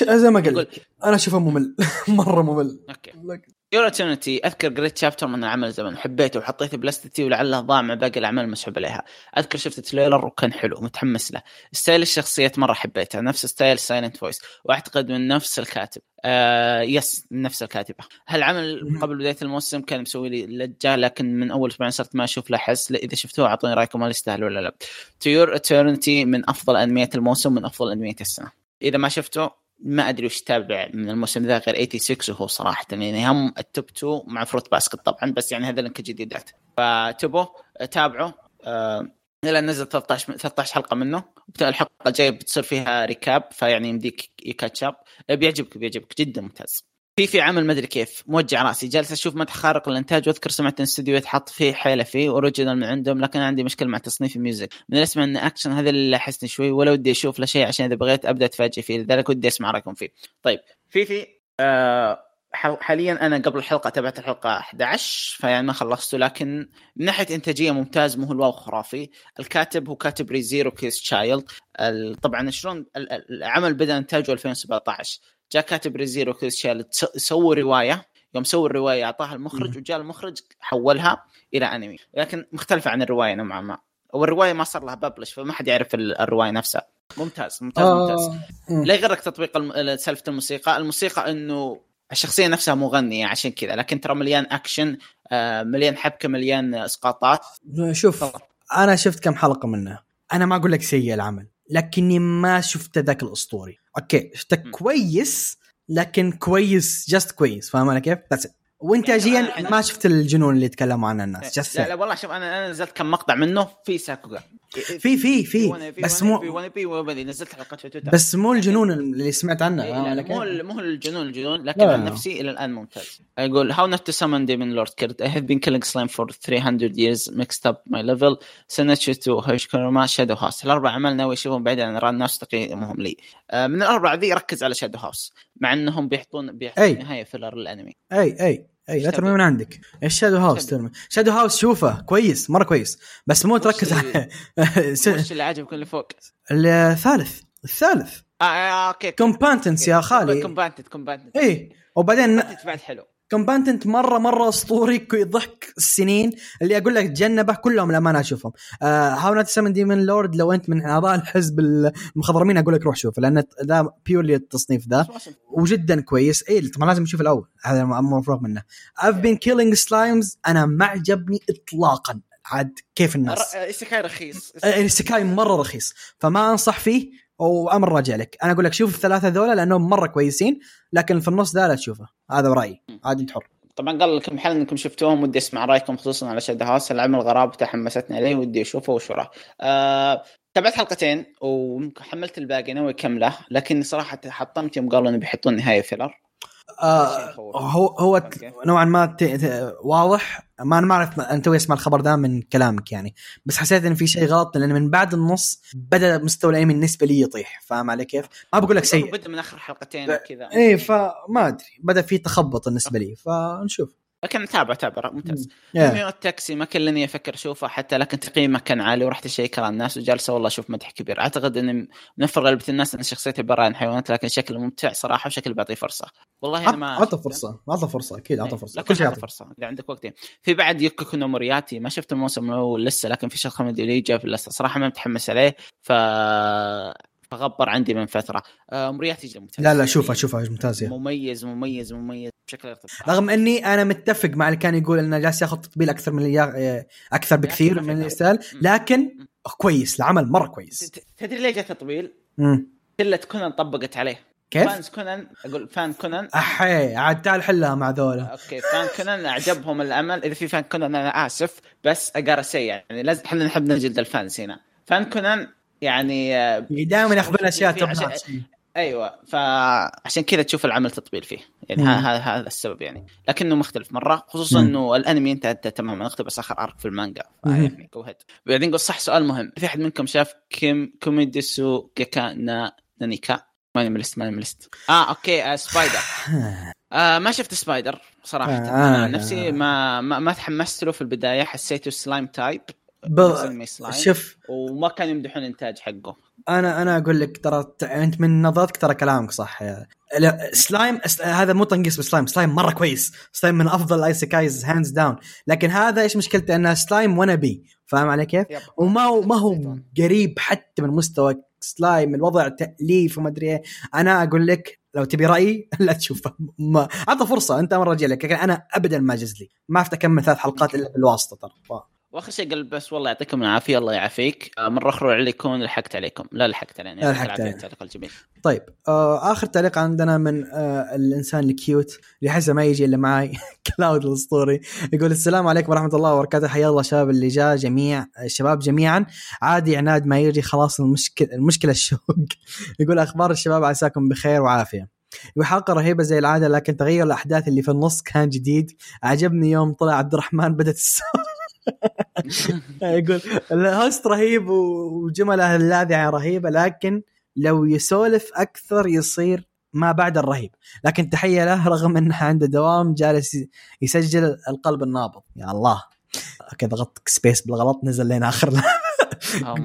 زي ما قلت أنا أشوفه ممل. مرة ممل. okay. To Your Eternity أذكر قريت chapter من العمل زمان حبيته وحطيته بلستتي ولعله ضاع مع باقي الأعمال المسحوب عليها أذكر شفت trailer وكان حلو متحمس له. style الشخصيات مرة حبيتها نفس style Silent Voice وأعتقد من نفس الكاتب. آه yes من نفس الكاتبة. هالعمل قبل بداية الموسم كان مسوي لي لجة لكن من أول أسبوعين صرت ما أشوف له حس. إذا شفتوه أعطوني رأيكم هل يستاهل ولا لا. To Your Eternity من أفضل أنميات الموسم من أفضل أنميات السنة. إذا ما شفته ما أدري وش تابع من الموسم ذا غير 86 وهو صراحة يعني هم ال top 2 مع Fruits Basket طبعا بس يعني هذا لينك جديدات فتبوا تابعوا آه نزل 13 13 حلقة منه. الحلقة الجاية بتصير فيها recap فيعني يمديك catch up بيعجبك بيعجبك جدا ممتاز. في في عمل ما أدري كيف موجع رأسي جالس أشوف مدح خارق للانتاج وأذكر سمعت إن الاستديو حط فيه حيلة فيه original من عندهم لكن عندي مشكلة مع تصنيف ال music. من الاسم انه اكشن هذا اللي لاحظني شوي ولا ودي أشوف له شيء عشان إذا بغيت أبدأ أتفاجئ فيه لذلك ودي أسمع رأيكم فيه. طيب في في آه حاليا أنا قبل الحلقة تابعت الحلقة 11 فيعني ما خلصته لكن من ناحية إنتاجية ممتاز مو ال wow خرافي. الكاتب هو كاتب Re:Zero case child طبعا شلون العمل بدأ إنتاجه 2017 جاء كاتب Re:Zero case child سووا رواية. يوم سووا الرواية أعطاها المخرج وجاء المخرج حولها إلى أنمي. لكن مختلفة عن الرواية نوعا ما. والرواية ما صار لها publish فما حد يعرف الرواية نفسها. ممتاز ممتاز آه. ممتاز. مم. لا يغرك تطبيق سالفة الموسيقى. الموسيقى إنه الشخصية نفسها مغنية عشان كذا. لكن ترى مليان اكشن آه، مليان حبكة مليان إسقاطات. شوف تفضل. أنا شفت كم حلقة منه أنا ما أقول لك سيء العمل. لكني ما شفت ذاك الأسطوري okay شفته. كويس لكن كويس just كويس فاهم أنا كيف؟ بس وانتاجيا يعني ما شفت الجنون اللي يتكلموا عنه الناس لا, just لا والله شوف أنا أنا نزلت كم مقطع منه في ساكوغا في في في. بس مو في ونبي ونبي نزلت حلقات في تويتر. بس مو الجنون اللي سمعت عنه إيه، فاهم لا لا؟ مو مو الجنون الجنون لكن عن. نفسي إلى الآن ممتاز. يقول how not to summon demon lord? Kurt I have been killing slime for 300 years mixed up my level. Senetsu to Hoshikuruma Shadow House. الاربع اعمال ناوي اشوفهم بعيدا عن ران الناس تقييمهم لي. آه، من الأربعة ذي ركز على شادو هاوس مع إنهم بيحطون بيحطون. نهاية فيلر الانمي أي أي. اي لا ترمي؟ من عندك. الشادو هاوس تبي؟ ترمي. شادو هاوس شوفه كويس مرة كويس. بس مو تركز اللي- على وش اللي عجبك اللي فوق؟ الثالث. الثالث. آه, آه أوكي Combatants يا خالي. Combatants Combatants اي وبعدين بعد حلو. Combatants مره مرة أسطوري ضحك السنين اللي أقول لك تجنبه كلهم الامانه أشوفهم. How Not to Summon a Demon Lord لو أنت من أعضاء الحزب المخضرمين أقول لك روح شوف لأن ذا purely التصنيف ذا وجدا كويس. اي طبعا لازم نشوف الأول. هذا مفروغ منه. I've been killing slimes. أنا ما عجبني اطلاقا. عاد كيف الناس؟ isekai رخيص. ال isekai مرة رخيص. فما أنصح فيه وأمر راجع لك. أنا أقول لك شوف الثلاثة ذولا لأنهم مرة كويسين لكن في النص ذا لا تشوفه. هذا برأيي. عاد أنت حر. طبعا قال لكم حال إنكم شفتوهم ودي أسمع رأيكم خصوصا على Shadows House العمل غرابة تحمستني عليه ودي أشوفه وش وراه. آه تابعت حلقتين وحملت الباقي ناوي أكمله لكن صراحة حطمت يوم قالوا إنه بيحطون نهاية filler آه هو هو. نوعا ما ت- ت- واضح. ما أنا ما أعرف أنا توي اسمع الخبر ده من كلامك يعني. بس حسيت إن في شيء غلط لأن من بعد النص بدأ مستوى الأنمي بالنسبة لي يطيح. فاهم علي كيف؟ ما بقول لك سيء بدا من آخر حلقتين وكذا. إيه فما أدري. بدأ في تخبط بالنسبة لي. فنشوف. لكن تابع تابع ممتاز. روميو التاكسي ما كلني أفكر اشوفه حتى لكن تقييمه كان عالي ورحت اشيك على الناس وجالسه والله أشوف مدح كبير. أعتقد ان من أفضل غالبيه الناس إن شخصيته عباره عن حيوانات لكن شكله ممتع صراحة وشكل بعطيه فرصة. والله أنا ما عطى شفته. فرصة عطى فرصة أكيد عطى إيه، فرصة كل شيء عطى عطى فرصة إذا عندك وقت. في بعد يوكوكو نو مورياتي ما شفت الموسم الأول لسه لكن في شخص خمدي لي جاء في اللسته صراحة ما متحمس عليه. ف فغبر عندي من فترة. آه مورياتي جدا ممتاز لا لا شوفها شوفها ممتاز يا. مميز مميز مميز بشكل رغم إني أنا متفق مع اللي كان يقول إنه جالس ياخذ تطبيل أكثر من يا- أكثر بكثير من اللي يستاهل. لكن كويس العمل مرة كويس. تدري ليه جاء تطبيل؟ قله كونان طبقت عليه. كيف؟ fans كونان أقول fan كونان. أحي عاد تعال حلها مع ذولا. أوكي fan كونان أعجبهم العمل. إذا في fan كونان أنا آسف بس اقار سي يعني. لازم إحنا نحب نجلد ال fans هنا. fan كونان يعني آه، دائما ياخذون أشياء عشان-. أيوه فعشان كذا تشوف العمل تطبيل فيه. يعني هذا السبب يعني. لكنه مختلف مرة خصوصا. إنه الأنمي انتهى تماما. اقتبس آخر arc في المانجا. يعني go ahead بعدين قول صح سؤال مهم. في أحد منكم شاف Kumo desu ga, Nani ka؟ MyAnimeList MyAnimeList آه أوكي آه Spider آه ما شفت Spider صراحة. آه، آه آه. آه. نفسي ما ما, ما تحمست له في البداية. حسيته Slime type ب... شوف وما كانوا يمدحون انتاج حقه. أنا أنا أقول لك ترى أنت من نظرتك ترى كلامك صح. Yeah. لا سلايم أس- هذا مو تنقيص ب Slime. Slime مرة كويس. سلايم من أفضل ال isekais hands down لكن هذا إيش مشكلته؟ أنه Slime wannabe فاهم علي كيف؟ Yep. وما هو ما هو قريب حتى من مستوى سلايم الوضع تاليف وما أدري إيه. أنا أقول لك لو تبي رايي لا تشوفه. ما عطى فرصة أنت مرة رجع لك. لكن أنا ابدا ما جاز لي ما عرفت اكمل ثلاث حلقات إلا بالواسطة ترى. واخر شيء قال بس والله يعطيكم العافية الله يعافيك. آه، مرة أخرى عليكم لحقت عليكم. لا لحقت علينا لا لحقت علينا. التعليق الجميل. طيب آه آخر تعليق عندنا من آه الإنسان ال cute اللي احسه ما يجي إلا معي Cloud الأسطوري. يقول السلام عليكم ورحمة الله وبركاته. حيا الله شباب اللي جاء جميع الشباب جميعا. عادي عناد ما يجي خلاص المشكلة المشكلة الشوق. يقول أخبار الشباب عساكم بخير وعافية. يقول حلقة رهيبة زي العادة لكن تغير الأحداث اللي في النص كان جديد. عجبني يوم طلع عبد الرحمن بدأت السالفه يقول الهوست رهيب وجمله اللاذعة رهيبة لكن لو يسولف أكثر يصير ما بعد الرهيب. لكن تحية له رغم إنه عنده دوام جالس يسجل القلب النابض. يا الله. أوكي ضغطت space بالغلط نزل لين آخر. Oh.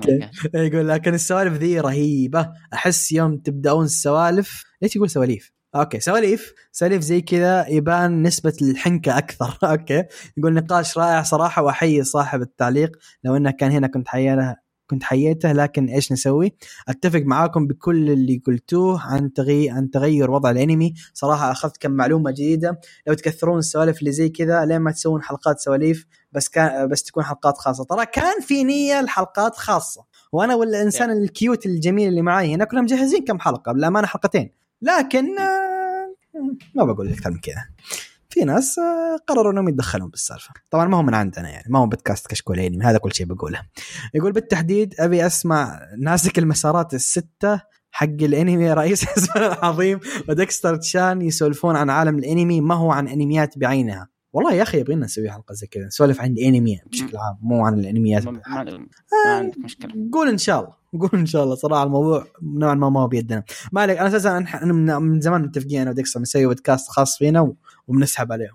يقول لكن السوالف ذي رهيبة. أحس يوم تبدأون السوالف ليش يقول سواليف؟ أوكي سواليف سواليف زي كذا يبان نسبة الحنكة أكثر. أوكي يقول نقاش رائع صراحة وأحيي صاحب التعليق. لو إنه كان هنا كنت حيا له كنت حييته لكن إيش نسوي؟ أتفق معاكم بكل اللي قلتوه عن تغيير عن تغير وضع الأنمي، صراحة أخذت كم معلومة جديدة، لو تكثرون السوالف اللي زي كذا لين ما تسوون حلقات سواليف بس كان بس تكون حلقات خاصة، ترى كان في نية لحلقات خاصة، وأنا والإنسان ال cute الجميل اللي معاي هنا كنا مجهزين كم حلقة. بالأمانة حلقتين، لكن آه، ما بقول أكثر من كذا. في ناس آه، قرروا إنهم يتدخلون بالسالفة. طبعا ما هو من عندنا يعني ما هو بودكاست كشكول انمي هذا كل شيء بقوله. يقول بالتحديد أبي أسمع ناسك المسارات الستة حق الأنمي رئيس حزب العظيم ودكستر تشان يسولفون عن عالم الأنمي ما هو عن أنميات بعينها؟ والله يا أخي يبغينا نسوي حلقة زي كذا نسولف عن الأنمي بشكل عام مو عن الأنميات ما, ما, ما عندك مشكلة. قول إن شاء الله. قول إن شاء الله صراحة الموضوع نوعا ما ما هو بيدنا. ما عليك أنا أساسا أنا من, زمان متفقين أنا وديكستر نسوي بودكاست خاص فينا. وبنسحب عليهم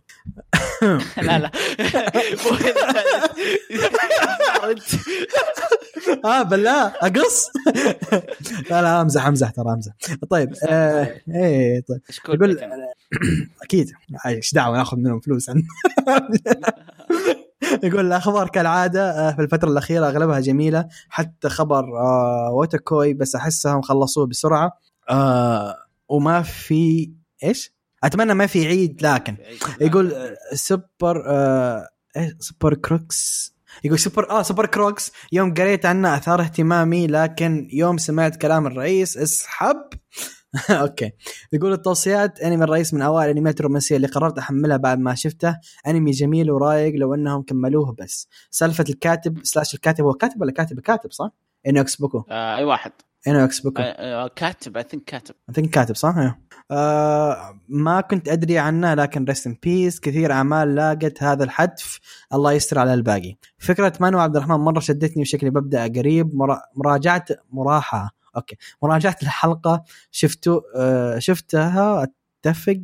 لا لا. آه بالله. أقص. لا لا أمزح أمزح ترى أمزح. طيب آه إيه طيب. يقول أكيد. إيش دعوة ناخذ منهم فلوس. يقول الأخبار كالعادة آه، في الفترة الأخيرة أغلبها جميلة حتى خبر آه ووتاكوي بس أحسهم خلصوه بسرعة. آه وما في إيش؟ أتمنى ما في عيد لكن يقول سوبر إيه Super Crooks. يقول سوبر آه Super Crooks. يوم قريت عنه أثار اهتمامي لكن يوم سمعت كلام الرئيس اسحب. أوكي. يقول التوصيات أنمي الرئيس من أوائل الانميات الرومانسية اللي قررت أحملها بعد ما شفته. أنمي جميل ورايق لو أنهم كملوه بس. سالفة الكاتب slash الكاتب هو كاتب ولا كاتب؟ كاتب صح؟ انو أكسبوكو. آه أي واحد. انو أكسبوكو. آه آه كاتب اي ثينك كاتب. اي ثينك كاتب صح؟ أيوه آه ما كنت أدري عنه لكن ريست ان بيس كثير أعمال لاقت هذا الحتف الله يستر على الباقي. فكرة مانو عبد الرحمن مرة شدتني وشكلي ببدا قريب. مرا... مراجعة مراحة. أوكي. مراجعة الحلقة شفتوا آه شفتها أتفق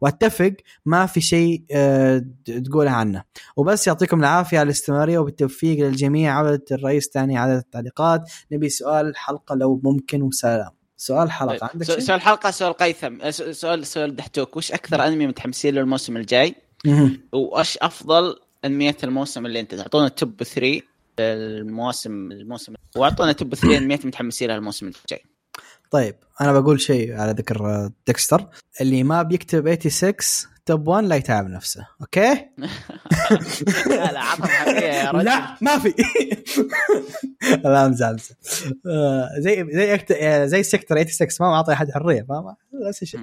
وأتفق ما في شيء آه تقوله عنه. وبس يعطيكم العافية على الاستمراريه وبالتوفيق للجميع عودة الرئيس ثاني عدد التعليقات. نبي سؤال الحلقة لو ممكن وسلام. سؤال حلقة عندك شيء؟ سؤال حلقة سؤال قيثم. سؤال سؤال دحتوك. وش أكثر أنمي متحمسين له الموسم الجاي؟ وايش أفضل انميات الموسم اللي أنت تعطونا توب 3 المواسم الموسم. وأعطونا توب 3 انميات متحمسين لها الموسم الجاي. طيب أنا بقول شيء على ذكر ديكستر. اللي ما بيكتب 86 top 1 لا يتعب نفسه أوكي؟ لا لا يا رجل. لا ما في. لا أمزح أمزح. آه، زي زي أكت... زي sector 86 ما معطي احد حرية فاهم نفس الشيء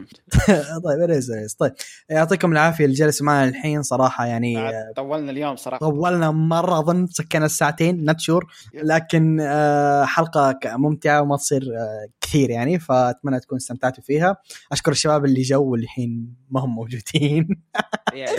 طيب ريز ريز طيب يعطيكم العافية اللي جالس معنا الحين صراحة يعني طولنا اليوم صراحة. طولنا مرة أظن سكينا الساعتين not sure لكن آه، حلقة ممتعة وما تصير آه، كثير يعني فأتمنى تكون استمتعتوا فيها. أشكر الشباب اللي جو واللي الحين ما هم موجودين. يعني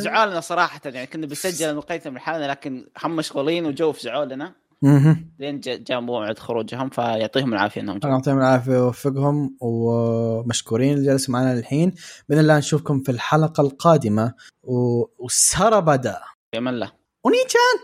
زعلنا صراحة يعني كنا بنسجل وقيثم لحالنا لكن هم مشغولين وجو في زعولنا. مهم. لين جا- جاء موعد خروجهم فيعطيهم العافية إنهم الله يعطيهم العافية ويوفقهم ومشكورين اللي جالسوا معنا الحين. بإذن الله نشوفكم في الحلقة القادمة. والسهره بدا. في أمان الله. ونيتشان